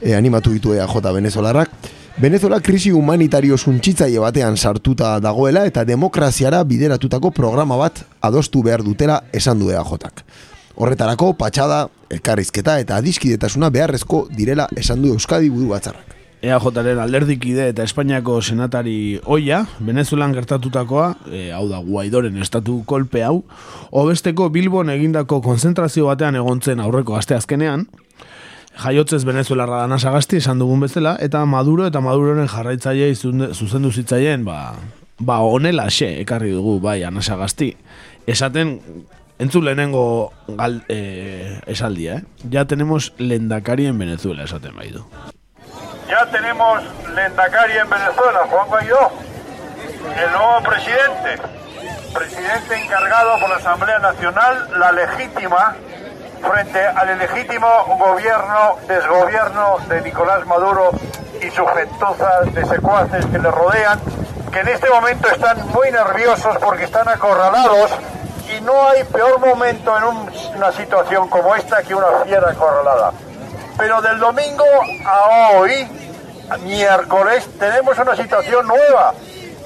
S1: e, animatu ditu EAJ venezolarrak. Venezuela krisi humanitario suntsitzaile batean sartuta dagoela eta demokraziara bideratutako programa bat adostu behar dutela esan du EAJak. Horretarako, patxada, elkarrizketa eta adiskidetasuna beharrezko direla esan du Euskadi buru batzarrak.
S2: EAJaren alderdikide eta Espainiako senatari oia, Venezuelan gertatutakoa, e, hau da Guaidoren estatu kolpe hau, hobesteko Bilbon egindako konzentrazio batean egontzen aurreko aste azkenean, jaiotzez Venezuelarra dana sagasti esan dugun bezala, eta Maduro eta Maduroren jarraitzaile zuzendu zitzaien, ba, ba onela xe, ekarri dugu, bai, anasagasti. Esaten, entzun lehenengo gal, e, esaldia, eh? Ya tenemos lendakari en Venezuela, esaten bai du.
S27: Ya tenemos Lendakari en Venezuela, Juan Guaidó, el nuevo presidente, presidente encargado por la Asamblea Nacional, la legítima, frente al ilegítimo gobierno, desgobierno de Nicolás Maduro y su gentuza de secuaces que le rodean, que en este momento están muy nerviosos porque están acorralados y no hay peor momento en un- una situación como esta que una fiera acorralada. Pero del domingo a hoy, miércoles, tenemos una situación nueva.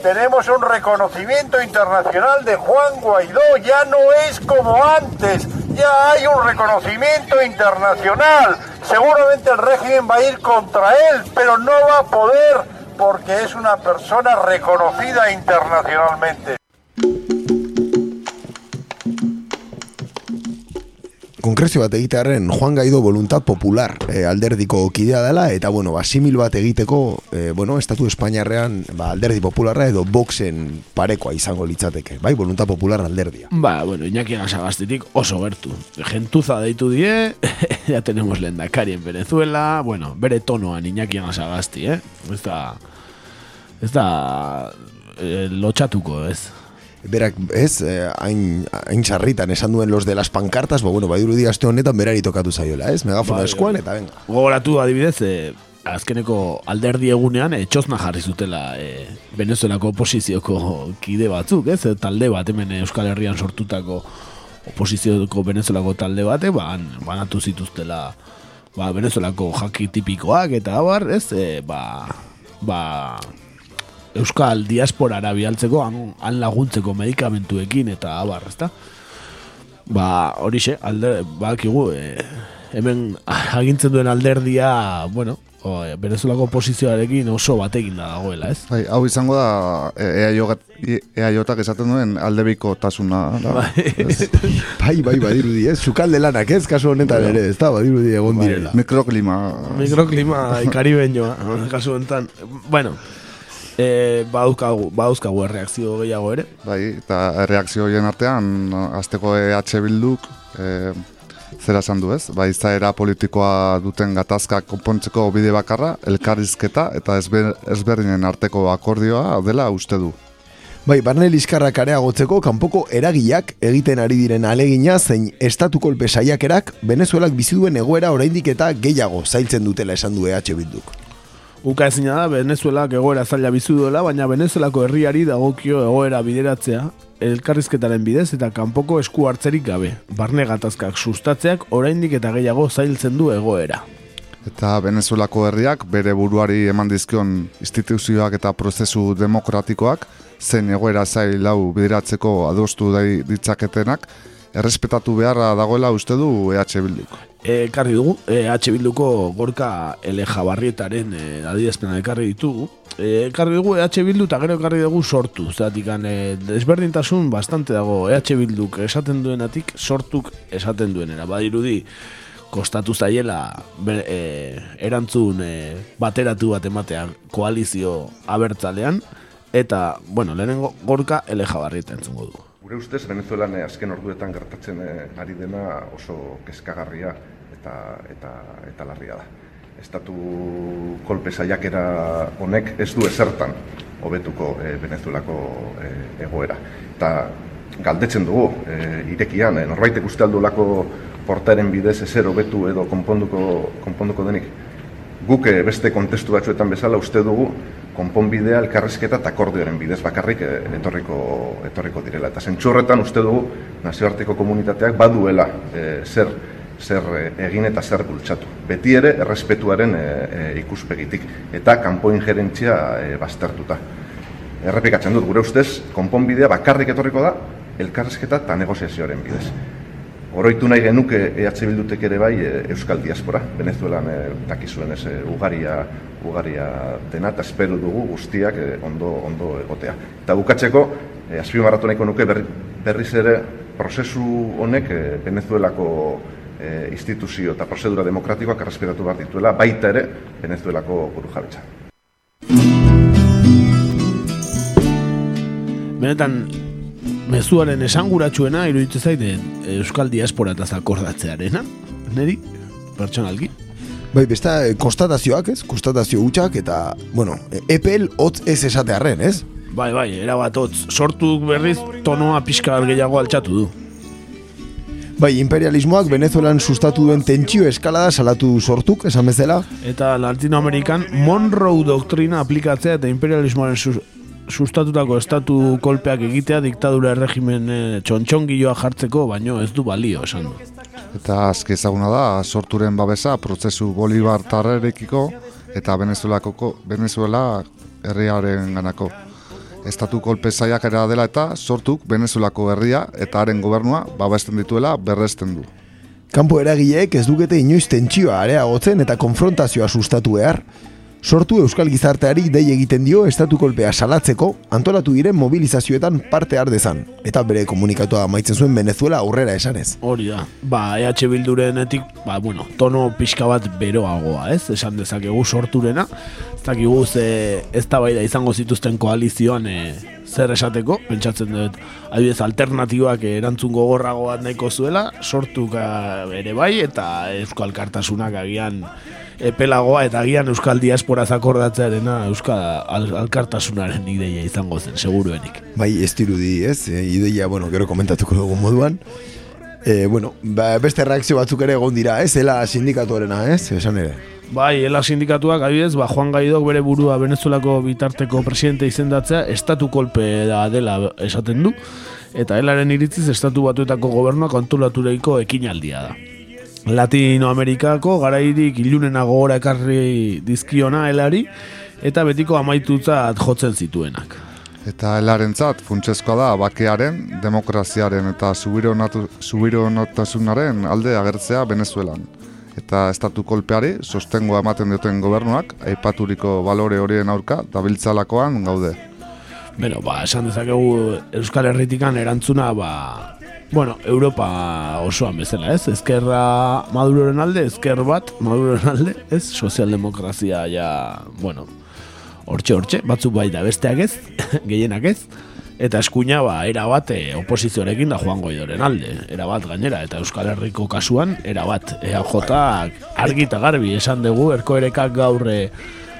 S27: Tenemos un reconocimiento internacional de Juan Guaidó. Ya no es como antes. Ya hay un reconocimiento internacional. Seguramente el régimen va a ir contra él, pero no va a poder porque es una persona reconocida internacionalmente.
S1: Konkrezio bat egitearen Juan Gaido Voluntad Popular e, alderdiko kidea dela eta bueno, ba, simil bat egiteko e, bueno, estatu Espainiarrean ba, alderdi popularra edo boxen parekoa izango litzateke, bai, Voluntad Popular alderdia.
S2: Ba, bueno, Iñaki Anasagastitik oso gertu. Gentuza deitu die, ya tenemos lendakari en Venezuela, bueno, bere tonoan Iñaki Anasagasti, eh? Ez da, ez da, eh, lotxatuko, ez?
S1: Berak, ez, eh, hain, hain sarritan esan duen los de las pancartas, ba, bueno, badirudi aste honetan berari tokatu zaiola, ez? Megafono
S2: Bai,
S1: eskuan
S2: bai.
S1: eta venga.
S2: Gogoratu adibidez, eh, azkeneko alderdi egunean eh, txosna jarri zutela eh, Venezuelako oposizioko kide batzuk, ez? Talde bat hemen Euskal Herrian sortutako oposizioko Venezuelako talde bate, ba, banatu zituztela ba, Venezuelako jaki tipikoak eta abar, ez? Eh, ba, ba, Euskal diasporara bialtzeko, han, han laguntzeko medikamentuekin eta abar, ezta? Ba, horixe, alde, bakigu, e, hemen agintzen duen alderdia, bueno, o, e, Venezuelako oposizioarekin oso batekin da dagoela, ez?
S3: Bai, hau izango da e, EAJak esaten duen aldebiko tasuna. Da, ez?
S1: Bai, bai, badirudi, ez? Sukalde lanak, ez? Kasu honetan ere, ez da, badirudi egon direla.
S3: Mikroklima.
S2: Mikroklima ikaribeñoa, kasu honetan. Bueno, e, badauzkagu, badauzkagu erreakzio gehiago ere.
S3: Bai, eta reakzio horien artean, azteko EH Bilduk, e, zera esan du ez, bai, izaera politikoa duten gatazka konpontzeko bide bakarra, elkarrizketa eta ezber, ezberdinen arteko akordioa dela uste du.
S1: Bai, barne liskarrak areagotzeko kanpoko eragiak egiten ari diren alegina zein estatu kolpe saiakerak Venezuelak bizi duen egoera oraindik eta gehiago zailtzen dutela esan du EH Bilduk.
S2: Uka ezina da, Venezuelak egoera zaila bizu duela, baina Venezuelako herriari dagokio egoera bideratzea, elkarrizketaren bidez eta kanpoko esku hartzerik gabe. Barne gatazkak sustatzeak oraindik eta gehiago zailtzen du egoera.
S3: Eta Venezuelako herriak bere buruari eman dizkion instituzioak eta prozesu demokratikoak zen egoera zail hau bideratzeko adostu dai ditzaketenak errespetatu beharra dagoela uste du EH Bilduk.
S2: E, ekarri dugu, EH Bilduko gorka ele jabarrietaren e, adidezpena ekarri ditugu. E, ekarri dugu EH Bildu eta gero ekarri dugu sortu. Zeratik, e, desberdintasun bastante dago EH Bilduk esaten duenatik, sortuk esaten duenera. Badirudi, kostatu zaiela e, erantzun e, bateratu bat ematea koalizio abertzalean, eta, bueno, lehenengo gorka ele jabarrieta entzungo dugu.
S32: Gure ustez, Venezuelan eh, azken orduetan gertatzen eh, ari dena oso kezkagarria eta, eta, eta larria da. Estatu kolpe saiakera honek ez du ezertan hobetuko eh, Venezuelako eh, egoera. Eta galdetzen dugu, eh, irekian, eh, norbaitek uste aldulako portaren bidez ezer hobetu edo konponduko, konponduko denik. Guk beste kontestu batzuetan bezala uste dugu konponbidea elkarrizketa eta akordioaren bidez bakarrik eh, etorriko, etorriko direla. Eta zentsu horretan uste dugu nazioarteko komunitateak baduela eh, zer zer eh, egin eta zer bultzatu. Beti ere errespetuaren eh, eh, ikuspegitik eta kanpo injerentzia eh, baztertuta. Errepikatzen dut, gure ustez, konponbidea bakarrik etorriko da elkarrizketa eta negoziazioaren bidez. Oroitu nahi genuke EH Bildutek ere bai e, Euskal Diaspora, Venezuelan e, dakizuen ez e, ugaria, ugaria dena, eta espero dugu guztiak e, ondo, ondo egotea. Eta bukatzeko, e, azpimarratu nahiko nuke berri, berriz ere prozesu honek e, Venezuelako e, instituzio eta prozedura demokratikoak errespetatu behar dituela, baita ere Venezuelako buru jabetza.
S2: Benetan, mezuaren esanguratsuena iruditzen zait eh, Euskal Diaspora eta akordatzearena, neri, pertsonalki.
S1: Bai, besta, eh, konstatazioak, ez? Konstatazio hutsak eta, bueno, eh, epel hotz ez esatearren, ez?
S2: Bai, bai, erabat hotz, sortu berriz tonoa pixka gehiago altxatu du.
S1: Bai, imperialismoak Venezuelan sustatu duen tentsio eskalada salatu sortuk, esan bezala.
S2: Eta Latinoamerikan Monroe doktrina aplikatzea eta imperialismoaren sustatutako estatu kolpeak egitea diktadura erregimen e, txontxongilloa jartzeko, baino ez du balio, esan du.
S3: Eta azke ezaguna da, sorturen babesa prozesu Bolivar tarrerekiko eta Venezuelako, Venezuela herriaren ganako. Estatu kolpe saiakera dela eta sortuk Venezuelako herria eta haren gobernua babesten dituela berresten du.
S1: Kanpo eragileek ez dukete inoiz tentsioa areagotzen eta konfrontazioa sustatu behar. Sortu Euskal Gizarteari dei egiten dio estatu kolpea salatzeko antolatu diren mobilizazioetan parte har dezan. Eta bere komunikatua amaitzen zuen Venezuela aurrera esanez.
S2: Hori da. Ba, EH Bildurenetik, ba, bueno, tono pixka bat beroagoa, ez? Esan dezakegu sorturena. Ez dakigu ze ez da izango zituzten koalizioan e, zer esateko, pentsatzen dut, adibidez, alternatibak erantzun gogorrago bat nahiko zuela, sortuk eh, ere bai, eta Euskal Kartasunak agian epelagoa eta agian Euskal Diaspora zakordatzearena Euskal al Alkartasunaren ideia izango zen, seguruenik.
S1: Bai, ez dirudi, ez? E, ideia, bueno, gero komentatuko dugu moduan. E, bueno, ba, beste reakzio batzuk ere egon dira, ez? Ela sindikatuarena, ez? Esan ere.
S2: Bai, ela sindikatuak, adibidez, ba, Juan Gaidok bere burua Venezuelako bitarteko presidente izendatzea, estatu kolpe da dela esaten du, eta helaren iritziz estatu batuetako gobernua kontulatureiko ekinaldia da. Latinoamerikako garairik ilunena gogora ekarri dizkiona helari, eta betiko amaitutzat jotzen zituenak.
S3: Eta helarentzat funtsezkoa da bakearen, demokraziaren eta subironotasunaren alde agertzea Venezuelan. Eta estatu kolpeari sostengoa ematen duten gobernuak aipaturiko balore horien aurka dabiltzalakoan gaude.
S2: Beno, ba, esan dezakegu Euskal Herritikan erantzuna, ba, bueno, Europa osoan bezala, ez? Ezkerra Maduroren alde, ezker bat Maduroren alde, ez? Sozialdemokrazia ja, bueno, hortxe hortxe, batzuk bai da besteak ez, gehienak ez, eta eskuina ba, era bat e, oposizioarekin da Juan Goidoren alde, era bat gainera, eta Euskal Herriko kasuan, era bat, EAJak argi eta garbi esan dugu, erkoerekak gaur e,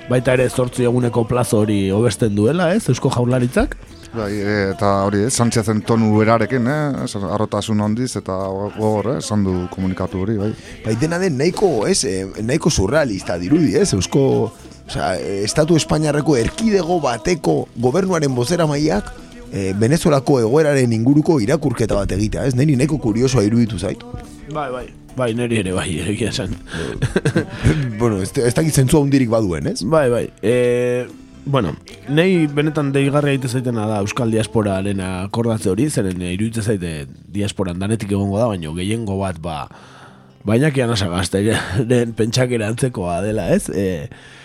S2: baita ere zortzi eguneko plazo hori hobesten duela, ez, Eusko Jaurlaritzak,
S3: Bai, eta hori, eh, Sánchezen tonu berarekin, eh, arrotasun handiz eta gogor, eh, esan du komunikatu hori, bai.
S1: Bai, dena den nahiko, ez, eh, nahiko surrealista dirudi, ez, eusko, osea, eh, Estatu Espainiarreko erkidego bateko gobernuaren bozera maiak, eh, Venezuelako egoeraren inguruko irakurketa bat egitea, ez, niri nahiko kuriosoa iruditu zait.
S2: Bai, bai. Bai, neri ere bai, egia esan.
S1: bueno, ez, ez dakit zentzua hundirik baduen, ez?
S2: Bai, bai. E, bueno, nahi benetan deigarria egite zaitena da Euskal Diasporaren akordatze hori, zeren iruditzen zaite diasporan danetik egongo da, baina gehiengo bat ba, baina kian asagaztaren pentsakera antzekoa dela, ez? E, e,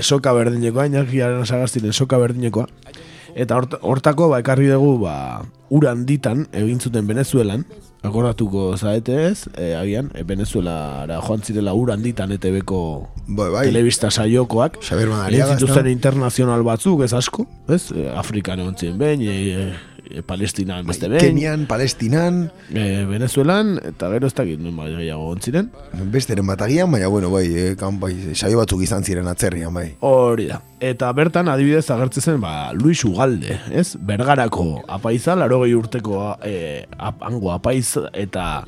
S2: soka berdinekoa, inakiaren asagaztiren soka berdinekoa. Eta hort, hortako, ba, ekarri dugu, ba, uran ditan, egin zuten Venezuelan, akordatuko zaete ez, e, agian, e, Venezuelara joan zirela uran ditan ETV-ko
S1: bai, bai.
S2: telebista saiokoak.
S1: Xaber Madariaga,
S2: Egin zituzten internazional batzuk, ez asko, ez? E, Afrikan egon ziren behin, e, e, Palestinan beste behin.
S1: Kenian, Palestinan,
S2: e, Venezuelan, eta gero ez dakit nun bai gehiago egon ziren.
S1: besteren bat agian, baina bueno, bai, eh, kan, bai, saio batzuk izan ziren atzerrian, bai.
S2: Hori da. Eta bertan adibidez agertzen zen ba, Luis Ugalde, ez? Bergarako apaiza, laro urteko e, ap, apaiz eta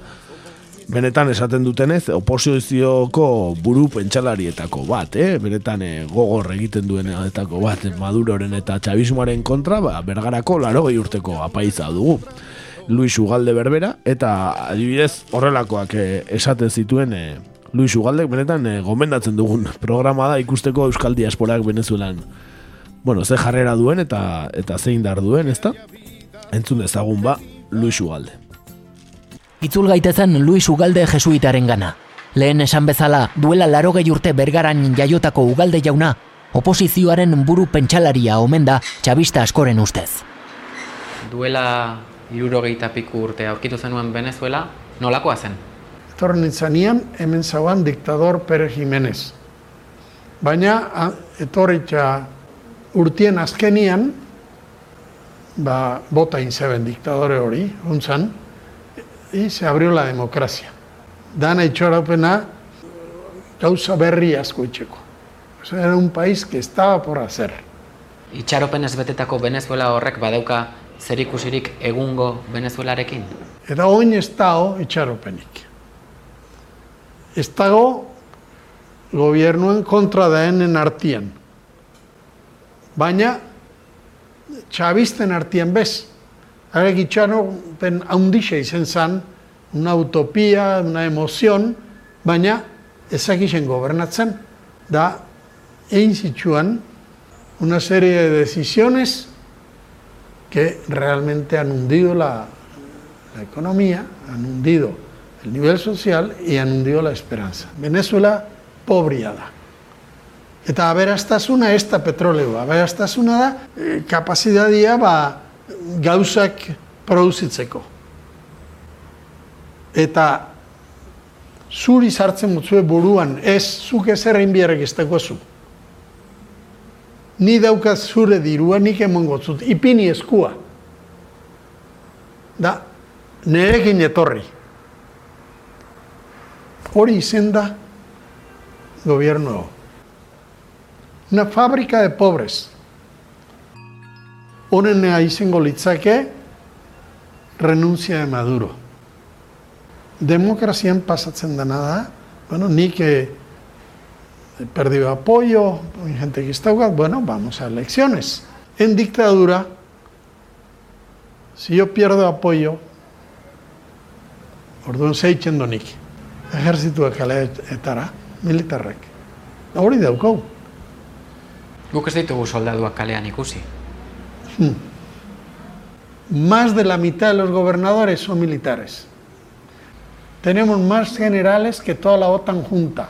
S2: benetan esaten dutenez oposizioko buru pentsalarietako bat, eh? Benetan e, gogor egiten duenetako bat Maduroren eta Txabismoaren kontra, ba, bergarako laro urteko apaiza dugu. Luis Ugalde berbera, eta adibidez horrelakoak eh, esaten zituen eh, Luis Ugaldek benetan eh, gomendatzen dugun programa da ikusteko Euskal Diasporak Venezuelan bueno, ze jarrera duen eta eta zein dar duen, ezta? Entzun dezagun ba, Luis Ugalde.
S33: Itzul gaitezen Luis Ugalde jesuitaren gana. Lehen esan bezala, duela larogei urte bergaran jaiotako Ugalde jauna, oposizioaren buru pentsalaria omen da txabista askoren ustez.
S34: Duela irurogeita piku urte aurkitu zenuen Venezuela, nolakoa zen?
S35: Etorren nintzanean, hemen zauan diktador Pere Jimenez. Baina, etorritza urtien azkenian, ba, bota inzeben diktadore hori, untzan, y se abrió la democracia. Dana itxoropena gauza berri asko itxeko. O era un país que estaba por hacer.
S34: Itxaropenez betetako Venezuela horrek badauka zerikusirik egungo Venezuelarekin?
S35: Eta oin ez dago itxaropenik. Ez dago gobernuen kontra daenen artian. Baina, txabisten artian bez. Arek itxaropen haundixe izen zan, una utopia, una emozion, baina ezakixen gobernatzen, da egin zitsuan una serie de decisiones que realmente han hundido la, la economía, han hundido el nivel social y han hundido la esperanza. Venezuela pobrea da. Eta aberastasuna ez da petroleo, aberastasuna da eh, kapazitatea ba, gauzak produzitzeko. Eta zuri sartzen mutzue buruan, ez zuk ez errein biharrek ez dagozu. Ni daukaz zure dirua, nik emongo zut, ipini eskua. Da, nerekin etorri. Hori izen da gobierno. Una fábrica de pobres. Honen izango litzake renuncia de Maduro. Demokrazian pasatzen dena da, bueno, nik he perdido apoyo, gente que está bueno, vamos a elecciones. En dictadura, si yo pierdo apoyo, orduan zeitzen donik, ejerzituak kaleetara, militarrek. Hori daukau.
S34: Guk ez ditugu soldaduak kalean ikusi.
S35: Más de la mitad de los gobernadores son militares. Tenemos más generales que toda la OTAN junta.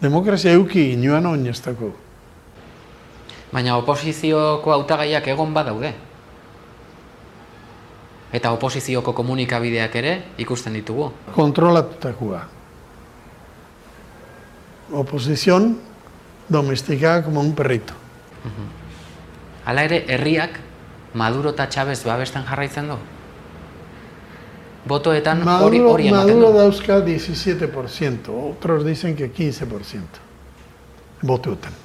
S35: Demokrazia euki inoan oinestako.
S34: Baina oposizioko hautagaiak egon badaude. Eta oposizioko komunikabideak ere ikusten ditugu.
S35: Kontrolatutakoa. Oposición domesticada como un perrito.
S34: Hala ere, herriak Maduro eta Chavez babesten jarraitzen du? Botoetan hori
S35: Maduro,
S34: hori ematen
S35: Maduro
S34: du.
S35: dauzka 17%, otros dicen que 15%. Boteotan.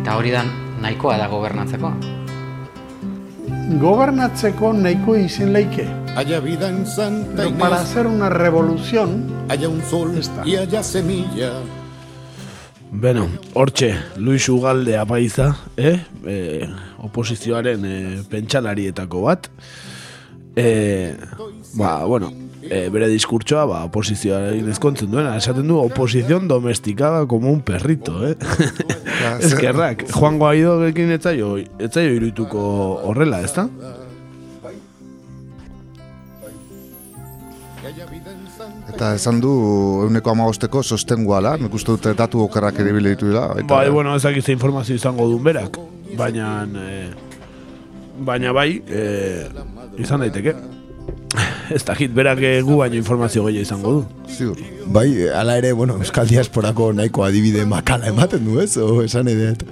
S34: Eta hori da nahikoa da gobernatzeko.
S35: Gobernatzeko nahiko izen leike.
S23: Haya vida en Santa
S35: Pero para hacer una revolución,
S23: haya un sol y haya semilla.
S2: Beno, hortxe, Luis Ugalde apaiza, eh? E, oposizioaren e, pentsalarietako bat. E, ba, bueno, e, bere diskurtsoa ba, oposizioaren ezkontzen duena. Esaten du, oposizion domestikada como un perrito, eh? Eskerrak, Juan Guaidoekin etzaio, etzaio iruituko horrela, ezta?
S3: Eta esan du euneko amagosteko sostenguala, nik uste dute datu okerrak ere bile ditu dira. Eta,
S2: Bai, bueno, ez dakit ze informazio izango duen berak, baina eh, baina bai, eh, izan daiteke. Ez dakit, berak eh, gu baino informazio gehiago izango du.
S3: Ziur.
S1: Bai, hala ere, bueno, Euskal Diasporako nahiko adibide makala ematen du, ez? O, esan edet,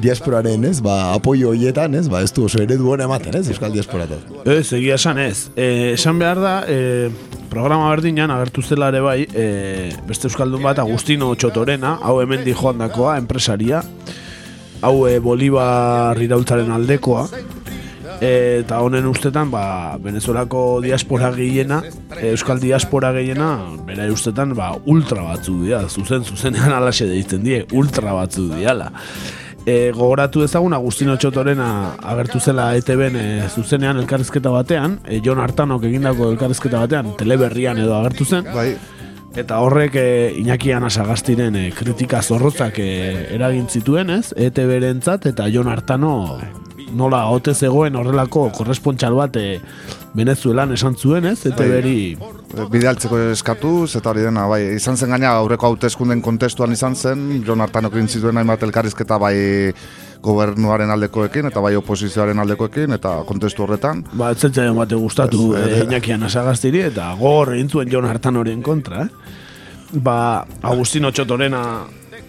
S1: diasporaren, ez? Ba, apoio hoietan, ez? Ba, ez du oso eredu hona ematen, ez? Euskal Diasporatak.
S2: Ez, egia esan ez. E, esan behar da, e, programa berdinan agertu zela ere bai, e, beste euskaldun bat Agustino Txotorena, hau hemen di joandakoa, enpresaria, hau e, Bolivar iraultzaren aldekoa, eta honen ustetan, ba, Venezuelako diaspora gehiena, euskal diaspora gehiena, bera ustetan, ba, ultra batzu dira, zuzen, zuzenean alaxe deitzen die, ultra batzu diala. E, gogoratu ezagun Agustino Txotorena agertu zela ETB-en e, zuzenean elkarrizketa batean, e, Jon Artanok egindako elkarrizketa batean, teleberrian edo agertu zen.
S3: Bai.
S2: Eta horrek e, Iñaki Anasagastiren e, kritika zorrotzak e, eragin zituen, ez? ETB-rentzat eta Jon Artano nola ote zegoen horrelako korrespontxal bat e, Venezuelan esan zuen, ez? ETB-ri
S3: Bidaltzeko eskatuz, eta hori dena, bai, izan zen gaina aurreko hauteskunden kontestuan izan zen, Jon Artanok egin zituen hainbat elkarrizketa bai gobernuaren aldekoekin eta bai oposizioaren aldekoekin eta kontestu horretan.
S2: Ba, ez zentzaion bate gustatu
S3: Ez,
S2: e,
S3: eh,
S2: Iñaki Anasagastiri eta gogor egin zuen Jon Artanoren kontra, eh? Ba, Agustino Txotorena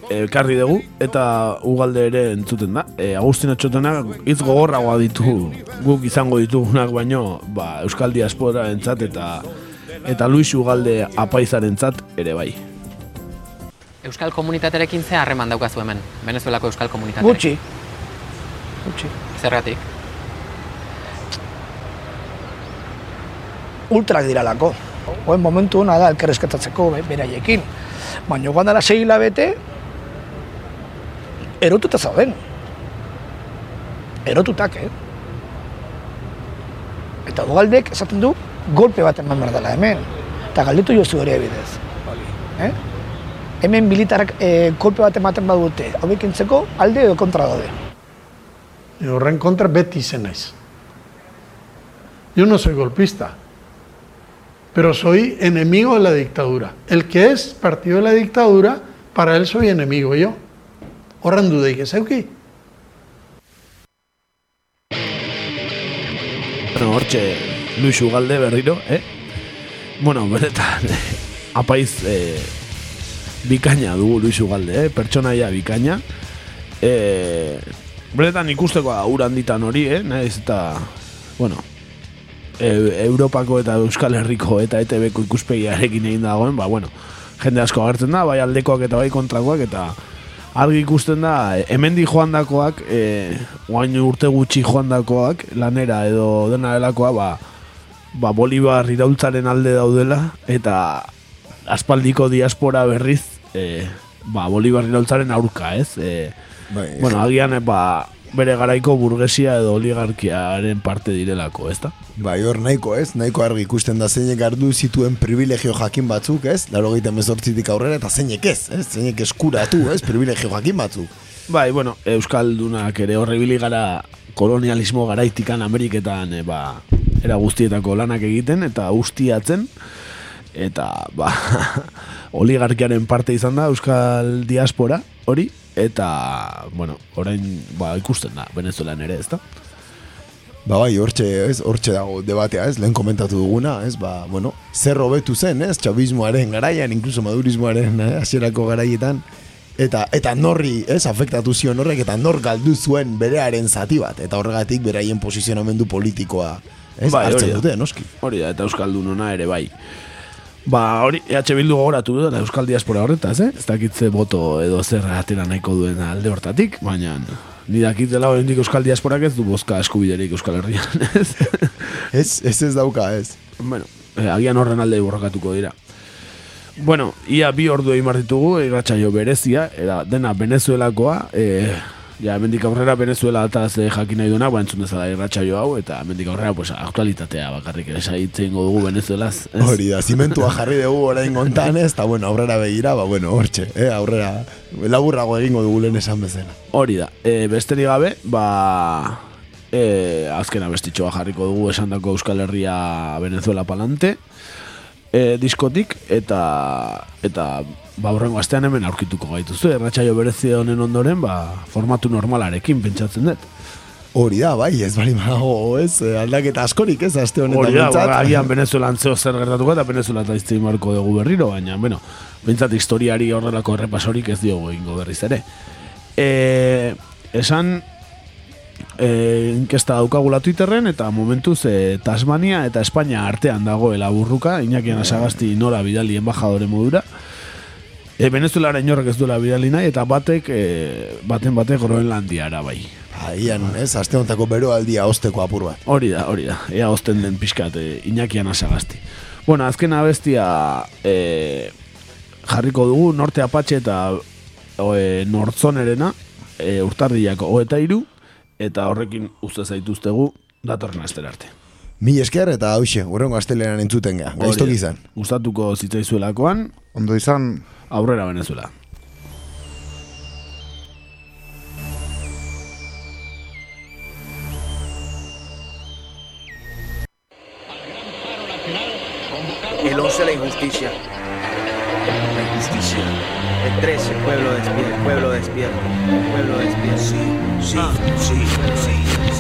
S2: elkarri dugu eta ugalde ere entzuten da. E, Agustino Txotona hitz gogorragoa ditu guk izango ditugunak baino ba, Euskal Diaspora entzat eta eta Luis Ugalde apaizarentzat ere bai.
S34: Euskal komunitatearekin ze harreman daukazu hemen, Venezuelako euskal komunitatearekin.
S36: Gutxi. Gutxi.
S34: Zergatik?
S36: Ultrak diralako. Oen momentu hona da elkarrezketatzeko be- beraiekin. Baina joan dara sei hilabete, erotuta zauden. Erotutak, eh? Eta Ugaldek esaten du, golpe bat eman behar dela hemen. Eta galdetu jozu ere bidez. Eh? Hemen militarrak eh, golpe bat ematen badute, hau ekintzeko alde edo kontra daude.
S35: Y horren kontra beti izen naiz. Yo no soy golpista, pero soy enemigo de la dictadura. El que es partido de la dictadura, para él soy enemigo yo. Horren dudeik ez euki.
S2: Hortxe Luis Ugalde berriro, eh? Bueno, benetan, apaiz eh, bikaina dugu Luis Ugalde, eh? Pertsonaia bikaina. Eh, benetan ikusteko ur handitan hori, eh? Naiz eta, bueno, e, Europako eta Euskal Herriko eta ETB-ko ikuspegiarekin egin dagoen, ba, bueno, jende asko agertzen da, bai aldekoak eta bai kontrakoak, eta argi ikusten da, hemendi joandakoak, e, oain urte gutxi joandakoak, lanera edo dena delakoa, ba, ba Bolivar iraultzaren alde daudela, eta aspaldiko diaspora berriz, e, ba, Bolivar iraultzaren aurka, ez? E,
S1: Bai,
S2: bueno, agian, e, ba, bere garaiko burgesia edo oligarkiaren parte direlako, ezta?
S1: Bai, hor nahiko ez, nahiko argi ikusten da zeinek ardu zituen privilegio jakin batzuk, ez? Laro gaita mezortzitik aurrera eta zeinek ez, ez? Zeinek eskuratu, ez? Privilegio jakin batzuk.
S2: Bai, bueno, Euskaldunak ere horrebili gara kolonialismo garaitikan Ameriketan e, ba, era guztietako lanak egiten eta ustiatzen eta ba, oligarkiaren parte izan da Euskal diaspora hori eta bueno, orain ba, ikusten da Venezuelan ere, ezta?
S1: Ba bai, hortxe, ez, hortxe dago debatea, ez, lehen komentatu duguna, ez, ba, bueno, zer hobetu zen, ez, txabismoaren garaian, inkluso madurismoaren eh, hasierako garaietan, eta eta norri, ez, afektatu zion horrek, eta nor galdu zuen berearen zati bat, eta horregatik beraien posizionamendu politikoa, ez,
S2: Bai, hori
S1: hartzen dute, noski.
S2: Hori da, eta Euskaldunona ere bai. Ba, hori, EH Bildu gogoratu da Euskal Diaspora horretaz, eh? Ez dakitze boto edo zer atera nahiko duen alde hortatik, baina ni dakitela oraindik Euskal Diasporak ez du bozka eskubiderik Euskal Herrian, ez?
S1: ez, ez ez dauka, ez.
S2: Bueno, eh, agian horren alde borrokatuko dira. Bueno, ia bi ordu egin ditugu, irratsaio berezia, era, dena Venezuelakoa, eh, Ja, mendik aurrera Venezuela eta ze jakin nahi duena, ba, entzun dezala irratsaio hau, eta mendik aurrera, pues, aktualitatea bakarrik esaitzen dugu Venezuelaz. ez?
S1: Hori da, zimentua jarri dugu orain gontan ez, eta bueno, aurrera begira, ba, bueno, hortxe, eh, aurrera, laburrago egingo dugu lehen esan bezala.
S2: Hori da, e, besterik gabe, ba, e, azken abestitxoa jarriko dugu esandako Euskal Herria Venezuela palante, e, diskotik, eta, eta ba, horrengo astean hemen aurkituko gaituzu, erratxaio berezi honen ondoren, ba, formatu normalarekin pentsatzen dut.
S1: Hori da, bai, ez bali badago, ez, eh, aldaketa askorik, ez, aste honetan
S2: Hori da,
S1: behintzat.
S2: ba, agian Venezuelan zeo zer gertatuko eta Venezuela eta iztein marko dugu berriro, baina, bueno, bintzat historiari horrelako errepasorik ez diogu egingo berriz ere. E, esan, e, inkesta daukagula Twitterren eta momentuz e, Tasmania eta Espainia artean dagoela burruka, Iñaki Anasagasti nora bidali embajadore modura. E, Venezuelara inorrek ez duela bidali nahi eta batek, e, baten batek Groenlandiara bai.
S1: Aian, ez, aste honetako beroaldia osteko apur bat.
S2: Hori da, hori da. Ea osten den pixkat e, Iñaki Anasagasti. Bueno, azken abestia e, jarriko dugu Norte Apache eta e, Nortzonerena e, urtarriako o eta iru eta horrekin uste zaituztegu datorren astera arte.
S1: Mil esker eta hause, urrengo astelenan entzuten ga, gaiztok izan.
S2: Gustatuko zitzaizuelakoan.
S3: Ondo izan.
S2: Aurrera Venezuela.
S37: El 11 la injusticia. La injusticia. El 13 el pueblo despierta. El pueblo despierta. Pueblo despierta. Sí, sí, sí, sí.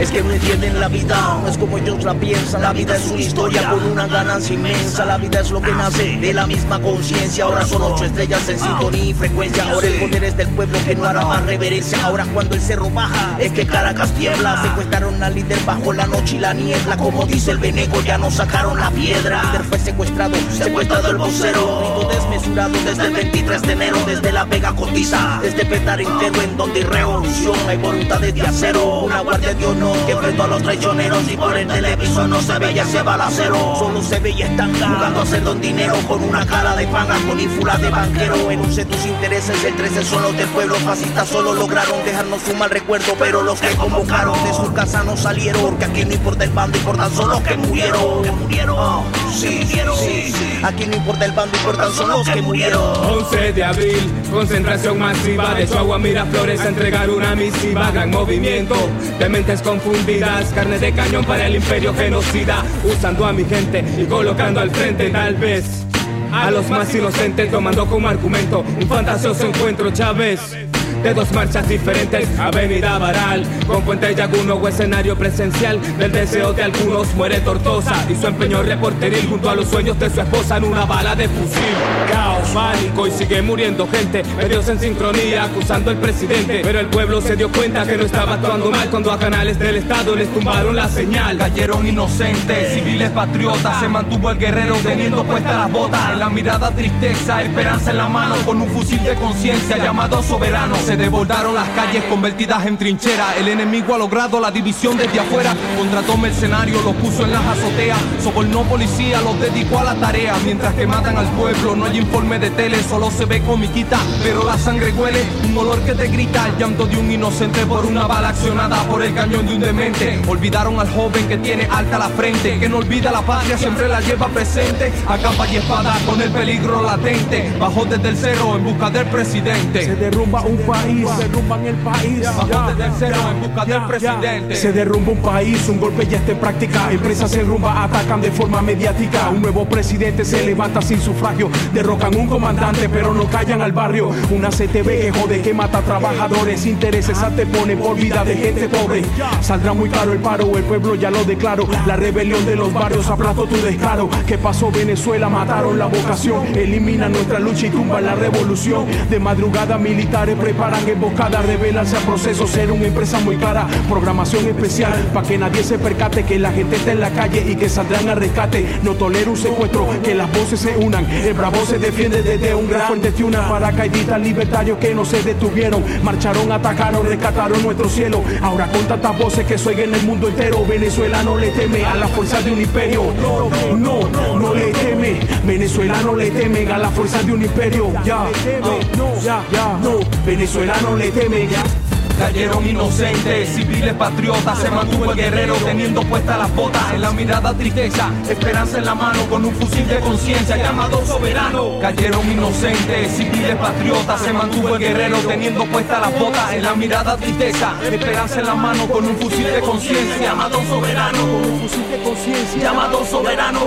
S37: Es que no entienden la vida, no es como ellos la piensan. La vida es una historia con una ganancia inmensa. La vida es lo que nace de la misma conciencia. Ahora son ocho estrellas en sintonía y frecuencia. Ahora el poder es del pueblo que no hará más reverencia. Ahora cuando el cerro baja, es que Caracas tiembla. Secuestraron al líder bajo la noche y la niebla. Como dice el venego, ya no sacaron la piedra. El líder fue secuestrado, secuestrado el vocero. Grito desmesurado desde el 23 de enero, desde la Vega Cotiza, desde Petar entero, en donde hay revolución, hay voluntades de acero. Una guardia de honor que enfrentó a los traicioneros y por el televisor no se veía ese balacero. Solo se veía estanga jugando a hacer don dinero con una cara de panga, con ínfulas de banquero. Enuncie tus intereses, el 13 son los del pueblo. Fascistas solo lograron dejarnos un mal recuerdo, pero los que convocaron de su casa no salieron. Porque aquí no importa el bando, importan solo los que murieron. Que murieron. Sí, sí, sí. Aquí no importa el bando, importan solo los que murieron.
S38: 11 de abril, concentración masiva de Chihuahua Miraflores a entregar una misiva, gran movimiento mentes confundidas, carne de cañón para el imperio genocida, usando a mi gente y colocando al frente tal vez a los más inocentes tomando como argumento un fantasioso encuentro Chávez. De dos marchas diferentes, Avenida Baral, con Puente Yaguno o escenario presencial del deseo de algunos muere Tortosa y su empeño reporteril junto a los sueños de su esposa en una bala de fusil. Caos, pánico y sigue muriendo gente, medios en sincronía acusando al presidente, pero el pueblo se dio cuenta que no estaba actuando mal cuando a canales del Estado les tumbaron la señal.
S39: Cayeron inocentes, civiles patriotas, se mantuvo el guerrero teniendo puestas las botas. En la mirada tristeza, esperanza en la mano, con un fusil de conciencia llamado soberano. Se desbordaron las calles convertidas en trinchera. El enemigo ha logrado la división desde afuera. Contrató mercenarios, los puso en las azoteas. Sobornó policía, los dedicó a la tarea. Mientras que matan al pueblo, no hay informe de tele, solo se ve comiquita. Pero la sangre huele, un olor que te grita. El llanto de un inocente por una bala accionada por el cañón de un demente. Olvidaron al joven que tiene alta la frente, que no olvida la patria, siempre la lleva presente. A capa y espada con el peligro latente. Bajó desde el cerro en busca del presidente.
S40: Se derrumba un país, se derrumban el país.
S39: Bajó desde el cerro en busca del presidente.
S40: Se derrumba un país, un golpe ya está en práctica. Empresas se derrumba, atacan de forma mediática. Un nuevo presidente se levanta sin sufragio. Derrocan un comandante, pero no callan al barrio. Una CTV que jode, que mata trabajadores. Intereses antepone por vida de gente pobre. Saldrá muy caro el paro, el pueblo ya lo declaró. La rebelión de los barrios aplastó tu descaro. ¿Qué pasó Venezuela? Mataron la vocación. Eliminan nuestra lucha y tumban la revolución. De madrugada militares preparan emboscadas, revelarse a procesos, ser una empresa muy cara. Programación especial para que nadie se percate que la gente está en la calle y que saldrán a rescate. No tolero un secuestro, que las voces se unan. El bravo se defiende desde un gran fuerte tiuna. Paracaidistas libertarios que no se detuvieron. Marcharon, atacaron, rescataron nuestro cielo. Ahora con tantas voces que soy en el mundo entero. Venezuela no le teme a la fuerza de un imperio. No, no, no le teme. Venezuela no le teme a la fuerza de un imperio. Ya, no, ya, ya, no. Venezuela no le teme. Ya.
S39: Cayeron inocentes, civiles patriotas, se mantuvo el guerrero teniendo puestas las botas. En la mirada tristeza, esperanza en la mano con un fusil de conciencia llamado soberano. Cayeron inocentes, civiles patriotas, se mantuvo el guerrero teniendo puestas las botas. En la mirada tristeza, esperanza en la mano con un fusil de conciencia llamado soberano. Con un fusil de conciencia llamado soberano.